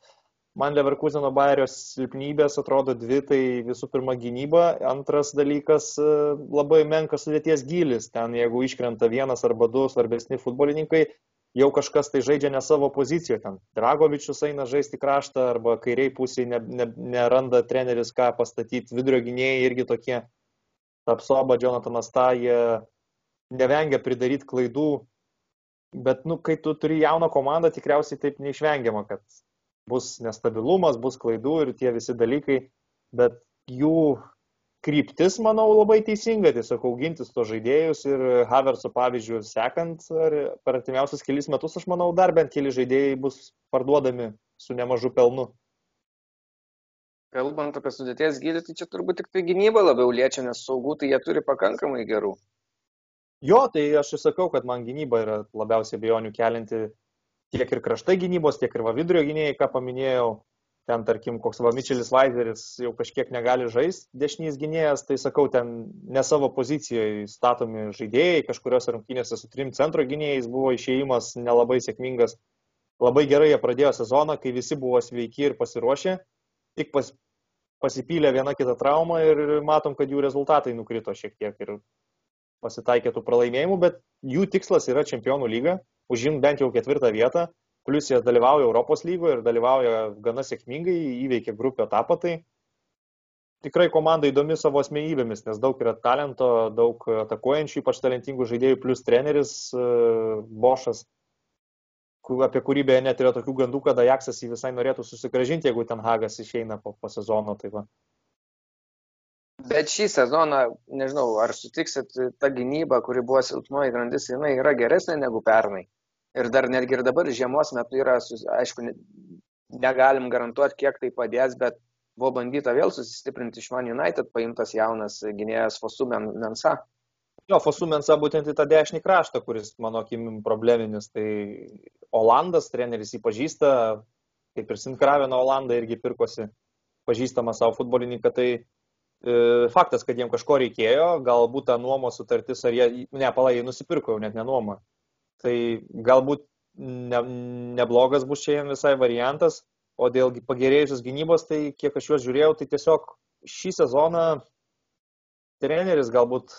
man Leverkuseno Bayerio silpnybės atrodo dvi, tai visų pirma gynyba, antras dalykas labai menkas sudėties gilis, ten jeigu iškrenta vienas arba du svarbesni futbolininkai, jau kažkas tai žaidžia ne savo poziciją, ten Dragovičius eina žaisti kraštą arba kairiai pusėje ne, ne, neranda treneris ką pastatyti, vidurio gynėjai irgi tokie, Tapsoba, Jonathanas Ta, jie nevengia pridaryti klaidų, bet, nu, kai tu turi jauną komandą, tikriausiai taip neišvengiama, kad bus nestabilumas, bus klaidų ir tie visi dalykai, bet jų kryptis, manau, labai teisinga, tiesiog augintis to žaidėjus ir Haverso pavyzdžių sekant, per artimiausius kelius metus, aš manau, dar bent keli žaidėjai bus parduodami su nemažu pelnu. Kalbant apie sudėties gydį, tai čia turbūt tik tai gynyba labiau liečia, nes saugų tai jie turi pakankamai gerų. Jo, tai aš ir sakau, kad man gynyba yra labiausiai bejonių kelinti tiek ir kraštai gynybos, tiek ir va vidurio gynėjai, ką paminėjau. Ten, tarkim, koks va Mičelis Vaizeris jau kažkiek negali žaisti dešinys gynėjas, tai sakau, ten ne savo pozicijoje statomi žaidėjai, kažkurios rungtynėse su trim centro gynėjais buvo išėjimas nelabai sėkmingas. Labai gerai jie pradėjo sezoną, kai visi buvo sveiki ir pasiruošę, tik pas, pasipylė viena kita trauma ir matom, kad jų rezultatai nukrito šiek tiek ir pasitaikė tų pralaimėjimų, bet jų tikslas yra čempionų lyga, užimti bent jau ketvirtą vietą, plus jie dalyvauja Europos lygoje ir dalyvauja gana sėkmingai, įveikė grupio etapą, tai tikrai komanda įdomi savo asmenybėmis, nes daug yra talento, daug atakuojančių, ypač talentingų žaidėjų, plus treneris uh, Bošas, apie kurį beje net yra tokių gandų, kad Ajaxas jį visai norėtų susigražinti, jeigu ten Hagas išeina po, po sezono. Tai va. Bet šį sezoną, nežinau, ar sutiksit, ta gynyba, kuri buvo silpnoji grandis, jinai yra geresnė negu pernai. Ir dar netgi ir dabar žiemos metu yra, aišku, negalim garantuoti, kiek tai padės, bet buvo bandyta vėl susistiprinti iš Man United, paimtas jaunas gynėjas Fosu Mensa. Jo, Fosu Mensa būtent į tą dešinį kraštą, kuris, mano akimim, probleminis. Tai Olandas, treneris jį pažįsta, kaip ir Sinkravino Olandą irgi pirkosi pažįstamą savo futbolininką. Tai E, faktas, kad jiem kažko reikėjo, galbūt ta nuomos sutartis, ar jie, ne, palai, jie nusipirko jau net nenuomą. Tai galbūt ne, neblogas bus jiems visai variantas, o dėl pagerėjusios gynybos, tai kiek aš juos žiūrėjau, tai tiesiog šį sezoną treneris galbūt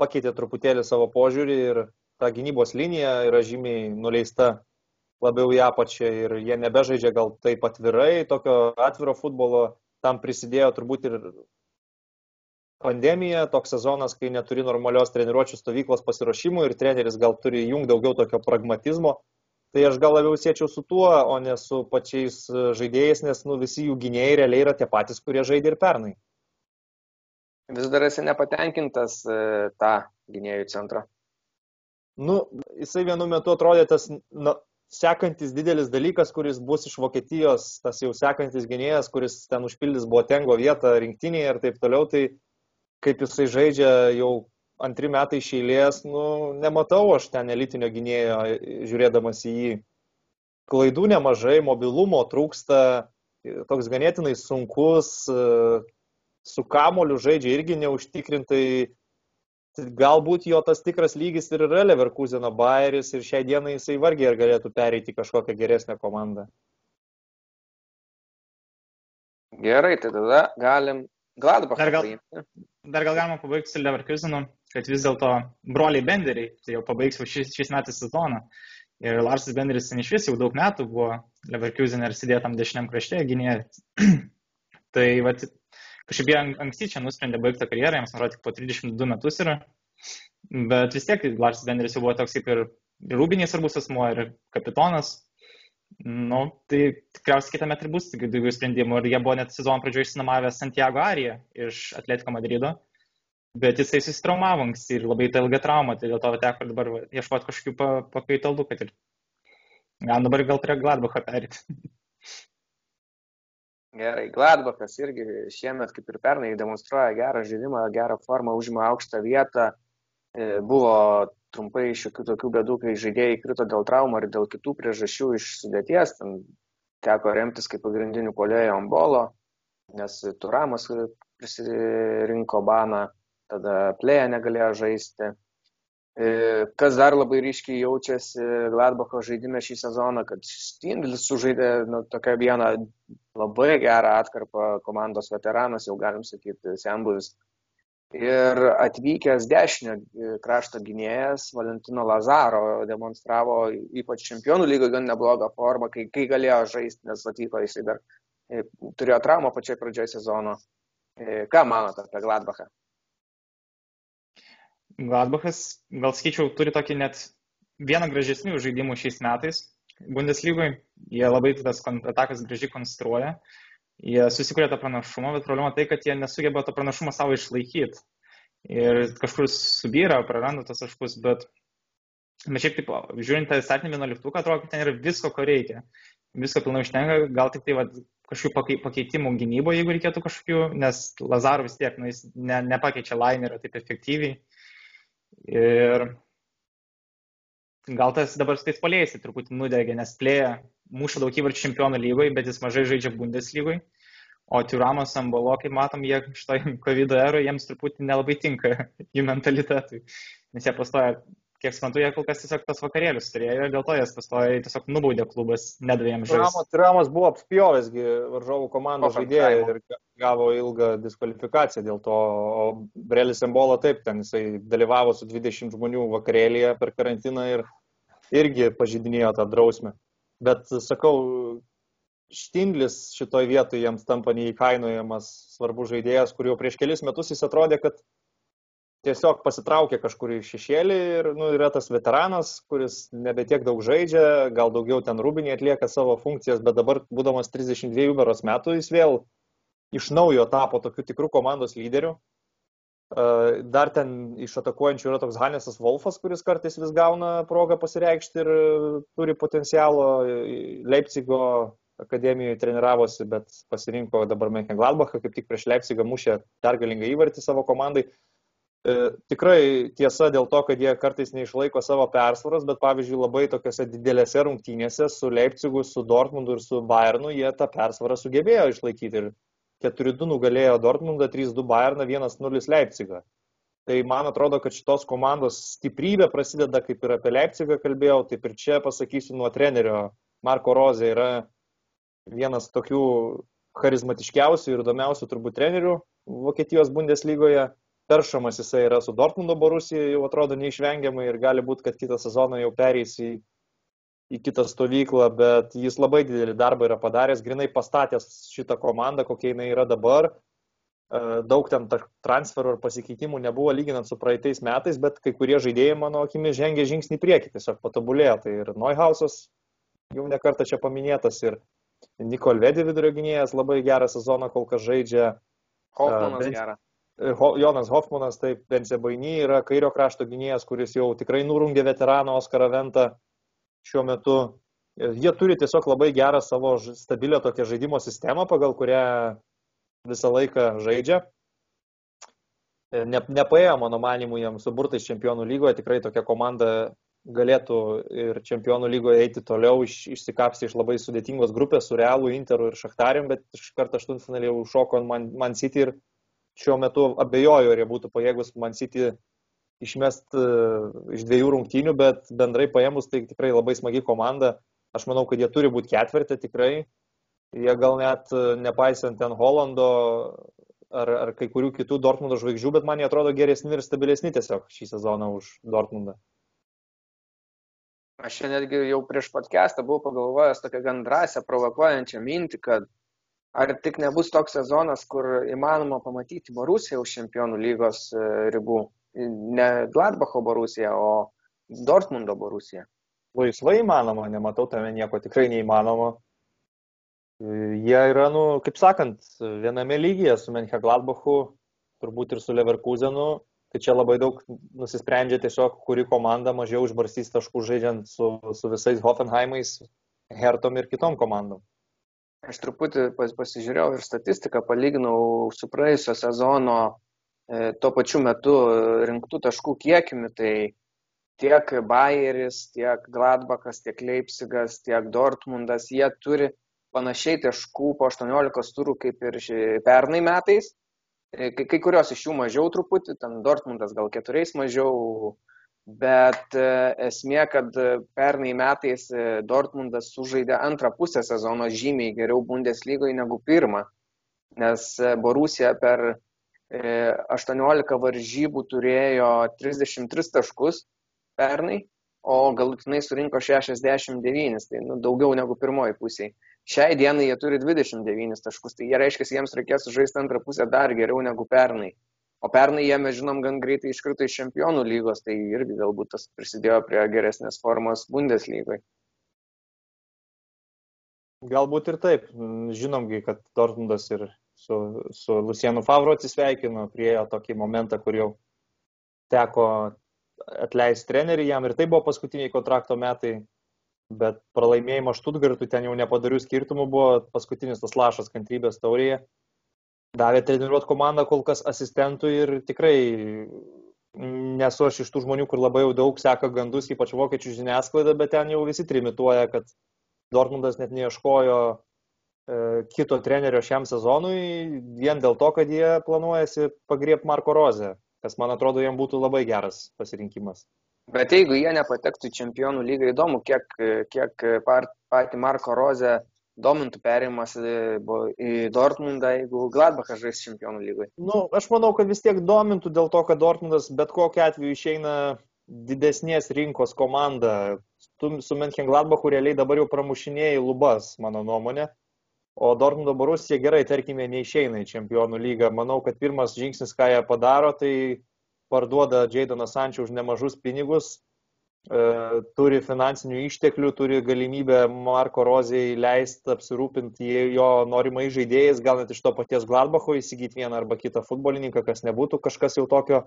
pakeitė truputėlį savo požiūrį ir ta gynybos linija yra žymiai nuleista labiau į apačią ir jie nebežaidžia gal taip atvirai, tokio atviro futbolo, tam prisidėjo turbūt ir pandemija, toks sezonas, kai neturi normalios treniruočio stovyklos pasiruošimų ir treneris gal turi jung daugiau tokio pragmatizmo. Tai aš gal labiau siečiau su tuo, o ne su pačiais e, žaidėjais, nes nu, visi jų gynėjai realiai yra tie patys, kurie žaidė ir pernai. Vis dar esi nepatenkintas e, tą gynėjų centrą. Nu, jisai vienu metu atrodė tas nu, sekantis didelis dalykas, kuris bus iš Vokietijos, tas jau sekantis gynėjas, kuris ten užpildys Botengo vietą rinktinėje ir taip toliau, tai kaip jisai žaidžia jau antri metai iš eilės, nu, nematau aš ten elitinio gynėjo žiūrėdamas į jį. Klaidų nemažai, mobilumo trūksta, toks ganėtinai sunkus, su kamoliu žaidžia irgi neužtikrintai. Galbūt jo tas tikras lygis ir yra Leverkuseno Bayeris ir šią dieną jisai vargiai ar galėtų pereiti kažkokią geresnę komandą. Gerai, tai tada galim Gladbach. Dar gal, dar gal galima pabaigti su Leverkusenu, kad vis dėlto broliai Benderiai, tai jau pabaigs šiais, šiais metais sezoną. Ir Larsas Benderis ten iš vis jau daug metų buvo Leverkusen ir sėdėjo tam dešiniam krašte gynėjai. [clears throat] tai va, kažkaip jie anksti čia nusprendė baigti karjerą, jiems nurodė tik po 32 metus yra. Bet vis tiek Larsas Benderis jau buvo toks kaip ir rūbiniai svarbus asmuo ir kapitonas. Nu, tai tikriausiai kitą metą bus daugiau sprendimų. Ir jie buvo net sezono pradžioje išsinamavę Santiago Ariją iš Atletiko Madrido. Bet jisai susitraumavo anksti ir labai ta ilga trauma, tai dėl to teko dabar ieškoti kažkokių pakaitalų, kad ir... Gal dabar gal prie Gladbacho perėti. [laughs] Gerai, Gladbachas irgi šiemet, kaip ir pernai, demonstruoja gerą žaidimą, gerą formą, užima aukštą vietą. E, buvo trumpai šiokių tokių bėdų, kai žaidėjai krito dėl traumų ar dėl kitų priežasčių iš sudėties. Ten teko remtis kaip pagrindinių polėjo Ambolo, nes Turamas prisirinko baną, tada plėja negalėjo žaisti. E, kas dar labai ryškiai jaučiasi Gladbacho žaidime šį sezoną, kad Stindlis sužaidė nu, tokią vieną labai gerą atkarpą komandos veteranas, jau galim sakyti, Sembuvis. Ir atvykęs dešinio krašto gynėjas Valentino Lazaro demonstravo ypač čempionų lygoje gan neblogą formą, kai, kai galėjo žaisti, nes atvyko jisai dar e, turėjo traumą pačioj pradžioje sezono. E, ką manote apie Gladbachą? Gladbachas, gal skaičiau, turi tokį net vieną gražesnių žaidimų šiais metais Bundeslygoje. Jie labai tas atakas gražiai konstruoja. Jie susikuria tą pranašumą, bet problema tai, kad jie nesugeba to pranašumo savo išlaikyti. Ir kažkur subyra, praranda tos taškus, bet, bet šiaip taip, žiūrint tą startinį vienuoliktuką, atrodo, kad ten yra visko, ko reikia. Visko pilnai užtenka, gal tik tai va, kažkokių pakeitimų gynyboje, jeigu reikėtų kažkokių, nes Lazaro vis tiek, nu, jis ne, nepakeičia lainerio taip efektyviai. Ir gal tas dabar su tais polėjais truputį nudegė, nes plėja muša daug įvarčių čempionų lygoje, bet jis mažai žaidžia Bundeslygoje. O Tiramas Ambolo, kaip matom, jie šitoj [laughs] COVID eroje jiems truputį nelabai tinka [laughs] jų mentalitetui. Nes jie pastoja kiek suprantu, jie kol kas tiesiog tos vakarėlius turėjo ir dėl to jas pastoja tiesiog nubaudė klubas, nedavė jiems žaisti. Tiramas buvo apspjovęsgi varžovų komandos žaidėjai ir gavo ilgą diskvalifikaciją dėl to, o Brelis Embolo taip, ten jisai dalyvavo su 20 žmonių vakarėlėje per karantiną ir irgi pažydinėjo tą drausmę. Bet sakau, Štindlis šitoje vietoje jiems tampa neįkainojamas svarbus žaidėjas, kur jau prieš kelis metus jis atrodė, kad tiesiog pasitraukė kažkur į šešėlį ir nu, yra tas veteranas, kuris nebe tiek daug žaidžia, gal daugiau ten rūbinė atlieka savo funkcijas, bet dabar, būdamas 32 beros metų, jis vėl iš naujo tapo tokiu tikrų komandos lyderiu. Dar ten iš atakuojančių yra toks Hanesas Wolfas, kuris kartais vis gauna progą pasireikšti ir turi potencialo. Leipzigo akademijoje treniravosi, bet pasirinko dabar Menkengladbachą, kaip tik prieš Leipzigą mušė pergalingą įvartį savo komandai. E, tikrai tiesa dėl to, kad jie kartais neišlaiko savo persvaros, bet pavyzdžiui labai tokiuose didelėse rungtynėse su Leipzigu, su Dortmundu ir su Bayernu jie tą persvarą sugebėjo išlaikyti ir 4-2 nugalėjo Dortmundą, 3-2 Bayerną, 1-0 Leipzigą. Tai man atrodo, kad šitos komandos stiprybė prasideda, kaip ir apie Leipzigą kalbėjau, taip ir čia pasakysiu nuo trenerio Marko Rozė yra vienas tokių charizmatiškiausių ir įdomiausių turbūt trenerių Vokietijos Bundeslygoje peršamas jisai yra su Dortmundo Borusija, jau atrodo neišvengiamai ir gali būti, kad kitą sezoną jau perės į, į kitą stovyklą, bet jis labai didelį darbą yra padaręs, grinai pastatęs šitą komandą, kokia jinai yra dabar. E, daug ten transferų ir pasikeitimų nebuvo lyginant su praeitais metais, bet kai kurie žaidėjai, mano akimis, žengė žingsnį priekį, tiesiog patobulėjo. Tai ir Neuhausas jau nekartą čia paminėtas ir Nikol Vedi vidurio gynėjas labai gerą sezoną kol kas žaidžia. Hoffmanas uh, gerą. Jonas Hoffmanas, taip, Bensebainy yra kairio krašto gynėjas, kuris jau tikrai nurungė veteraną Oskarą Ventą šiuo metu. Jie turi tiesiog labai gerą savo stabilę tokią žaidimo sistemą, pagal kurią visą laiką žaidžia. Ne, nepaėjo, mano manimu, jiems suburtais čempionų lygoje, tikrai tokia komanda galėtų ir čempionų lygoje eiti toliau, iš, išsikapsti iš labai sudėtingos grupės su Realu, Interu ir Šachtarium, bet iš karto aštuntfinalį jau šoko Man, Man City ir šiuo metu abejoju, ar jie būtų pajėgus Man City išmest e, iš dviejų rungtynių, bet bendrai paėmus tai tikrai labai smagi komanda. Aš manau, kad jie turi būti ketvirtė tikrai. Jie gal net e, nepaisant ten Holando ar, ar kai kurių kitų Dortmundo žvaigždžių, bet man jie atrodo geresni ir stabilesni tiesiog šį sezoną už Dortmundą. Aš netgi jau prieš podcastą buvau pagalvojęs tokią gan drąsią, provokuojančią mintį, kad Ar tik nebus toks sezonas, kur įmanoma pamatyti Borusiją už čempionų lygos e, ribų? Ne Gladbacho Borusiją, o Dortmundo Borusiją. Laisvai įmanoma, nematau tame nieko tikrai neįmanoma. E, jie yra, nu, kaip sakant, viename lygyje su Menche Gladbachu, turbūt ir su Leverkusenu. Tai čia labai daug nusisprendžia tiesiog, kuri komanda mažiau išbarsys taškų žaidžiant su, su visais Hoffenheimais, Hertom ir kitom komandom. Aš truputį pas, pasižiūrėjau ir statistiką, palyginau su praėjusio sezono e, tuo pačiu metu rinktų taškų kiekimi, tai tiek Bayeris, tiek Gladbachas, tiek Leipzigas, tiek Dortmundas, jie turi panašiai taškų po 18 turų kaip ir pernai metais. E, kai kurios iš jų mažiau truputį, ten Dortmundas gal keturiais mažiau, bet e, esmė, kad pernai metais e, Dortmundas sužaidė antrą pusę sezono žymiai geriau Bundeslygoje negu pirmą, nes e, Borusija per 18 varžybų turėjo 33 taškus pernai, o galutinai surinko 69, tai nu, daugiau negu pirmoji pusėje. Šiai dienai jie turi 29 taškus, tai jie reiškia, jiems reikės sužaisti antrą pusę dar geriau negu pernai. O pernai jie, mes žinom, gan greitai iškrito iš čempionų lygos, tai irgi galbūt tas prisidėjo prie geresnės formos Bundeslygoje. Galbūt ir taip. Žinomgi, kad Dortmundas ir su, su Lucienu Favro atsisveikino, priejo tokį momentą, kur jau teko atleisti trenerių, jam ir tai buvo paskutiniai kontrakto metai, bet pralaimėjimo Štutgartų ten jau nepadarių skirtumų buvo paskutinis tas lašas kantrybės taurėje davė treniruot komandą kol kas asistentų ir tikrai nesu aš iš tų žmonių, kur labai jau daug seka gandus, ypač vokiečių žiniasklaida, bet ten jau visi trimituoja, kad Dortmundas net neieškojo e, kito trenerio šiam sezonui, vien dėl to, kad jie planuojasi pagriebti Marko Rozę, kas man atrodo jam būtų labai geras pasirinkimas. Bet jeigu jie nepatektų į čempionų lygą, įdomu, kiek, kiek patį Marko Rozę domintų perimas į Dortmundą, jeigu Gladbachas žais čempionų lygoje? Nu, aš manau, kad vis tiek domintų dėl to, kad Dortmundas bet kokiu atveju išeina didesnės rinkos komanda. Tu su Menchen Gladbachu realiai dabar jau pramušinėjai lubas, mano nuomonė. O Dortmundo Borusija gerai, tarkime, neišeina į čempionų lygą. Manau, kad pirmas žingsnis, ką jie padaro, tai parduoda Jaidoną Sančią už nemažus pinigus, E, turi finansinių išteklių, turi galimybę Marko Rozijai leisti apsirūpinti jo norimai žaidėjais, gal net iš to paties Gladbacho įsigyti vieną arba kitą futbolininką, kas nebūtų kažkas jau tokio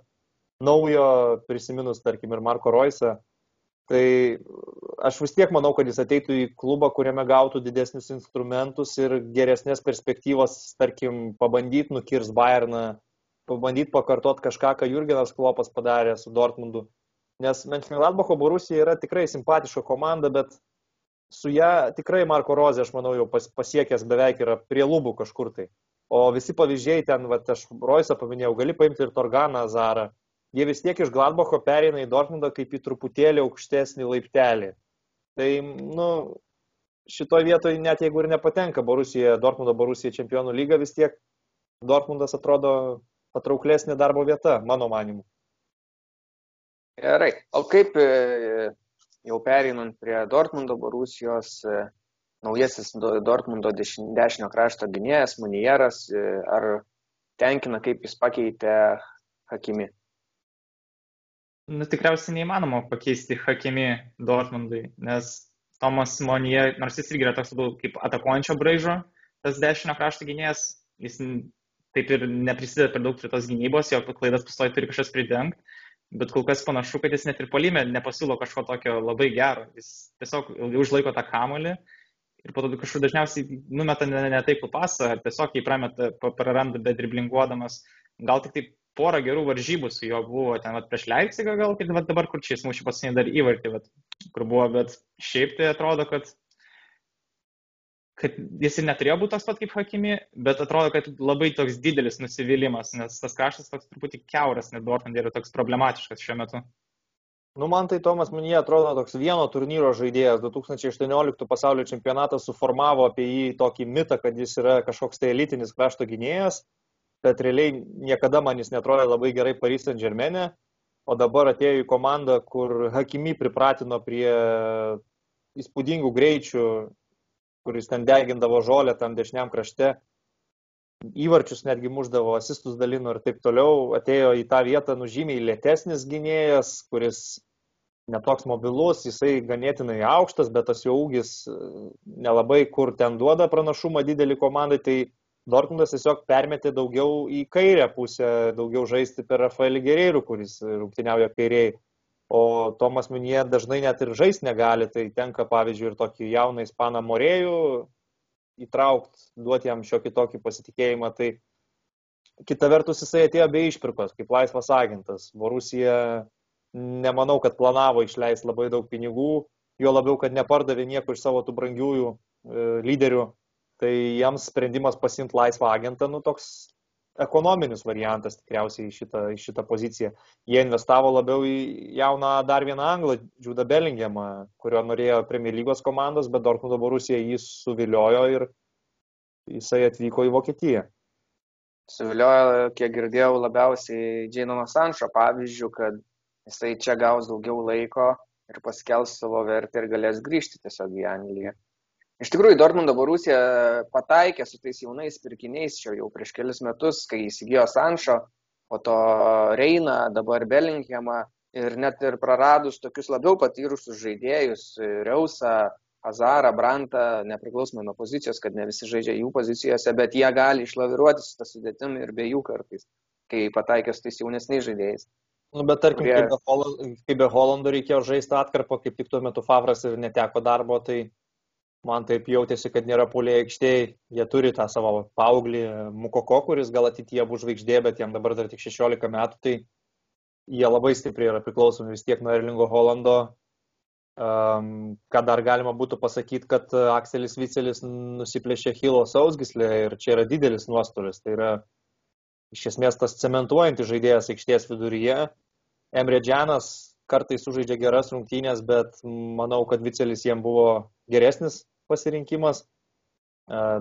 naujo, prisiminus, tarkim, ir Marko Roisą. Tai aš vis tiek manau, kad jis ateitų į klubą, kuriame gautų didesnius instrumentus ir geresnės perspektyvos, tarkim, pabandyti nukirs Bayerną, pabandyti pakartot kažką, ką Jurgenas Klopas padarė su Dortmundu nes Menchengladbacho Borusija yra tikrai simpatiška komanda, bet su ją tikrai Marko Rozė, aš manau, jau pas, pasiekęs beveik yra prie lubų kažkur tai. O visi pavyzdžiai ten, va, aš Roisą paminėjau, gali paimti ir Torganą Zarą. Jie vis tiek iš Gladbacho pereina į Dortmundą kaip į truputėlį aukštesnį laiptelį. Tai, nu, šitoje vietoje, net jeigu ir nepatenka Borusija, Dortmundo Borusija čempionų lyga, vis tiek Dortmundas atrodo patrauklesnė darbo vieta, mano manimu. Gerai, o kaip e, jau pereinant prie Dortmundo Borusijos, e, naujasis Dortmundo dešinio krašto gynėjas, Munieras, e, ar tenkina, kaip jis pakeitė Hakimi? Nu, tikriausiai neįmanoma pakeisti Hakimi Dortmundui, nes Tomas Monie, nors jis irgi yra toks labiau kaip atakuojančio braižo, tas dešinio krašto gynėjas, jis taip ir neprisideda per daug prie tos gynybos, jo klaidas pastoji turi kažkas pridengti bet kol kas panašu, kad jis net ir polime nepasiūlo kažko tokio labai gero. Jis tiesiog užlaiko tą kamolį ir po to kažkur dažniausiai numeta ne, ne taip pasą, ar tiesiog jį prameta, praranda bedriblinguodamas. Gal tik tai porą gerų varžybų su juo buvo, ten vat, prieš Leipzigą gal, kad vat, dabar kur čia jis mūšį pasinė dar įvartį, vat, kur buvo, bet šiaip tai atrodo, kad kad jis ir neturėjo būti toks pat kaip Hakimi, bet atrodo, kad labai toks didelis nusivylimas, nes tas kraštas toks truputį keuras, net Dortmund yra toks problematiškas šiuo metu. Nu, man tai Tomas Minė atrodo toks vieno turnyro žaidėjas. 2018 pasaulio čempionatas suformavo apie jį tokį mitą, kad jis yra kažkoks tai elitinis krašto gynėjas, bet realiai niekada man jis netrodė labai gerai Paris Saint Germain'e, o dabar atėjo į komandą, kur Hakimi pripratino prie įspūdingų greičių kuris ten degindavo žolę tam dešiniam krašte, įvarčius netgi muždavo, asistus dalino ir taip toliau, atėjo į tą vietą nužymiai lėtesnis gynėjas, kuris netoks mobilus, jisai ganėtinai aukštas, bet tas jo ūgis e, nelabai kur ten duoda pranašumą didelį komandai, tai Dortmundas tiesiog permetė daugiau į kairę pusę, daugiau žaisti per Rafaelį Gerėrių, kuris rungtyniauja kairiai o Tomas Minė dažnai net ir žais negali, tai tenka pavyzdžiui ir tokį jauną ispaną Morėjų įtraukti, duoti jam šiokį tokį pasitikėjimą. Tai kita vertus jisai atėjo be išpirkos, kaip laisvas agentas. Borusija nemanau, kad planavo išleisti labai daug pinigų, jo labiau, kad nepardavė nieko iš savo tų brangiųjų e, lyderių. Tai jiems sprendimas pasimti laisvą agentą, nu toks ekonominis variantas tikriausiai į šitą, į šitą poziciją. Jie investavo labiau į jauną dar vieną anglą, Džudą Bellingemą, kurio norėjo Premier lygos komandos, bet Dortmundo Borusija jį suviliojo ir jisai atvyko į Vokietiją. Suviliojo, kiek girdėjau, labiausiai Džeinono Sanšo pavyzdžių, kad jisai čia gaus daugiau laiko ir paskels savo vertę ir galės grįžti tiesiog į Angliją. Iš tikrųjų, Dortmundo Borusija pataikė su tais jaunais pirkiniais čia jau prieš kelius metus, kai įsigijo Sanšo, po to Reina, dabar Bellinghamą ir net ir praradus tokius labiau patyrusius žaidėjus, Reusą, Azarą, Brantą, nepriklausomai nuo pozicijos, kad ne visi žaidžia jų pozicijose, bet jie gali išlaviruoti su tą sudėtim ir be jų kartais, kai pataikė su tais jaunesniais žaidėjais. Nu, bet tarkim, kurie... kaip, be Holando, reikėjo žaisti atkarpą, kaip tik tuo metu Favras ir neteko darbo, tai man taip jautėsi, kad nėra puliai aikštėje, jie turi tą savo paauglį Mukoko, kuris gal ateityje bus žvaigždė, bet jam dabar dar tik 16 metų, tai jie labai stipriai yra priklausomi vis tiek nuo Erlingo Holando. Um, ką dar galima būtų pasakyti, kad Akselis Vicelis nusiplėšė Hilo sausgislę ir čia yra didelis nuostolis. Tai yra iš esmės tas cementuojantis žaidėjas aikštės viduryje. Emre Džanas kartais sužaidžia geras rungtynės, bet manau, kad Vicelis jiem buvo geresnis pasirinkimas.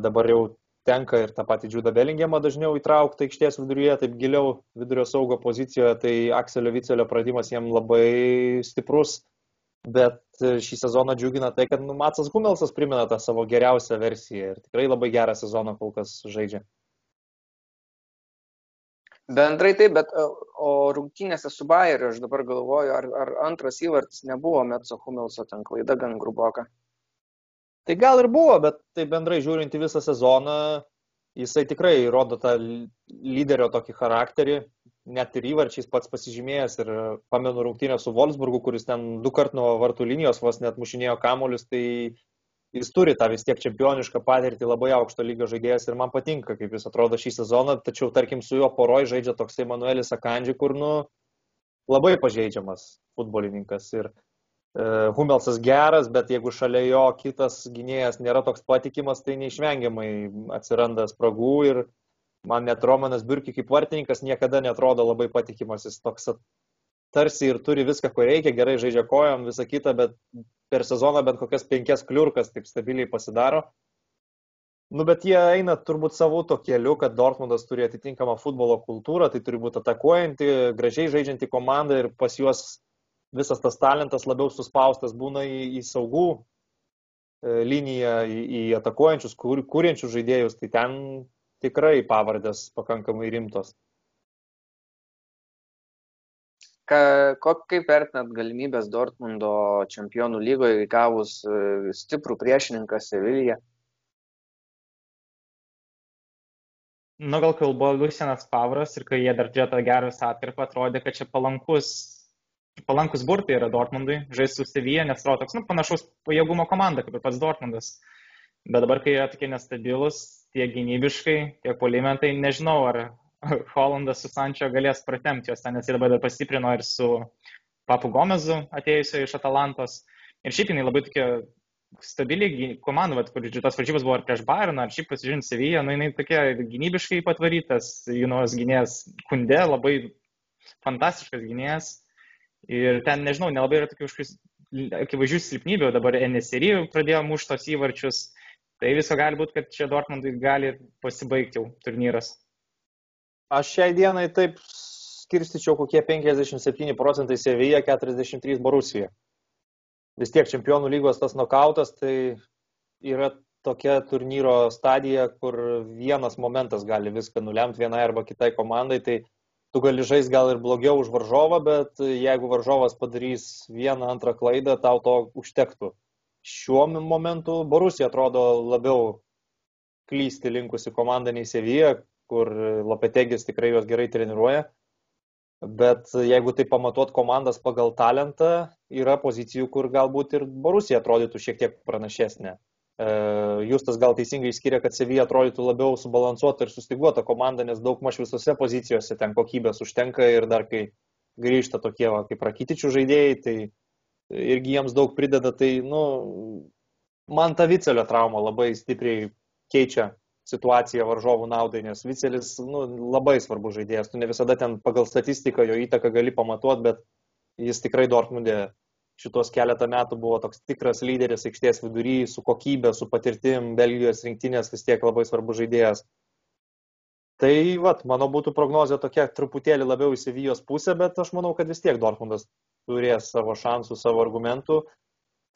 Dabar jau tenka ir tą patį Džiudą Belingiamą dažniau įtraukti aikštės viduryje, taip giliau vidurio saugo pozicijoje, tai Akselio Vicelio pradimas jam labai stiprus, bet šį sezoną džiugina tai, kad nu, Matsas Humelsas primena tą savo geriausią versiją ir tikrai labai gerą sezoną kol kas žaidžia. Bendrai taip, bet o rungtynėse su Bayeriu, aš dabar galvoju, ar, ar antras įvartis nebuvo Metso Humelso ten klaida gan gruboka. Tai gal ir buvo, bet tai bendrai žiūrint į visą sezoną, jisai tikrai rodo tą lyderio tokį charakterį, net ir įvarčiais pats pasižymėjęs ir pamenu rungtynę su Wolfsburgu, kuris ten du kart nuo vartų linijos vos net mušinėjo kamuolius, tai jis turi tą vis tiek čempionišką patirtį, labai aukšto lygio žaidėjas ir man patinka, kaip jis atrodo šį sezoną, tačiau tarkim su juo poroj žaidžia toksai Manuelis Akandži, kur nu labai pažeidžiamas futbolininkas ir E, Humelsas geras, bet jeigu šalia jo kitas gynėjas nėra toks patikimas, tai neišvengiamai atsiranda spragų ir man net Romanas Birki kaip vartininkas niekada netrodo labai patikimas. Jis toks tarsi ir turi viską, ko reikia, gerai žaidžia kojom, visą kitą, bet per sezoną bent kokias penkias kliurkas taip stabiliai pasidaro. Nu, bet jie eina turbūt savo to keliu, kad Dortmundas turi atitinkamą futbolo kultūrą, tai turi būti atakuojanti, gražiai žaidžianti komanda ir pas juos visas tas talentas labiau suspaustas būna į, į saugų e, liniją, į, į atakuojančius, kur, kūriančius žaidėjus, tai ten tikrai pavardės pakankamai rimtos. Ka, kaip vertinat galimybės Dortmundo čempionų lygoje gavus e, stiprų priešininką Seviliją? Nu, gal kalbu Lucianas Pavras ir kai jie dar tą gerą atkarpą, atrodė, kad čia palankus palankus burtai yra Dortmundui, žaisti su Sevilla, nes atrodo toks, nu, panašaus pajėgumo komanda, kaip ir pats Dortmundas. Bet dabar, kai jie tokie nestabilus, tiek gynybiškai, tiek polimentai, nežinau, ar [laughs] Hollandas su Sančio galės pratemti juos ten, nes jie dabar dar pastiprino ir su Papu Gomezu atėjusio iš Atalantos. Ir šiaip jinai labai tokia stabiliai komanda, bet kur tos varžybos buvo ir prieš Bayerną, ar šiaip pasižiūrint Seviją, nu jinai tokia gynybiškai patvarytas, Junos gynėjas Kunde, labai fantastiškas gynėjas. Ir ten, nežinau, nelabai yra tokių akivaizdžių silpnybių, dabar NSRI pradėjo muštos įvarčius, tai viso gali būti, kad čia Dortmundui gali pasibaigti jau turnyras. Aš šiai dienai taip skirstyčiau kokie 57 procentai Sevilla, 43 Borusija. Vis tiek čempionų lygos tas nokautas, tai yra tokia turnyro stadija, kur vienas momentas gali viską nulemti vienai arba kitai komandai, tai tu gali žaisti gal ir blogiau už varžovą, bet jeigu varžovas padarys vieną, antrą klaidą, tau to užtektų. Šiuo momentu Borusija atrodo labiau klysti linkusi komanda nei Sevija, kur Lopetegis tikrai juos gerai treniruoja. Bet jeigu tai pamatuot komandas pagal talentą, yra pozicijų, kur galbūt ir Borusija atrodytų šiek tiek pranašesnė. Justas gal teisingai skiria, kad Sevija atrodytų labiau subalansuota ir sustiguota komanda, nes daug maž visose pozicijose ten kokybės užtenka ir dar kai grįžta tokie va, kaip rakytičių žaidėjai, tai irgi jiems daug prideda, tai, nu, man ta Vicelio trauma labai stipriai keičia situaciją varžovų naudai, nes Vicelis nu, labai svarbus žaidėjas. Tu ne visada ten pagal statistiką jo įtaką gali pamatuoti, bet jis tikrai Dortmundė šitos keletą metų buvo toks tikras lyderis aikštės vidury, su kokybė, su patirtim, Belgijos rinktinės vis tiek labai svarbus žaidėjas. Tai, vat, mano būtų prognozija tokia truputėlį labiau į Sevijos pusę, bet aš manau, kad vis tiek Dortmundas turės savo šansų, savo argumentų.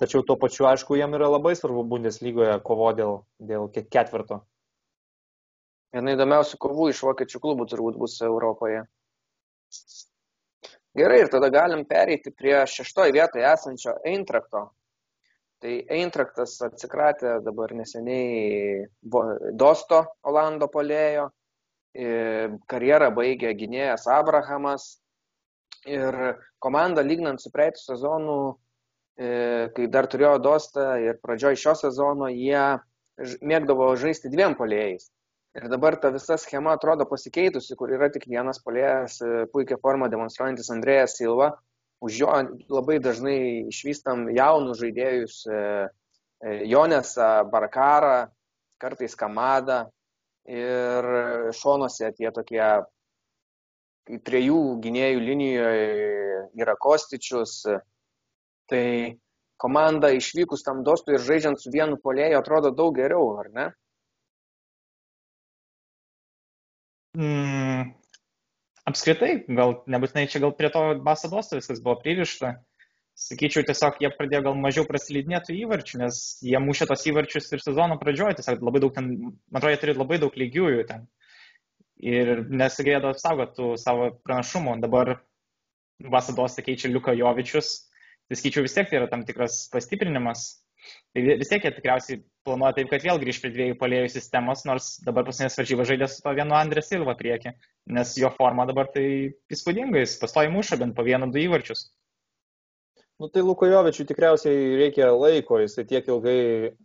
Tačiau tuo pačiu, aišku, jam yra labai svarbu Bundeslygoje kovo dėl, dėl ketvirto. Viena įdomiausių kovų iš vokiečių klubų turbūt bus Europoje. Gerai, ir tada galim pereiti prie šeštoje vietoje esančio Eintrakto. Tai Eintraktas atsikratė dabar neseniai Dosto Olando polėjo, karjerą baigė gynėjas Abrahamas ir komanda lygnant su praeitų sezonu, kai dar turėjo Dostą ir pradžioj šio sezono, jie mėgdavo žaisti dviem polėjais. Ir dabar ta visa schema atrodo pasikeitusi, kur yra tik vienas polėjas, e, puikia forma demonstruojantis Andrėjas Silva. Už jo labai dažnai išvystam jaunus žaidėjus e, e, Jonesą, Barkarą, kartais Kamadą ir šonuose tie tokie trijų gynėjų linijoje yra Kostičius. Tai komanda išvykus tam dostui ir žaidžiant su vienu polėju atrodo daug geriau, ar ne? Mm, apskritai, gal nebūtinai čia gal prie to basadosto viskas buvo pririšta. Sakyčiau, tiesiog jie pradėjo gal mažiau prasilydinėtų įvarčių, nes jie mušė tos įvarčius ir sezono pradžioje, tiesiog labai daug ten, man atrodo, jie turi labai daug lygiųjų ten. Ir nesugebėjo apsaugotų savo pranašumų. Dabar Vasadostą keičia Liuka Jovičius. Tai skaičiau vis tiek tai yra tam tikras pastiprinimas. Tai vis tiek jie tikriausiai planuoja taip, kad vėl grįž prie dviejų polėjų sistemos, nors dabar pasinės varžybą žaidė su to vienu Andrė Silva prieki, nes jo forma dabar tai įspūdinga, jis pastoji muša bent po vieną du įvarčius. Nu tai Lukojovičiui tikriausiai reikia laiko, jisai tiek ilgai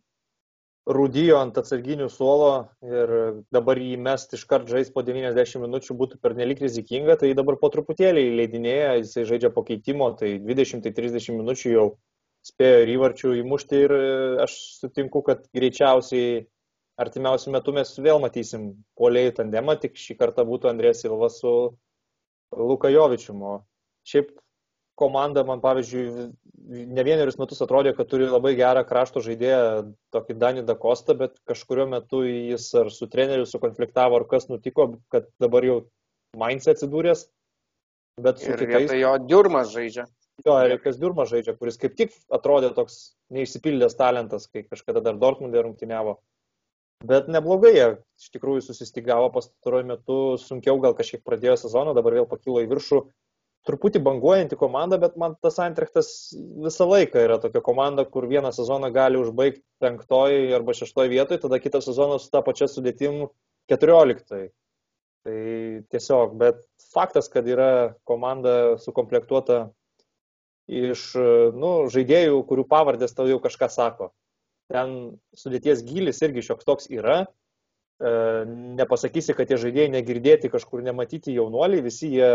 rūdijo ant atsarginių suolo ir dabar jį mest iškart žais po 90 minučių būtų pernelik rizikinga, tai dabar po truputėlį leidinėja, jisai žaidžia po keitimo, tai 20-30 minučių jau spėjo ir įvarčių įmušti ir e, aš sutinku, kad greičiausiai artimiausių metų mes vėl matysim poliai tandemą, tik šį kartą būtų Andrės Silva su Lukajovičium. O šiaip komanda man, pavyzdžiui, ne vienerius metus atrodė, kad turi labai gerą krašto žaidėją, tokį Danį Dakostą, bet kažkurio metu jis ar su treneriu sukonfliktavo, ar kas nutiko, kad dabar jau Mainz atsidūręs. Bet su ir kitais... jo Diurmas žaidžia. Jo, Erikas Durmas žaidžia, kuris kaip tik atrodė toks neišsipildęs talentas, kai kažkada dar Dortmundė rungtyniavo. Bet neblogai jie iš tikrųjų susistigavo pastaruoju metu, sunkiau gal kažkiek pradėjo sezoną, dabar vėl pakilo į viršų. Truputį banguojanti komanda, bet man tas Antrechtas visą laiką yra tokia komanda, kur vieną sezoną gali užbaigti penktoji arba šeštoji vietoje, tada kitą sezoną su tą pačią sudėtim keturioliktoji. Tai tiesiog, bet faktas, kad yra komanda sukomplektuota iš nu, žaidėjų, kurių pavardės tau jau kažką sako. Ten sudėties gilis irgi šioks toks yra. E, nepasakysi, kad tie žaidėjai negirdėti kažkur nematyti jaunuoliai, visi jie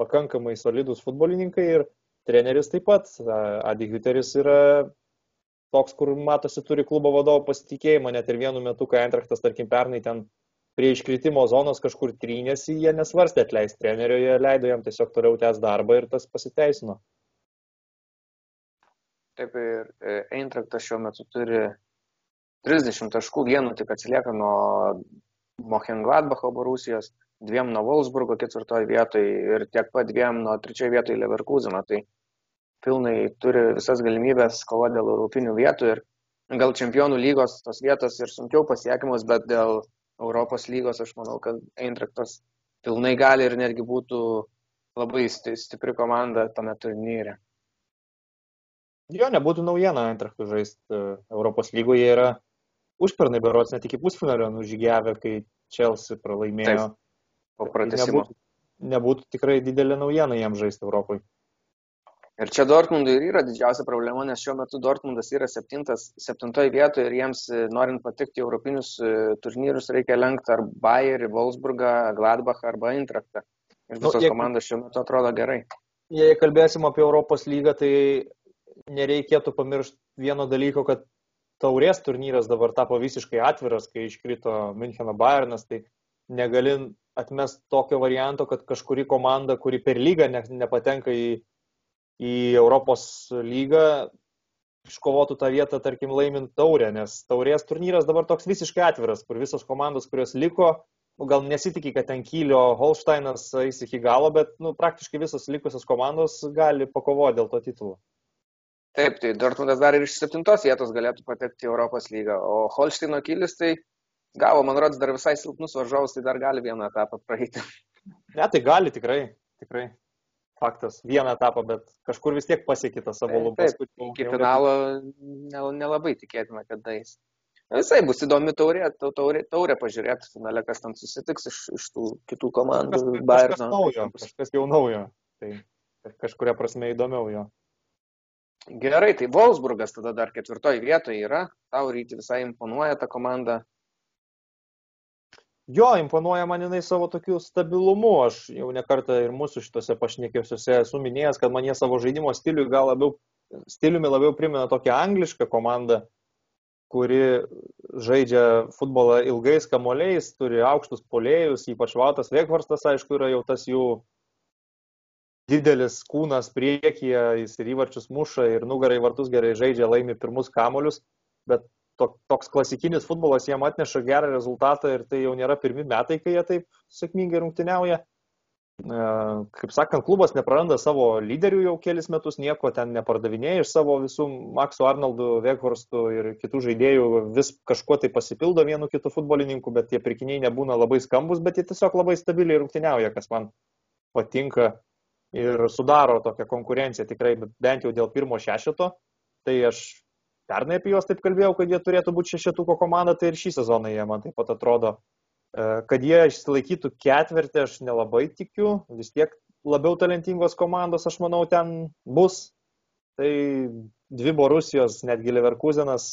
pakankamai solidus futbolininkai ir treneris taip pat. Adi Hüteris yra toks, kur matosi turi klubo vadovo pasitikėjimą, net ir vienu metu, kai Antraktas, tarkim, pernai ten prie iškritimo zonos kažkur trynėsi, jie nesvarstė atleisti trenerio, jie leido jam tiesiog toliau tęs darbą ir tas pasiteisino. Taip ir e, Eintraktas šiuo metu turi 30 taškų, vienu tik atsilieka nuo Mochengladbacho Borusijos, dviem nuo Wolfsburgo ketvirtoje vietoje ir tiek pat dviem nuo trečioje vietoje Leverkuseno. Tai pilnai turi visas galimybės kovoti dėl europinių vietų ir gal čempionų lygos tos vietos ir sunkiau pasiekiamos, bet dėl Europos lygos aš manau, kad Eintraktas pilnai gali ir netgi būtų labai stipri komanda tame turnyre. Jo, nebūtų naujiena Eintrachtų žaisti e, Europos lygoje yra užpernai berots net iki pusfinalio nužygiavę, kai Chelsea pralaimėjo. Taip, po pratesimo. Nebūtų, nebūtų tikrai didelė naujiena jam žaisti Europai. Ir čia Dortmundui ir yra didžiausia problema, nes šiuo metu Dortmundas yra septintas, septintoje vietoje ir jiems, e, norint patekti į europinius e, turnyrus, reikia lenkti ar Bayerį, Wolfsburgą, Gladbachą arba Eintrachtą. Ir nu, visos nu, jeigu, komandos šiuo metu atrodo gerai. Jei kalbėsim apie Europos lygą, tai nereikėtų pamiršti vieno dalyko, kad taurės turnyras dabar tapo visiškai atviras, kai iškrito Müncheno Bayernas, tai negali atmest tokio varianto, kad kažkuri komanda, kuri per lygą ne, nepatenka į į Europos lygą iškovotų tą vietą, tarkim, laimint taurę, nes taurės turnyras dabar toks visiškai atviras, kur visos komandos, kurios liko, nu, gal nesitikė, kad ten Kylio Holsteinas eis iki galo, bet nu, praktiškai visos likusios komandos gali pakovoti dėl to titulo. Taip, tai Dortmundas dar ir iš septintos vietos galėtų patekti į Europos lygą, o Holsteino Kylis tai gavo, man rodos, dar visai silpnus varžovus, tai dar gali vieną etapą praeiti. [laughs] Ne, tai gali tikrai, tikrai faktas, vieną etapą, bet kažkur vis tiek pasiekė tą savo lubas. Iki finalo nelabai tikėtina, kad dais. Visai bus įdomi taurė, taurė, taurė pažiūrėti finale, kas ten susitiks iš, iš tų kitų komandų. Kažkas, kažkas naujo, kažkas jau naujo. Tai kažkuria prasme įdomiau jo. Gerai, tai Wolfsburgas tada dar ketvirtoji vietoje yra. Tau ryti visai imponuoja ta komanda. Jo, imponuoja man jinai savo tokiu stabilumu. Aš jau nekartą ir mūsų šitose pašnekėsiuose esu minėjęs, kad man jie savo žaidimo stiliui gal labiau, stiliumi labiau primena tokią anglišką komandą, kuri žaidžia futbolą ilgais kamoliais, turi aukštus polėjus, ypač Valtas Vekvarstas, aišku, yra jau tas jų didelis kūnas priekyje, jis ir įvarčius muša ir nugarai vartus gerai žaidžia, laimi pirmus kamolius, bet toks klasikinis futbolas jiem atneša gerą rezultatą ir tai jau nėra pirmi metai, kai jie taip sėkmingai rungtyniauja. E, kaip sakant, klubas nepraranda savo lyderių jau kelis metus, nieko ten nepardavinėja iš savo visų Maksu Arnoldu, Veghorstu ir kitų žaidėjų, vis kažkuo tai pasipildo vienu kitu futbolininku, bet tie pirkiniai nebūna labai skambus, bet jie tiesiog labai stabiliai rungtyniauja, kas man patinka ir sudaro tokią konkurenciją tikrai bent jau dėl pirmo šešito. Tai aš pernai apie juos taip kalbėjau, kad jie turėtų būti šešetuko komanda, tai ir šį sezoną jie man taip pat atrodo. E, kad jie išsilaikytų ketvirtį, aš nelabai tikiu, vis tiek labiau talentingos komandos, aš manau, ten bus. Tai dvi Borusijos, netgi Leverkusenas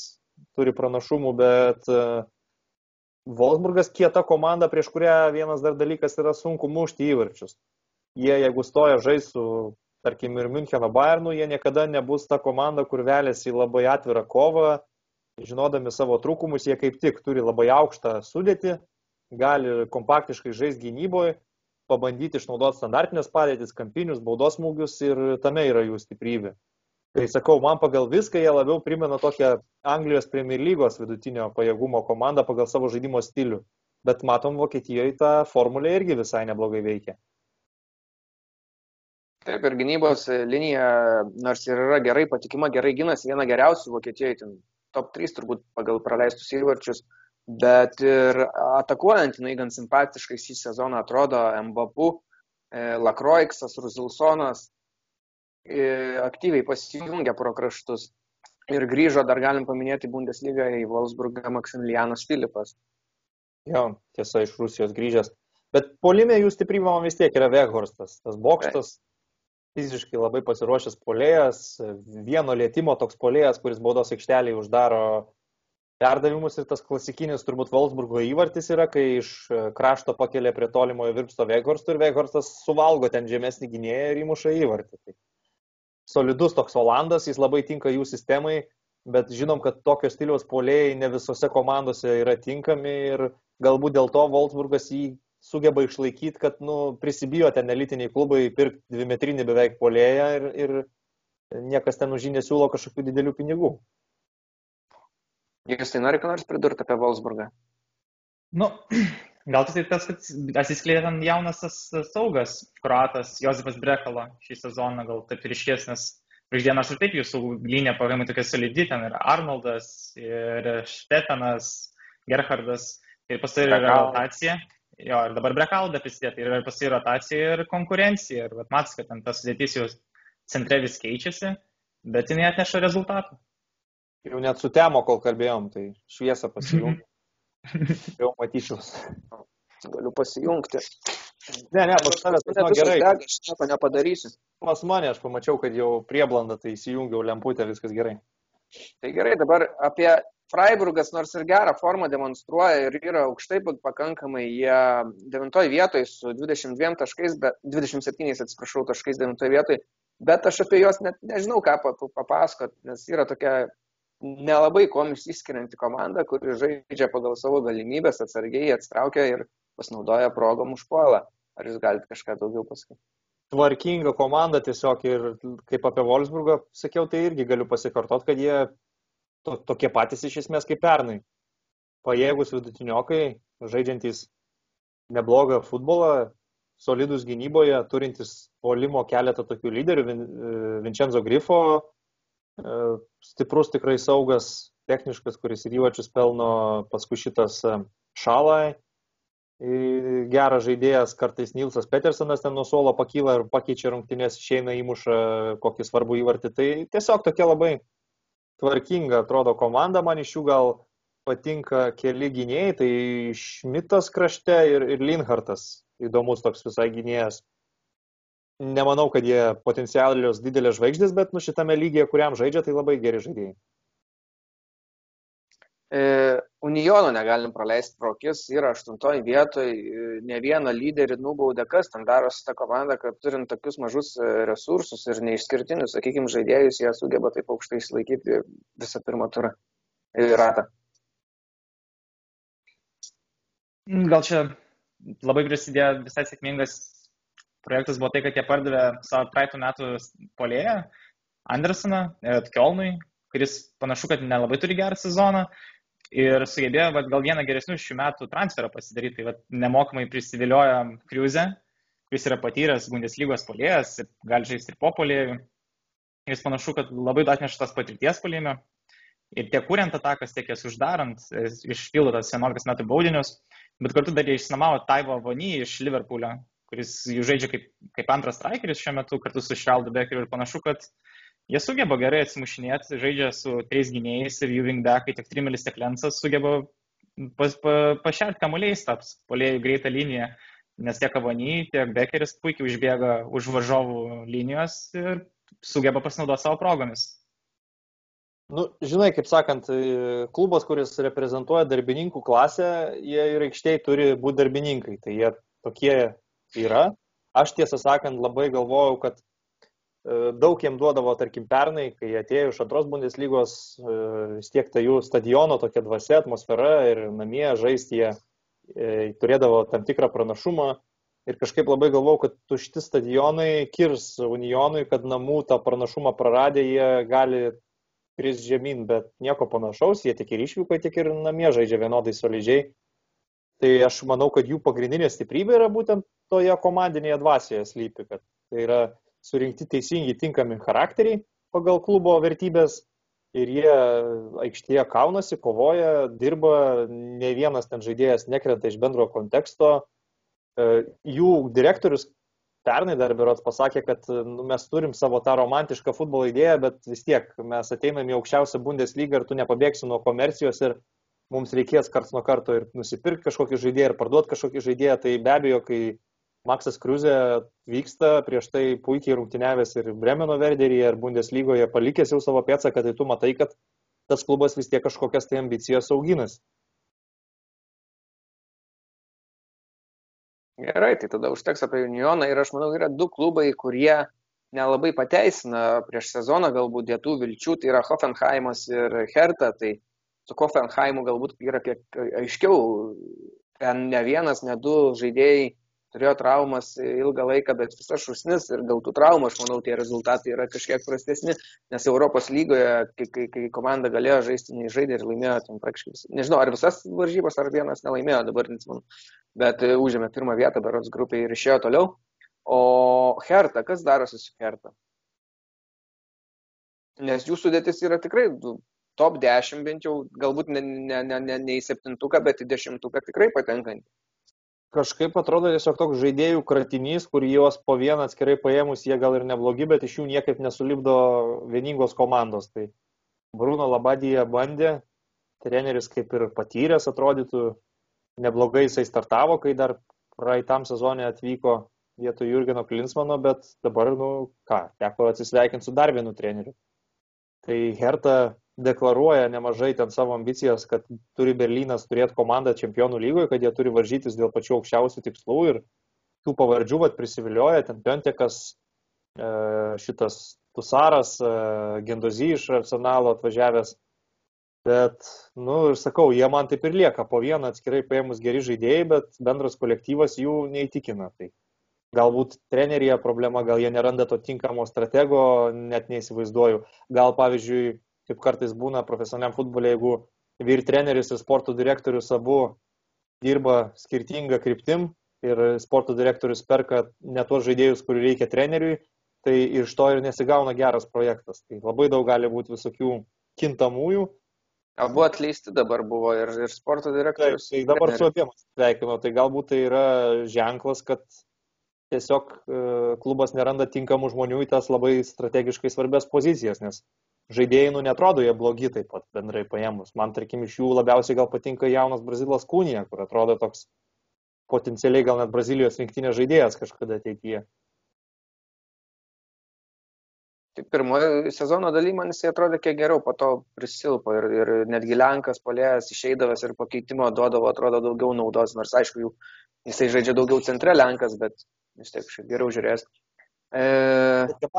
turi pranašumų, bet e, Wolfsburgas kieta komanda, prieš kurią vienas dar dalykas yra sunku mušti įvarčius. Jie, jeigu stoja žais su tarkim, ir Müncheno Bayernų, jie niekada nebus ta komanda, kur velėsi į labai atvirą kovą, žinodami savo trūkumus, jie kaip tik turi labai aukštą sudėtį, gali kompaktiškai žaisti gynyboje, pabandyti išnaudoti standartinės padėtis, kampinius, baudos smūgius ir tame yra jų stiprybė. Tai sakau, man pagal viską jie labiau primena tokią Anglijos Premier lygos vidutinio pajėgumo komandą pagal savo žaidimo stilių. Bet matom, Vokietijoje ta formulė irgi visai neblogai veikia. Taip, ir gynybos linija, nors ir yra gerai patikima, gerai gynasi, viena geriausių Vokietijoje, top 3 turbūt pagal praleistus įvarčius, bet ir atakuojant jinai gan simpatiškai šį sezoną atrodo Mbapu, e, Lakroiksas, Ruzilsonas e, aktyviai pasijungia pro kraštus. Ir grįžo, dar galim paminėti Bundesliga į Wolfsburgą Maksimilianas Filipas. Jo, tiesa, iš Rusijos grįžęs. Bet polime jų stiprybė man vis tiek yra Veghorstas. Tas bokštas, fiziškai labai pasiruošęs polėjas, vieno lėtimo toks polėjas, kuris baudos aikšteliai uždaro perdavimus ir tas klasikinis turbūt Valsburgo įvartis yra, kai iš krašto pakelia prie tolimojo virpsto Veghorsto ir Veghorstas suvalgo ten žemesnį gynėją ir įmuša įvartį. Tai solidus toks Olandas, jis labai tinka jų sistemai, bet žinom, kad tokio stiliaus polėjai ne visose komandose yra tinkami ir galbūt dėl to Wolfsburgas jį sugeba išlaikyti, kad nu, prisibijo ten elitiniai klubai pirkti dvimetrinį beveik polėją ir, ir niekas ten už jį nesiūlo kažkokių didelių pinigų. Jūs tai nori ką nors pridurti apie Wolfsburgą? Nu, [clears throat] gal tai tas, kad atsiskleidė ten jaunas saugas, kroatas Josifas Brekalo šį sezoną, gal taip ir iškesnis. Prieš dieną aš ir taip jūsų linija pakankamai tokia solidi, ten ir Arnoldas, ir Štefanas, Gerhardas, ir paskui yra rotacija. Jo, ir dabar brekalda prisidėti, ir paskui rotacija ir konkurencija. Ir vat, matas, kad ten tas sudėtis jau centre vis keičiasi, bet jinai atneša rezultatų. Jau net su temo, kol kalbėjom, tai šviesą pasijungti. [laughs] jau matyčiaus. Galiu pasijungti. Ne, ne, pas tavęs tai gerai. Aš nieko nepadarysiu. Pas mane aš pamačiau, kad jau prieblanda, tai įsijungiau lemputę, viskas gerai. Tai gerai, dabar apie Freiburgas nors ir gerą formą demonstruoja ir yra aukštai pakankamai, jie 9 vietoje su 22 taškais, bet 27, atsiprašau, taškais 9 vietoje, bet aš apie juos net nežinau, ką papasakot, nes yra tokia nelabai kom išsiskirianti komanda, kuri žaidžia pagal savo galimybės, atsargiai atstraukia ir pasinaudoja progom užpuolą. Ar jūs galite kažką daugiau pasakyti? Tvarkinga komanda tiesiog ir kaip apie Wolfsburgą sakiau, tai irgi galiu pasikartot, kad jie to, tokie patys iš esmės kaip pernai. Pajėgus vidutiniokai, žaidžiantys neblogą futbolą, solidus gynyboje, turintys polimo keletą tokių lyderių, Vincenzo Grifo, e, stiprus tikrai saugas, techniškas, kuris ir įvačius pelno, paskui šitas e, Šalai, geras žaidėjas, kartais Nilsas Petersonas ten nuo suolo pakyla ir pakeičia rungtynės, išeina įmuša kokį svarbų įvartį. Tai tiesiog tokia labai tvarkinga atrodo komanda, man iš jų gal patinka keli gynėjai, tai Šmitas krašte ir, ir Linhartas, įdomus toks visai gynėjas. Nemanau, kad jie potencialios didelės žvaigždės, bet nu šitame lygyje, kuriam žaidžia, tai labai geri žaidėjai. E, Unijono negalim praleisti pro akis, yra aštuntoji vietoje, ne vieną lyderį nubaudė, kas ten daro su ta komanda, kad turint tokius mažus e, resursus ir neišskirtinius, sakykime, žaidėjus, jie sugeba taip aukštai išlaikyti visą pirmą turą ir ratą. Gal čia labai prisidėjo visai sėkmingas projektas buvo tai, kad jie pardavė savo praeitų metų polėją Andersoną, Kielnui, kuris panašu, kad nelabai turi gerą sezoną ir sugebėjo vat, gal vieną geresnių šių metų transferą pasidaryti. Tai vat, nemokamai prisiviliojo Kriuzę, kuris yra patyręs Bundeslygos polėjas gali žaisti ir po polėjų. Jis panašu, kad labai atneša tas patirties polėjimo. Ir tiek kuriant atakas, tiek jas uždarant, išpildo tas 11 metų baudinius, bet kartu dar jie išsinamavo Taivo Vony iš Liverpoolio, kuris jų žaidžia kaip, kaip antras strikeris šiuo metu kartu su Šraldu Bekeriu ir panašu, kad Jie sugeba gerai atsimušinėti, žaidžia su trys gynėjais ir jų wingbackai, tiek Trimelis, tiek Lensas sugeba pas, pa, pašerti kamuoliais taps, polėjų greitą liniją, nes tiek Kavany, tiek Bekeris puikiai užbėga už varžovų linijos ir sugeba pasinaudoti savo progomis. Nu, žinai, kaip sakant, klubas, kuris reprezentuoja darbininkų klasę, jie ir aikštėje turi būti darbininkai. Tai jie tokie yra. Aš tiesą sakant labai galvojau, kad E, daug jiem duodavo, tarkim, pernai, kai atėjo iš antros bundeslygos, e, vis tiek tai jų stadiono tokia dvasia, atmosfera ir namie žaisti jie e, turėdavo tam tikrą pranašumą. Ir kažkaip labai galvau, kad tušti stadionai kirs Unionui, kad namų tą pranašumą praradę jie gali kris žemyn, bet nieko panašaus, jie tiek ir išvyko, tiek ir namie žaidžia vienodai solidžiai. Tai aš manau, kad jų pagrindinė stiprybė yra būtent toje komandinėje dvasioje slypi, kad tai yra surinkti teisingi, tinkami charakteriai pagal klubo vertybės ir jie aikštėje kaunasi, kovoja, dirba, ne vienas ten žaidėjas nekrenta iš bendro konteksto. E, jų direktorius pernai dar berots pasakė, kad nu, mes turim savo tą romantišką futbolo idėją, bet vis tiek mes ateinam į aukščiausią Bundeslygą ir tu nepabėgsi nuo komercijos ir mums reikės karts nuo karto ir nusipirkti kažkokį žaidėją ir parduoti kažkokį žaidėją. Tai be abejo, kai Maksas Kriuzė vyksta, prieš tai puikiai rungtyniavęs ir Bremeno Verderyje, ir Bundeslygoje palikęs jau savo pėdsaką, tai tu matai, kad tas klubas vis tiek kažkokias tai ambicijas auginas. Gerai, tai tada užteks apie Unioną ir aš manau, yra du klubai, kurie nelabai pateisina prieš sezoną galbūt dėtų vilčių, tai yra Hoffenheimas ir Hertha, tai su Hoffenheimu galbūt yra kiek aiškiau, ten ne vienas, ne du žaidėjai turėjo traumas ilgą laiką, bet visas šusnis ir dėl tų traumų, aš manau, tie rezultatai yra kažkiek prastesni, nes Europos lygoje, kai, kai, kai komanda galėjo žaisti, nei žaidė ir laimėjo, ten praktiškai, nežinau, ar visas varžybas, ar vienas nelaimėjo, dabar nesimanu, bet e, užėmė pirmą vietą berots grupiai ir išėjo toliau. O Herta, kas darosi su Herta? Nes jų sudėtis yra tikrai top 10 bent jau, galbūt ne, ne, ne, ne, ne į septintuką, bet į dešimtuką tikrai patenkantį kažkaip atrodo tiesiog toks žaidėjų kratinys, kur juos po vieną atskirai paėmus jie gal ir neblogi, bet iš jų niekaip nesulipdo vieningos komandos. Tai Bruno Labadija bandė, treneris kaip ir patyręs atrodytų, neblogai jisai startavo, kai dar praeitam sezonė atvyko vietoj Jurgeno Klinsmano, bet dabar, nu ką, teko atsisveikinti su dar vienu treneriu. Tai Herta deklaruoja nemažai ten savo ambicijas, kad turi Berlynas turėti komandą čempionų lygoje, kad jie turi varžytis dėl pačių aukščiausių tikslų ir tų pavardžių vat, prisivilioja, ten Piontekas, e, šitas Tusaras, e, Gendozy iš Arsenalo atvažiavęs. Bet, nu, ir sakau, jie man taip ir lieka, po vieną atskirai paėmus geri žaidėjai, bet bendras kolektyvas jų neįtikina. Tai galbūt treneryje problema, gal jie neranda to tinkamo stratego, net neįsivaizduoju. Gal, pavyzdžiui, kaip kartais būna profesionaliam futbolė, jeigu vyr treneris ir sporto direktorius abu dirba skirtingą kryptim ir sporto direktorius perka ne tuos žaidėjus, kurių reikia treneriui, tai iš to ir nesigauna geras projektas. Tai labai daug gali būti visokių kintamųjų. Abu atleisti dabar buvo ir, ir sporto direktorius. Taip, tai dabar su abiem sveikinu. Tai galbūt tai yra ženklas, kad tiesiog e, klubas neranda tinkamų žmonių į tas labai strategiškai svarbias pozicijas, nes žaidėjai, nu, netrodo jie blogi taip pat bendrai paėmus. Man, tarkim, iš jų labiausiai gal patinka jaunas Brazilas Kūnija, kur atrodo toks potencialiai gal net Brazilijos rinktinės žaidėjas kažkada ateityje. Tai pirmojo sezono daly man jisai atrodė kiek geriau, po to prisilpo ir, ir netgi Lenkas polėjas išeidavęs ir pakeitimo duodavo, atrodo, daugiau naudos, nors aišku, jų, jisai žaidžia daugiau centre Lenkas, bet vis tiek geriau žiūrės. E,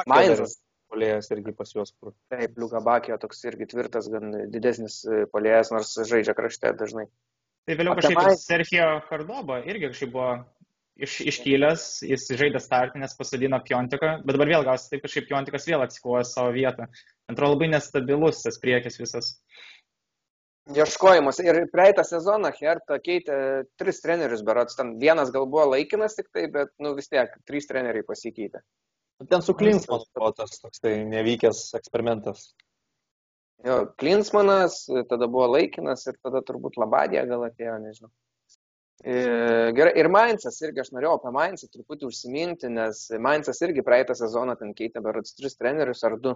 Mainzas. Polėjas irgi pas juos kur. Taip, Liuka Bakio toks irgi tvirtas, gan didesnis polėjas, nors žaidžia krašte dažnai. Tai vėliau kažkaip Sergio Kardoba irgi kažkaip buvo iš, iškylęs, jis žaidė startinės, pasadino Piontiką, bet dabar vėl gausi taip, kažkaip Piontikas vėl atsikovoja savo vietą. Atrodo labai nestabilus tas priekis visas. Ieškojimas. Ir praeitą sezoną Hertha keitė tris trenerius, berots ten vienas gal buvo laikinas tik tai, bet nu, vis tiek trys treneriai pasikeitė. Ten su Klinsmanu buvo tas toks tai nevykęs eksperimentas. Jo, Klinsmanas, tada buvo laikinas ir tada turbūt Labadė gal atėjo, nežinau. E, gerai, ir Mainzas irgi, aš norėjau apie Mainzą truputį užsiminti, nes Mainzas irgi praeitą sezoną ten keitė berods tris trenerius ar du.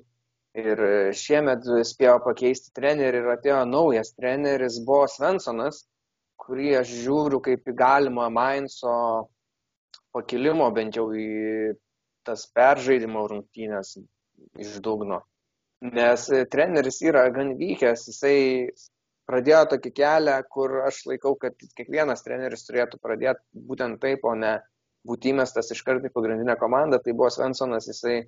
Ir šiemet spėjo pakeisti trenerį ir atėjo naujas treneris, buvo Svensonas, kurį aš žiūriu kaip į galimą Mainzo pakilimo bent jau į tas peržaidimo rungtynės iš dugno. Nes treneris yra gan vykęs, jisai pradėjo tokį kelią, kur aš laikau, kad kiekvienas treneris turėtų pradėti būtent taip, o ne būti įmestas iš karto į pagrindinę komandą. Tai buvo Svensonas, jisai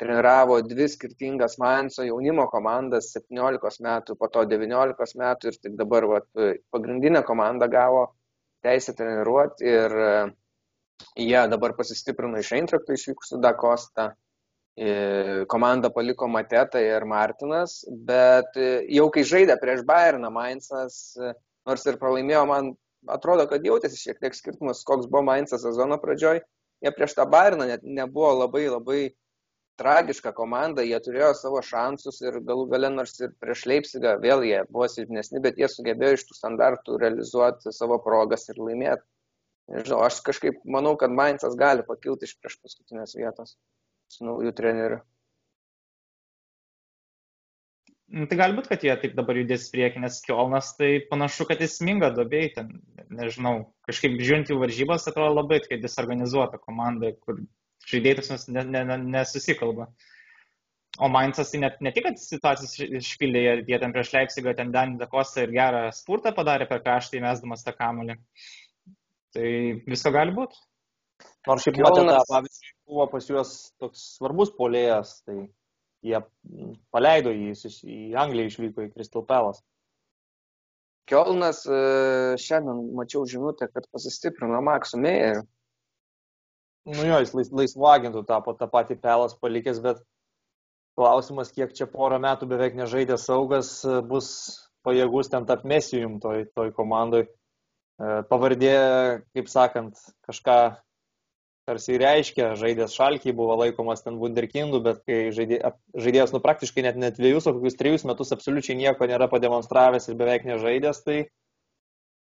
treniravo dvi skirtingas Mainzo jaunimo komandas, 17 metų, po to 19 metų ir tik dabar vat, pagrindinę komandą gavo teisę treniruoti ir jie dabar pasistiprino iš Eintrakto išvykusių Dakostą Komandą paliko Mateta ir Martinas, bet e, jau kai žaidė prieš Bayerną, Mainzas, e, nors ir pralaimėjo, man atrodo, kad jautėsi šiek tiek skirtumas, koks buvo Mainzas sezono pradžioj. Jie prieš tą Bayerną net nebuvo labai labai tragiška komanda, jie turėjo savo šansus ir galų gale nors ir prieš Leipzigą vėl jie buvo silpnesni, bet jie sugebėjo iš tų standartų realizuoti savo progas ir laimėti. Nežinau, aš kažkaip manau, kad Mainzas gali pakilti iš prieš paskutinės vietos su nauju treneriu. Nu, tai galbūt, kad jie taip dabar judės prieki, nes Kielnas tai panašu, kad jis minga dobėjai, ten, nežinau, kažkaip žiūrint jų varžybas, atrodo labai tokia disorganizuota komanda, kur ne, nesusikalba. O Mainzas tai net ne tik, kad situacijas išpildė, jie, jie ten prieš Leipzigą, ten Danį Dakostą ir gerą spurtą padarė per kraštą įmesdamas tą kamulį. Tai visko gali būti. Nors šiaip matėte, pavyzdžiui, buvo pas juos toks svarbus polėjas, tai jie paleido jį, jis į Angliją išvyko į Crystal Palace. Kielnas e, šiandien mačiau žinutę, kad pasistiprino Maksu Meijeriu. Nu jo, jis lais, laisvu agentu tapo tą patį Pelas palikęs, bet klausimas, kiek čia porą metų beveik nežaidė saugas, e, bus pajėgus ten tap mesijum toj, toj komandai. E, pavardė, kaip sakant, kažką tarsi reiškia, žaidęs šalkiai buvo laikomas ten wunderkindu, bet kai žaidė, žaidėjas nu praktiškai net net dviejus, o kokius trejus metus absoliučiai nieko nėra pademonstravęs ir beveik nežaidęs, tai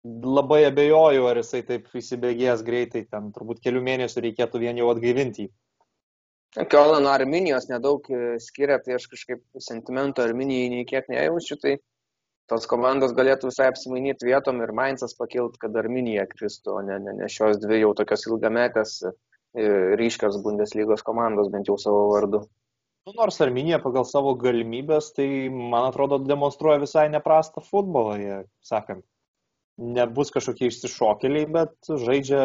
labai abejoju, ar jisai taip įsibėgės greitai, ten turbūt kelių mėnesių reikėtų vien jau atgaivinti. Kiolano Arminijos nedaug e, skiria, tai aš kažkaip sentimento Arminijai nei kiek nejaučiu, tai tos komandos galėtų visai apsimainyti vietom ir Mainzas pakilt, kad Arminija kristų, o ne, ne, ne šios dvi jau tokios ilgametės e, ryškios Bundeslygos komandos, bent jau savo vardu. Nu, nors Arminija pagal savo galimybės, tai man atrodo demonstruoja visai neprastą futbolą, jie, sakant. Nebus kažkokie išsišokėliai, bet žaidžia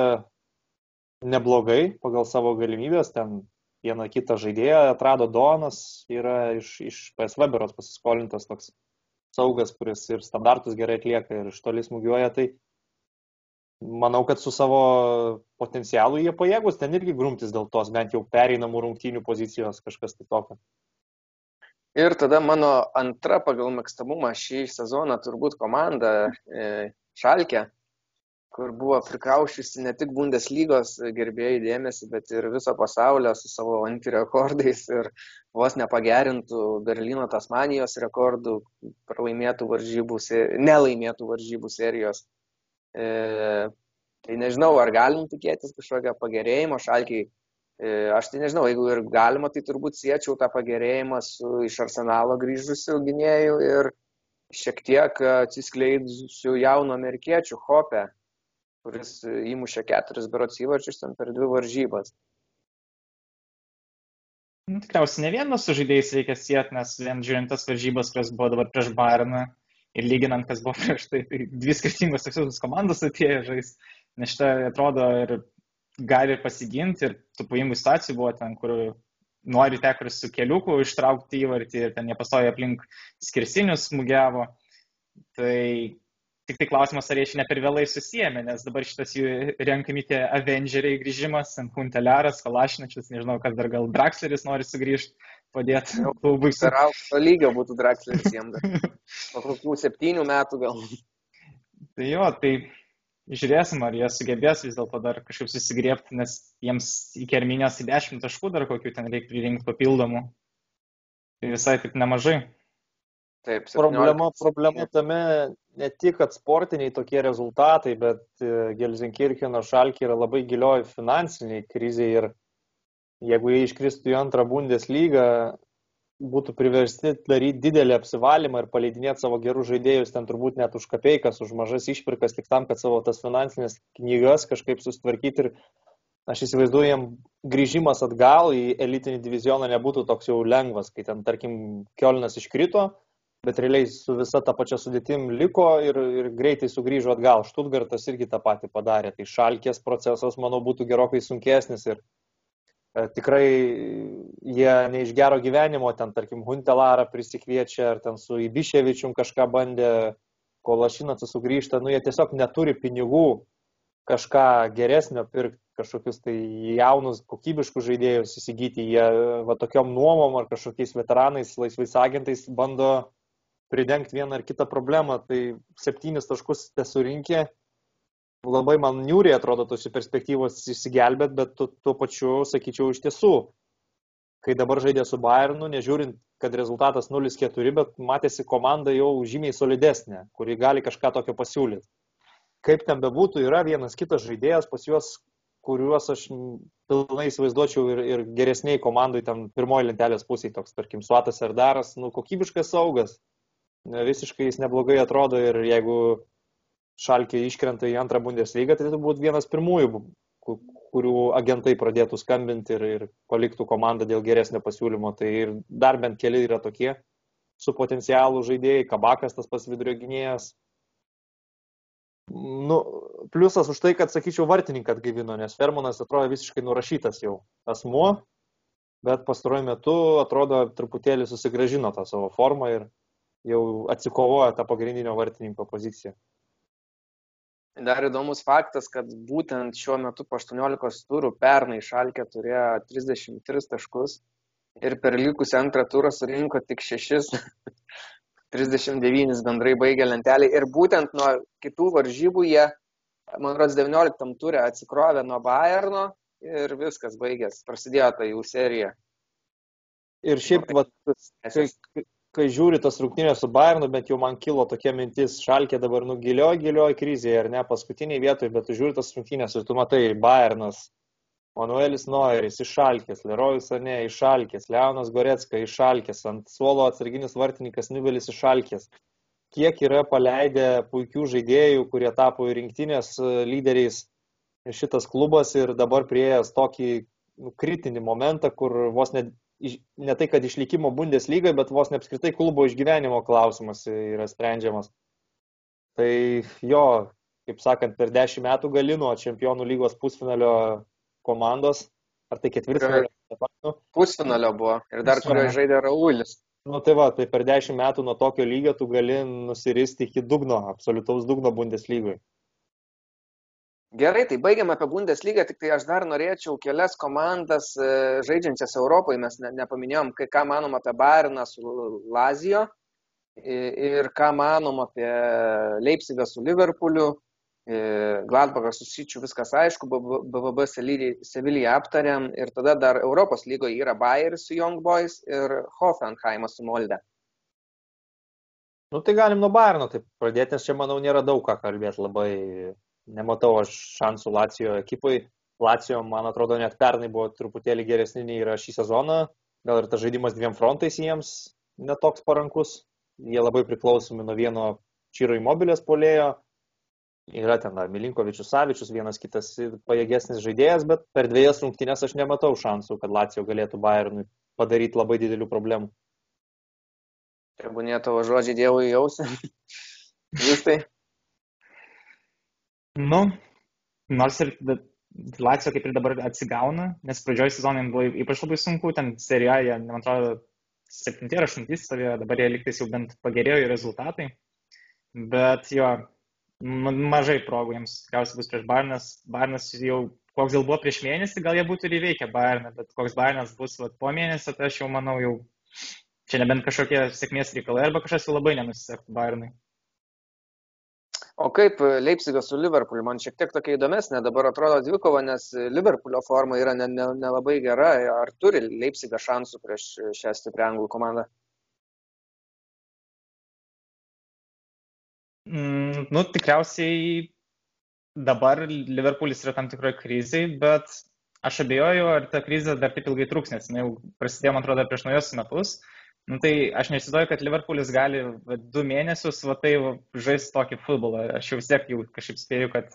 neblogai pagal savo galimybės, ten vieną kitą žaidėją atrado Donas, yra iš, iš PSV beros pasiskolintas toks saugas, kuris ir standartus gerai atlieka ir iš toli smūgiuoja, tai manau, kad su savo potencialu jie pajėgus ten irgi grumtis dėl tos bent jau pereinamų rungtynių pozicijos kažkas tai tokio. Ir tada mano antra pagal mėgstamumą šį sezoną turbūt komanda e, Šalkė kur buvo prikaušiusi ne tik Bundeslygos gerbėjai dėmesį, bet ir viso pasaulio su savo antirekordais ir vos nepagerintų Berlyno Tasmanijos rekordų pralaimėtų varžybų, nelaimėtų varžybų serijos. E, tai nežinau, ar galim tikėtis kažkokio pagerėjimo šalkiai. E, aš tai nežinau, jeigu ir galima, tai turbūt siečiau tą pagerėjimą su iš arsenalo grįžusiu gynėju ir šiek tiek atsiskleidusiu jauno amerikiečių Hope kuris įmušė keturis berots įvarčius ten per dvi varžybas. Nu, tikriausiai ne vienas su žaidėjais reikia sieti, nes vien žiūrint tas varžybas, kurios buvo dabar prieš Bayerną ir lyginant, kas buvo [laughs] prieš tai, tai dvi skirtingos tokios komandos atėjo žais, nes šitą atrodo ir gali ir pasiginti ir tų paimų situacijų buvo ten, kur nori te, kuris su keliuku ištraukti įvartį ir ten jie pastoja aplink skirsinius smūgiavo. Tai Tik tai klausimas, ar jie šiandien per vėlai susijėmė, nes dabar šitas jų renkami tie Avengeriai grįžimas, Hunteliaras, Kalašinačius, nežinau, kas dar gal Draxleris nori sugrįžti, padėti klubui. Per aukšto lygio būtų Draxleris jiems. Po kokių septynių metų gal. Tai jo, tai žiūrėsim, ar jie sugebės vis dėlto dar kažkaip susigriepti, nes jiems iki arminės į 10 taškų dar kokių ten reikia pririnkti papildomų. Tai visai taip nemažai. Taip, 17. problema, problema tame ne tik, kad sportiniai tokie rezultatai, bet e, Gelsenkircheno šalkiai yra labai gilioj finansiniai kriziai ir jeigu jie iškristų į antrą Bundeslygą, būtų priversti daryti didelį apsivalymą ir paleidinėti savo gerus žaidėjus ten turbūt net už kapeikas, už mažas išpirkas, tik tam, kad savo tas finansinės knygas kažkaip sustvarkyti ir aš įsivaizduoju, jiem grįžimas atgal į elitinį divizioną nebūtų toks jau lengvas, kai ten, tarkim, Kielnas iškrito, bet realiai su visa ta pačia sudėtim liko ir, ir greitai sugrįžo atgal. Štutgartas irgi tą patį padarė. Tai šalkės procesas, manau, būtų gerokai sunkesnis ir e, tikrai jie ne iš gero gyvenimo, ten tarkim Huntelarą prisikviečia, ar ten su Ibiševičium kažką bandė, kol Lašinacas sugrįžta, nu jie tiesiog neturi pinigų kažką geresnio pirkti, kažkokius tai jaunus, kokybiškus žaidėjus įsigyti, jie va tokiom nuomom ar kažkokiais veteranais, laisvais agentais bando pridengti vieną ar kitą problemą, tai septynis taškus nesurinkė. Labai man niūriai atrodo tos perspektyvos įsigelbėt, bet tu, tuo pačiu, sakyčiau, iš tiesų, kai dabar žaidė su Bayernu, nežiūrint, kad rezultatas 0-4, bet matėsi komanda jau žymiai solidesnė, kuri gali kažką tokio pasiūlyti. Kaip ten bebūtų, yra vienas kitas žaidėjas pas juos, kuriuos aš pilnai įsivaizduočiau ir, ir geresniai komandai, ten pirmoji lentelės pusėje, toks, tarkim, Suatas ar Daras, nu, kokybiškas saugas, visiškai jis neblogai atrodo ir jeigu Šalkė iškrenta į antrą Bundeslygą, tai turbūt vienas pirmųjų, kurių agentai pradėtų skambinti ir, ir paliktų komandą dėl geresnio pasiūlymo. Tai ir dar bent keli yra tokie su potencialu žaidėjai, Kabakas tas pas vidurio gynėjas. Nu, pliusas už tai, kad, sakyčiau, vartininką atgaivino, nes Fermonas atrodo visiškai nurašytas jau asmuo, bet pastaruoju metu atrodo truputėlį susigražino tą savo formą ir jau atsikovojo tą pagrindinio vartininko poziciją. Dar įdomus faktas, kad būtent šiuo metu po 18 turų pernai Šalkė turėjo 33 taškus ir per likusį antrą turą surinko tik 6, 39 [laughs] bendrai baigė lentelį ir būtent nuo kitų varžybų jie, man rodos, 19 turė atsikrovė nuo Bayerno ir viskas baigės, prasidėjo ta jų serija. Ir šiaip, va, kai, kai žiūri tas rungtynės su Bayernu, bet jau man kilo tokia mintis, šalkė dabar nu gilioj, gilioj krizėje, ar ne, paskutiniai vietoj, bet tu žiūri tas rungtynės ir tu matai, Bayernas, Manuelis Noeris išalkės, Lerojus Ane išalkės, Leonas Goretska išalkės, ant suolo atsarginis vartininkas Nivelis išalkės. kiek yra paleidę puikių žaidėjų, kurie tapo rinktinės e, lyderiais šitas klubas ir dabar prieėjęs tokį nu, kritinį momentą, kur vos ne, ne tai, kad išlikimo Bundeslygai, bet vos ne apskritai klubo išgyvenimo klausimas yra sprendžiamas. Tai jo, kaip sakant, per dešimt metų gali nuo čempionų lygos pusfinalio komandos, ar tai ketvirtfinalio? Pusfinalio buvo ir dar kurioje žaidė Raulis. Nu tai va, tai per dešimt metų nuo tokio lygio tu gali nusiristi iki dugno, absoliutaus dugno Bundeslygoje. Gerai, tai baigiam apie Bundeslygą, tik tai aš dar norėčiau kelias komandas e, žaidžiančias Europoje, mes ne, nepaminėjom, kai, ką manom apie Bariną su Lazijo ir ką manom apie Leipzigą su Liverpooliu, Gladbachas susičių, viskas aišku, BVB Sevilyje aptariam ir tada dar Europos lygoje yra Bayeris su Young Boys ir Hoffenheimas su Molde. Nu tai galim nuo Bayerno taip pradėti, nes čia manau nėra daug ką kalbėti, labai nematau aš šansų Lacijo ekipai. Lacijo, man atrodo, net pernai buvo truputėlį geresni nei yra šį sezoną, gal ir tas žaidimas dviem frontais jiems netoks parankus, jie labai priklausomi nuo vieno Čyro įmobilės polėjo, yra ten Milinkovičius Savičius, vienas kitas pajėgesnis žaidėjas, bet per dviejas rungtynės aš nematau šansų, kad Lacijo galėtų Bayernui padaryti labai didelių problemų. Tebūnė tavo žodžiai Dievui jausi. [laughs] Jūs tai? Nu, nors ir Lacijo kaip ir dabar atsigauna, nes pradžioje sezonai buvo ypač labai sunku, ten serijoje, man atrodo, 7 ar 8 stovėjo, dabar jie liktais jau bent pagerėjo rezultatai. Bet jo, mažai progų jiems tikriausiai bus prieš Barnas. Barnas jau, koks jau buvo prieš mėnesį, gal jie būtų ir įveikę Barną, bet koks Barnas bus vat, po mėnesio, tai aš jau manau jau čia nebent kažkokie sėkmės reikalai arba kažkas jau labai nenusisektų Barnai. O kaip Leipzigas su Liverpooliu, man šiek tiek tokia įdomesnė dabar atrodo dvikova, nes Liverpoolio forma yra nelabai ne, ne, ne gera. Ar turi Leipzigas šansų prieš šią stiprią anglų komandą? Mm, nu, tikriausiai dabar Liverpoolis yra tam tikroje krizėje, bet aš abejoju, ar ta krizė dar taip ilgai truks, nes jinai prasidėjo, man atrodo, prieš naujus metus. Nu, tai aš nesįdoju, kad Liverpoolis gali va, du mėnesius va, tai žaisti tokį futbolą. Aš jau vis tiek jau kažkaip spėju, kad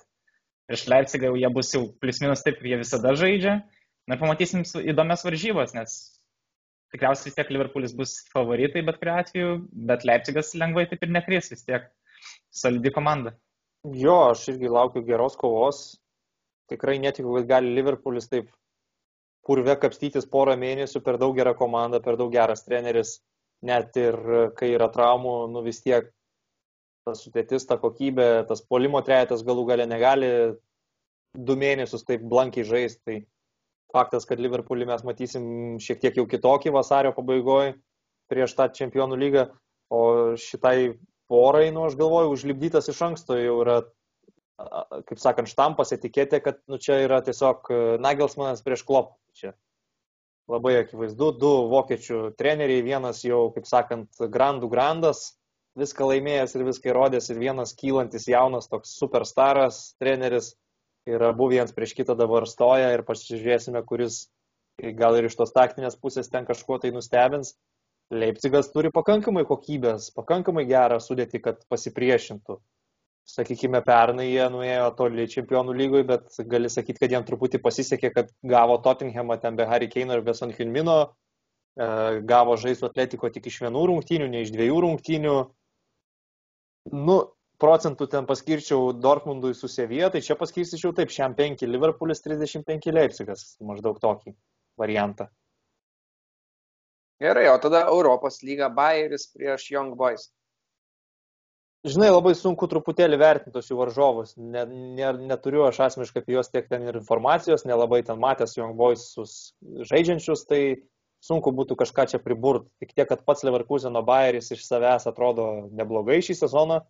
prieš Leipzigą jau jie bus jau plius minus taip, jie visada žaidžia. Na pamatysim įdomias varžybas, nes tikriausiai vis tiek Liverpoolis bus favoritai bet kuriu atveju, bet Leipzigas lengvai taip ir nekris vis tiek solidi komanda. Jo, aš irgi laukiu geros kovos. Tikrai netikiu, kad gali Liverpoolis taip purve kapstytis porą mėnesių per daug gerą komandą, per daug geras treneris. Net ir kai yra traumų, nu vis tiek tas sudėtis, ta kokybė, tas polimo trejetas galų gale negali du mėnesius taip blankiai žaisti. Tai faktas, kad Liverpoolį mes matysim šiek tiek jau kitokį vasario pabaigoje prieš tą čempionų lygą, o šitai porai, nu, aš galvoju, užlibdytas iš anksto jau yra, kaip sakant, štampas etiketė, kad nu, čia yra tiesiog e, Nagelsmanas prieš klop. Čia labai akivaizdu, du vokiečių treneriai, vienas jau, kaip sakant, grandų grandas, viską laimėjęs ir viską įrodęs, ir vienas kylantis jaunas toks superstaras treneris. Ir abu vienas prieš kitą dabar stoja ir pasižiūrėsime, kuris gal ir iš tos taktinės pusės ten kažkuo tai nustebins. Leipzigas turi pakankamai kokybės, pakankamai gerą sudėtį, kad pasipriešintų. Sakykime, pernai jie nuėjo toli čempionų lygoje, bet gali sakyti, kad jiem truputį pasisekė, kad gavo Tottenhamą ten be Harry Kane ir be Son Hilmino, e, gavo žaisti Atletiko tik iš vienų rungtynių, ne iš dviejų rungtynių. Nu, procentų ten paskirčiau Dortmundui su Sevija, tai čia paskirčiau taip, šiam 5 Liverpoolis, 35 Leipzigas, maždaug tokį variantą. Gerai, o tada Europos lyga Bayeris prieš Young Boys. Žinai, labai sunku truputėlį vertinti jų varžovus. Ne, ne, neturiu aš asmeniškai apie juos tiek ten ir informacijos, nelabai ten matęs Young Boys žaidžiančius, tai sunku būtų kažką čia priburti. Tik tiek, kad pats Leverkuseno Bayeris iš savęs atrodo neblogai šį sezoną.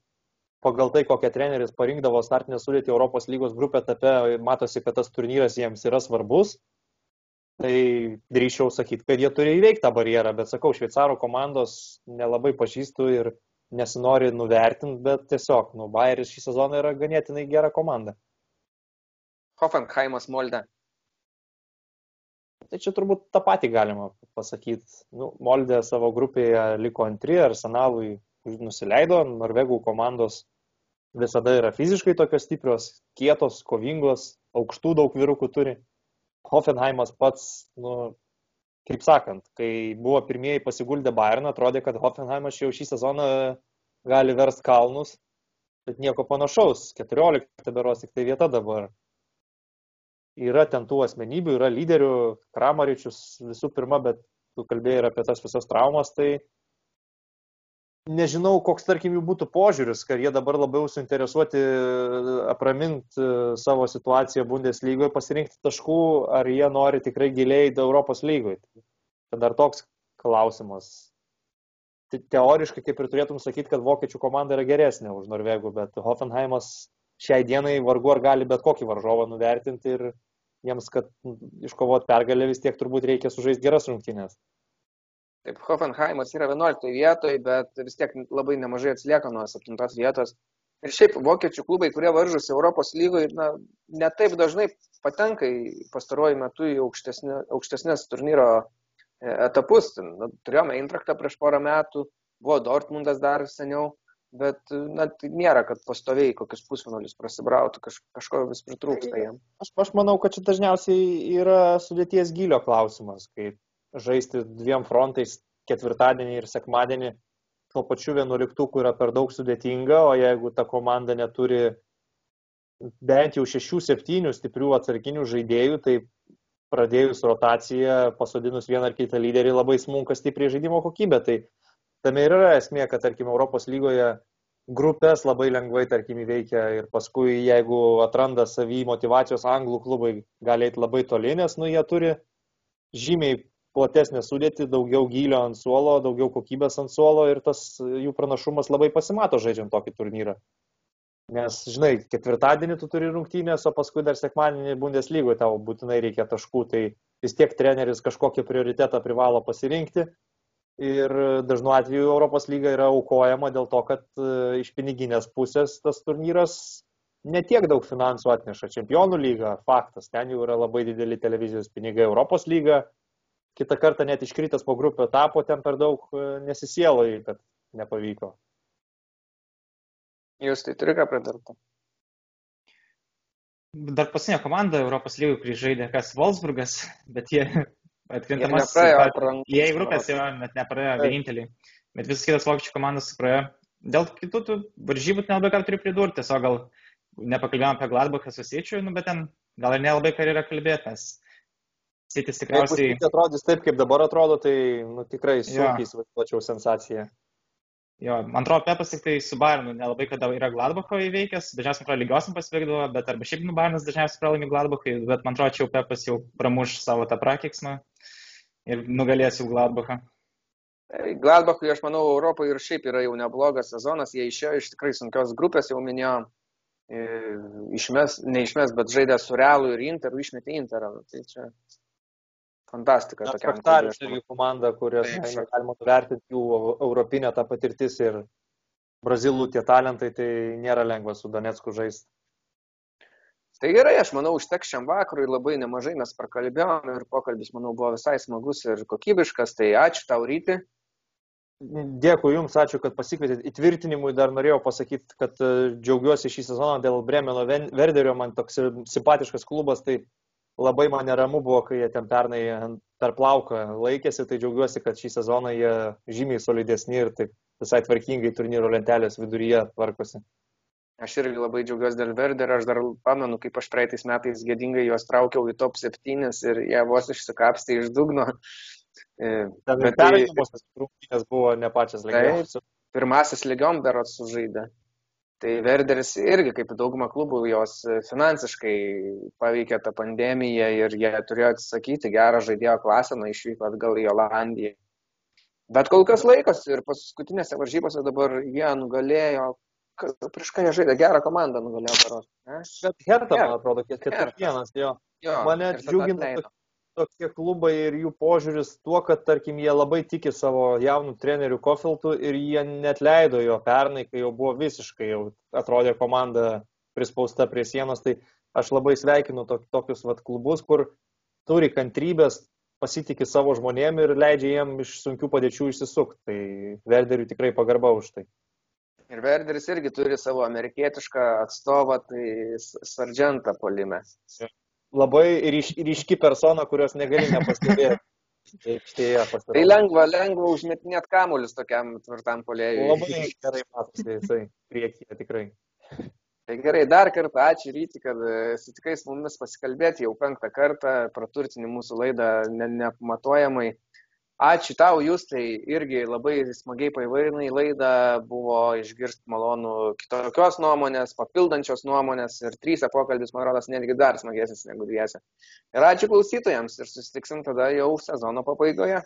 Pagal tai, kokią treneris parinkdavo startinę sudėti Europos lygos grupę etape, matosi, kad tas turnyras jiems yra svarbus tai drįšiau sakyti, kad jie turi įveikti tą barjerą, bet sakau, šveicarų komandos nelabai pažįstu ir nesinori nuvertinti, bet tiesiog, nu, Bayeris šį sezoną yra ganėtinai gera komanda. Hoffenheimas Molde. Tai čia turbūt tą patį galima pasakyti. Nu, Moldė savo grupėje liko antri, Arsenalui nusileido, norvegų komandos visada yra fiziškai tokios stiprios, kietos, kovingos, aukštų daug vyrukų turi. Hoffenheimas pats, nu, kaip sakant, kai buvo pirmieji pasiguldę Bayerną, atrodė, kad Hoffenheimas jau šį sezoną gali verst kalnus, bet nieko panašaus. 14 beros tik tai vieta dabar. Yra ten tų asmenybių, yra lyderių, Kramaričius visų pirma, bet tu kalbėjai ir apie tas visas traumas, tai nežinau, koks, tarkim, jų būtų požiūris, kad jie dabar labiau suinteresuoti e, apraminti e, savo situaciją Bundeslygoje, pasirinkti taškų, ar jie nori tikrai giliai į Europos lygoje. Tai dar toks klausimas. Teoriškai, kaip ir turėtum sakyti, kad vokiečių komanda yra geresnė už Norvegų, bet Hoffenheimas šiai dienai vargu ar gali bet kokį varžovą nuvertinti ir jiems, kad iškovot pergalę vis tiek turbūt reikia sužaisti geras rungtynės. Taip, Hoffenheimas yra 11 vietoje, bet vis tiek labai nemažai atsilieka nuo 7 vietos. Ir šiaip vokiečių klubai, kurie varžosi Europos lygoje, na, netaip dažnai patenka į pastaruoju metu į aukštesnė, aukštesnės turnyro e, etapus. Na, turėjome Intraktą prieš porą metų, buvo Dortmundas dar seniau, bet na, tai nėra, kad pastoviai kokius pusfinalius prasibrautų, kaž, kažko vis pritrūksta jam. Aš, aš manau, kad čia dažniausiai yra sudėties gilio klausimas, kai žaisti dviem frontais ketvirtadienį ir sekmadienį tuo pačiu vienuoliktuku yra per daug sudėtinga, o jeigu ta komanda neturi bent jau šešių, septynių stiprių atsarginių žaidėjų, tai pradėjus rotaciją, pasodinus vieną ar kitą lyderį, labai smunka stipriai žaidimo kokybė. Tai tame ir yra esmė, kad, tarkim, Europos lygoje grupės labai lengvai, tarkim, įveikia ir paskui, jeigu atranda savy motivacijos, anglų klubai gali eiti labai toli, nes, nu, jie turi žymiai platesnę sudėtį, daugiau gylio ant suolo, daugiau kokybės ant suolo ir tas jų pranašumas labai pasimato žaidžiant tokį turnyrą. Nes, žinai, ketvirtadienį tu turi rungtynės, o paskui dar sekmadienį Bundeslygoje tau būtinai reikia taškų, tai vis tiek treneris kažkokį prioritetą privalo pasirinkti. Ir dažnu atveju Europos lyga yra aukojama dėl to, kad e, iš piniginės pusės tas turnyras netiek daug finansų atneša. Čempionų lyga, faktas, ten jau yra labai dideli televizijos pinigai. Europos lyga kitą kartą net iškritęs po grupio etapo, ten per daug e, nesisielai, kad nepavyko. Jūs tai turi ką pridurti? Dar pasinė komanda Europos lygų, kurį žaidė kas Wolfsburgas, bet jie atkrintamas. Jie į grupės jau net nepraėjo vienintelį, bet visas kitas vokiečių komandas praėjo. Dėl kitų tų varžybų nelabai ką turiu pridurti, tiesiog gal nepakalbėjom apie Gladbachą su Siečiu, nu, bet ten gal ir nelabai ką yra kalbėti, nes Sitis tikriausiai. Jeigu atrodys taip, kaip dabar atrodo, tai nu, tikrai sunkiai įsivaizduočiau sensaciją. Jo, man atrodo, Pepas tik tai su Bayernu nelabai kada yra Gladbacho įveikęs, dažniausiai pro lygiosiam pasveikdavo, bet arba šiaip nu Bayernas dažniausiai pralaimi Gladbachui, bet man atrodo, čia jau Pepas jau pramuš savo tą prakiksmą ir nugalės jau Gladbachą. Gladbachui, aš manau, Europoje ir šiaip yra jau neblogas sezonas, jie išėjo iš tikrai sunkios grupės, jau minėjau, išmes, neišmes, bet žaidė su Realu ir Interu, išmetė Interą. Nu, tai čia fantastika. Spektarius irgi komanda, kurios Taip, galima nuvertinti jų europinę tą patirtis ir brazilų tie talentai, tai nėra lengva su Donetsku žaisti. Tai gerai, aš manau, užteks šiam vakarui labai nemažai mes prakalbėjom ir pokalbis, manau, buvo visai smagus ir kokybiškas, tai ačiū tau ryti. Dėkui Jums, ačiū, kad pasikvietėt. Įtvirtinimui dar norėjau pasakyti, kad e, džiaugiuosi šį sezoną dėl Bremeno Verderio, man toks simpatiškas klubas, tai labai man neramu buvo, kai jie ten pernai per plauką laikėsi, tai džiaugiuosi, kad šį sezoną jie žymiai solidesni ir taip visai tvarkingai turnyro lentelės viduryje tvarkosi. Aš irgi labai džiaugiuosi dėl Verder, aš dar pamenu, kaip aš praeitais metais gėdingai juos traukiau į top 7 ir jie vos išsikapstė iš dugno. E, bet tai rungtynės buvo ne pačias lengviausias. Pirmasis lygiom berots sužaidė. Tai Verderis irgi, kaip dauguma klubų, jos finansiškai paveikė tą pandemiją ir jie turėjo atsisakyti gerą žaidėjo klasę, na išvyko atgal į Olandiją. Bet kol kas laikas ir paskutinėse varžybose dabar jie nugalėjo, prieš ką jie žaidė, gerą komandą nugalėjo paros. Bet Hertha, man atrodo, 4-1, jo. jo. Mane džiugina tokie klubai ir jų požiūris tuo, kad, tarkim, jie labai tiki savo jaunų trenerių Kofiltų ir jie net leido jo pernai, kai jau buvo visiškai, jau atrodė komanda prispausta prie sienos, tai aš labai sveikinu tokius vat, klubus, kur turi kantrybės pasitikė savo žmonėm ir leidžia jiem iš sunkių padėčių išsisukti. Tai Verderiui tikrai pagarba už tai. Ir Verderis irgi turi savo amerikietišką atstovą, tai Sargentą polime. Labai ryš, ryški persona, kurios negali nepastebėti. [laughs] Aikštėje pasirodė. Tai lengva, lengva užmetinėti kamuolius tokiam tvirtam polėjui. Labai gerai matosi jisai priekyje tikrai. Tai gerai, dar kartą ačiū ryti, kad e, sutikai su mumis pasikalbėti jau penktą kartą, praturtini mūsų laidą nepamatuojamai. Ačiū tau, jūs tai irgi labai smagiai paivairinai laidą, buvo išgirsti malonų kitokios nuomonės, papildančios nuomonės ir trys pokalbis, man rodos, netgi dar smagesnis negu dviese. Ir ačiū klausytojams ir susitiksim tada jau sezono pabaigoje.